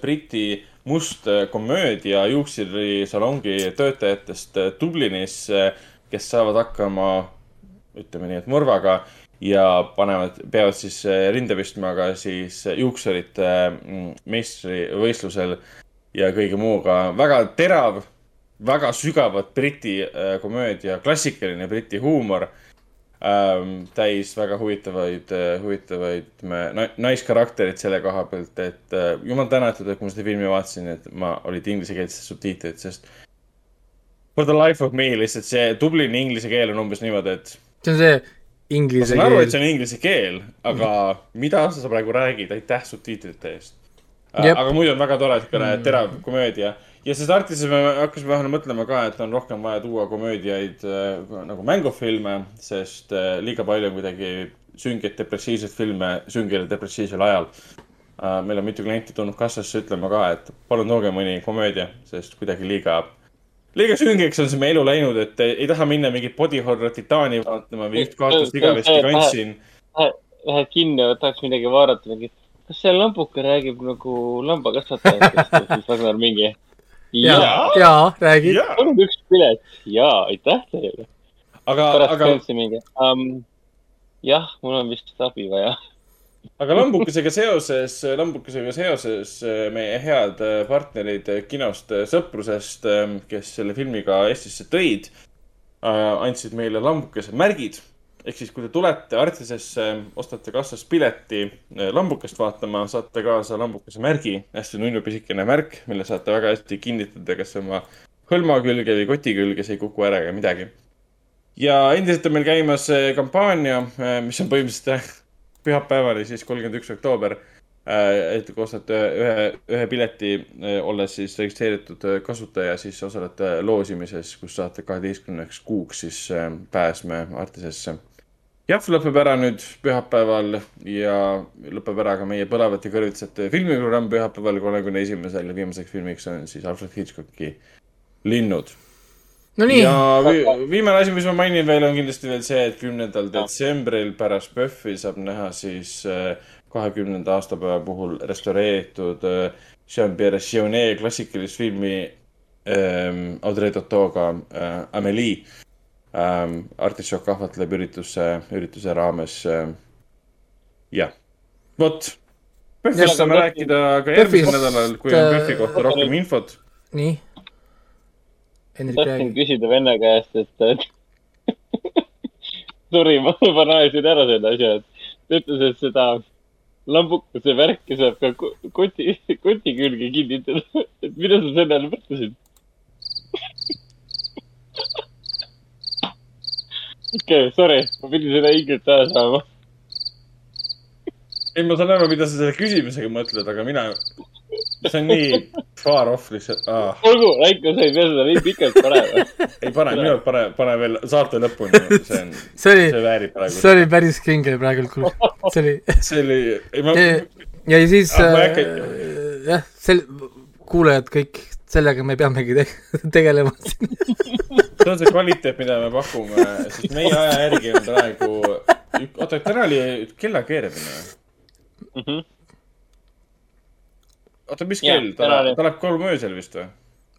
Briti must komöödia juuksurisalongi töötajatest Dublinis, kes saavad hakkama, ütleme nii, et mõrvaga ja panevad, peavad siis rinde pistma ka siis juuksurite meistrivõistlusel ja kõige muuga. väga terav, väga sügavat Briti komöödia, klassikaline Briti huumor ähm, täis väga huvitavaid, huvitavaid me, naiskarakterid selle koha pealt, et äh, jumal tänatud, et kui ma seda filmi vaatasin, et ma, olid inglisekeelsed subtiitrid, sest for the life of me lihtsalt see Dublini inglise keel on umbes niimoodi, et. see on see inglise keel. ma saan aru, et see on inglise keel, aga mm. mida sa praegu räägid, aitäh subtiitrite eest. aga muidu on väga tore, niisugune terav komöödia ja siis Artises me hakkasime vahel mõtlema ka, et on rohkem vaja tuua komöödiaid äh, nagu mängufilme, sest äh, liiga palju on kuidagi süngeid depressiivseid filme süngel ja depressiivsel ajal äh,. meil on mitu klienti tulnud kassasse ütlema ka, et palun tooge mõni komöödia, sest kuidagi liiga, liiga süngeks on see meie elu läinud, et ei, ei taha minna mingit body horror titaani vaatama või üht kaotust igavesti kandsin. Lähed kinni, tahaks midagi vaadata, mingi, kas see lambuke räägib nagu lambakasvatajatest (laughs) ja siis Ragnar mingi ja, ja räägi. palun üks pilet ja aitäh teile. aga, aga. Um, jah, mul on vist abi vaja. aga lambukesega seoses, lambukesega seoses eh, meie head eh, partnerid kinost eh, Sõprusest, kes selle filmiga Eestisse tõid, andsid meile lambukese märgid ehk siis, kui te tulete Artisesse, ostate kassast pileti eh, lambukest vaatama, saate kaasa lambukese märgi, hästi nunnu pisikene märk, mille saate väga hästi kinnitada kas oma hõlma külge või koti külge, see ei kuku ära ega midagi. ja endiselt on meil käimas eh, kampaania, eh, mis on põhimõtteliselt pühapäevani, siis kolmkümmend üks oktoober. et kui ostate ühe, ühe pileti, olles siis registreeritud kasutaja, siis osalete loosimises, kus saate kaheteistkümneks kuuks siis pääsme Artisesse jah, lõpeb ära nüüd pühapäeval ja lõpeb ära ka meie Põlevate kõrvitsate filmiprogramm pühapäeval, kolmekümne esimesel ja viimaseks filmiks on siis Alfred Hitchcocki Linnud. no nii. ja vi viimane asi, mis ma mainin veel, on kindlasti veel see, et kümnendal detsembril pärast PÖFFi saab näha siis äh, kahekümnenda aastapäeva puhul restaureeritud äh, Jean-Pierre Jeunet klassikalist filmi ähm, Audrey Tautoga äh, Amelie ähm, artišokk ahvatleb ürituse, ürituse raames äh,. jah, vot, PÖFFist saame rääkida ka järgmisel nädalal, kui on PÖFFi kohta rohkem infot. nii. Tahtsin küsida venna käest, et, et (laughs) sorry, ma juba naersin ära selle asja, et ta ütles, et seda lambukese värki saab ka ko- koti, koti külge kinnitada. et mida sa selle all mõtlesid? (laughs) okei, sorry, ma pidin seda inglit ära saama. ei, ma saan aru, mida sa selle küsimusega mõtled, aga mina, see on nii far off lihtsalt ah.. olgu, Raiko, sa ei pea seda nii pikalt panema. ei pane, minu arust pane, pane veel saate lõpuni, see on, (laughs) see väärib praegu. see oli päris kinge praegu, kuule, see oli. (laughs) see oli, ei ma, ja siis ma ei äh, jah, sel-, kuulajad kõik, sellega me peamegi te (laughs) tegelema siin. see on see kvaliteet, mida me pakume, sest meie aja järgi on praegu, oota, täna oli kella keeramine või? oota, mis Jaa, kell, ta ta läheb kolm öösel vist või?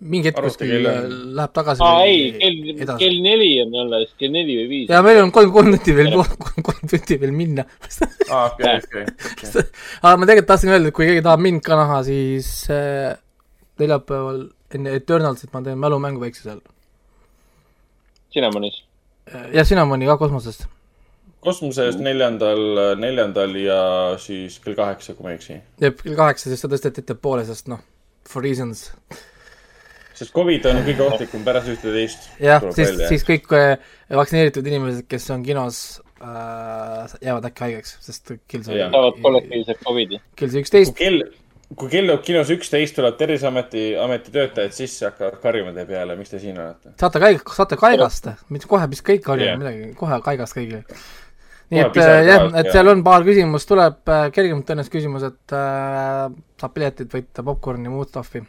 mingi hetk kuskil äh, läheb tagasi aa, ei, kell, kell neli on alles, kell neli või viis. ja meil on kolm, kolm tundi veel, kolm, kolm tundi veel minna. aa, okei, okei, okei. (laughs) aga ma tegelikult tahtsin öelda, et kui keegi tahab mind ka näha, siis äh, neljapäeval enne Eternalsit ma teen mälumängu väikse seal. Cinnamonis. ja Cinnamoni ka kosmosest. kosmosest neljandal, neljandal ja siis kell kaheksa, kui ma ei eksi. jep, kell kaheksa, sest ta tõsteti ettepoole, sest noh, for reasons. sest Covid on kõige ohtlikum pärast ühte-teist. jah, siis, siis kõik äh, vaktsineeritud inimesed, kes on kinos äh,, jäävad äkki haigeks, sest kell Jah. saavad kollektiivselt Covidi. kell sai üksteist, kell, kui kell kinos üksteist, tuleb Terviseameti, ameti töötajad sisse, hakkavad karjuma teie peale, miks te siin olete. saate kaig-, saate kaigast, mitte kohe, mis kõik harjuvad Jah. midagi, kohe kaigast kõigile. nii et äh, jah et seal on paar küsimust, tuleb äh, kergemalt tõenäoliselt küsimus, et äh, saab piletid võita, popkorni muud stuff'i.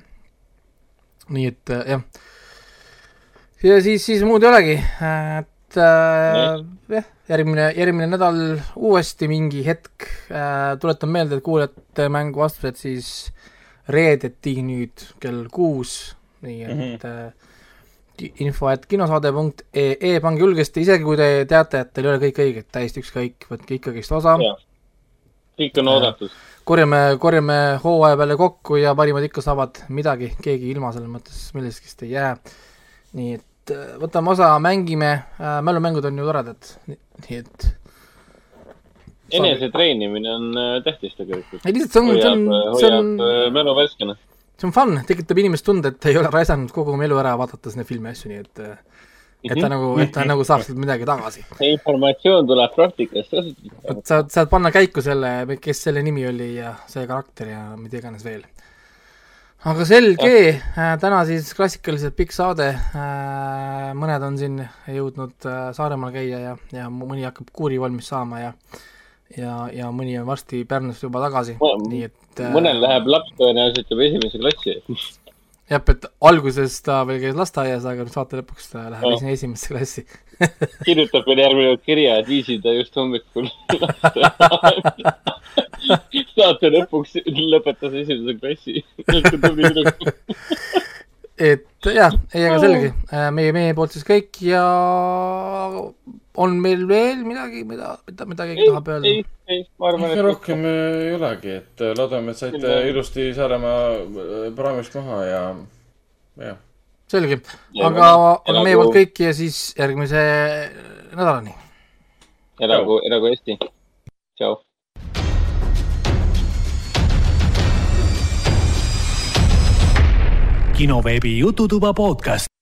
nii et äh, jah. ja siis, siis muud ei olegi, et äh, jah, järgmine, järgmine nädal uuesti mingi hetk äh,, tuletan meelde, et kuulajate mängu vastused siis reedeti nüüd kell kuus, nii et mm -hmm. info et kinosaade.ee, pange julgesti, isegi kui te teate, et teil ei ole kõik õiged, täiesti ükskõik, võtke ikkagist osa. kõik on oodatud. korjame, korjame hooaja peale kokku ja parimad ikka saavad midagi, keegi ilma selles mõttes millestki ei jää. nii et äh, võtame osa, mängime äh,, mälumängud on ju toredad, nii et enesetreenimine on äh, tähtis tegelikult. Ei, lihtsalt see on- see on- hoiab, see on- äh, mälu värskena. see on fun, tekitab inimest tunde, et ei ole raisanud kogu oma elu ära vaadates neid filme ja asju, nii et äh, et ta Mhm. nagu, et ta nagu saab sealt midagi tagasi. see informatsioon tuleb praktikast kasutada. et sa saad panna käiku selle, kes selle nimi oli ja see karakter ja mida iganes veel. Aga selge, täna siis klassikaliselt pikk saade, mõned on siin jõudnud äh, Saaremaal käia ja, ja mõni hakkab kuuri valmis saama ja ja, ja mõni on varsti Pärnust juba tagasi, nii et äh, mõnel läheb laps tõenäoliselt juba esimese klassi. jah, et alguses ta veel käis lasteaias, aga nüüd saate lõpuks ta läheb esi- esimesse klassi. kirjutab meile järgmine kord kirja, et viisin ta just hommikul (laughs) (laughs) saate lõpuks lõpetas esimese klassi. et jah, ei, aga selge, meie, meie poolt siis kõik ja on meil veel midagi, mida, mida, mida keegi tahab öelda? ei, ei, ma arvan, et rohkem ei olegi, et loodame, et saite Küll- ilusti Saaremaa praamist maha ja, jah. selge, Ja aga, aga meie poolt kõik ja siis järgmise nädalani. elagu, elagu Eesti. Kinoveebi Jututuba podcast.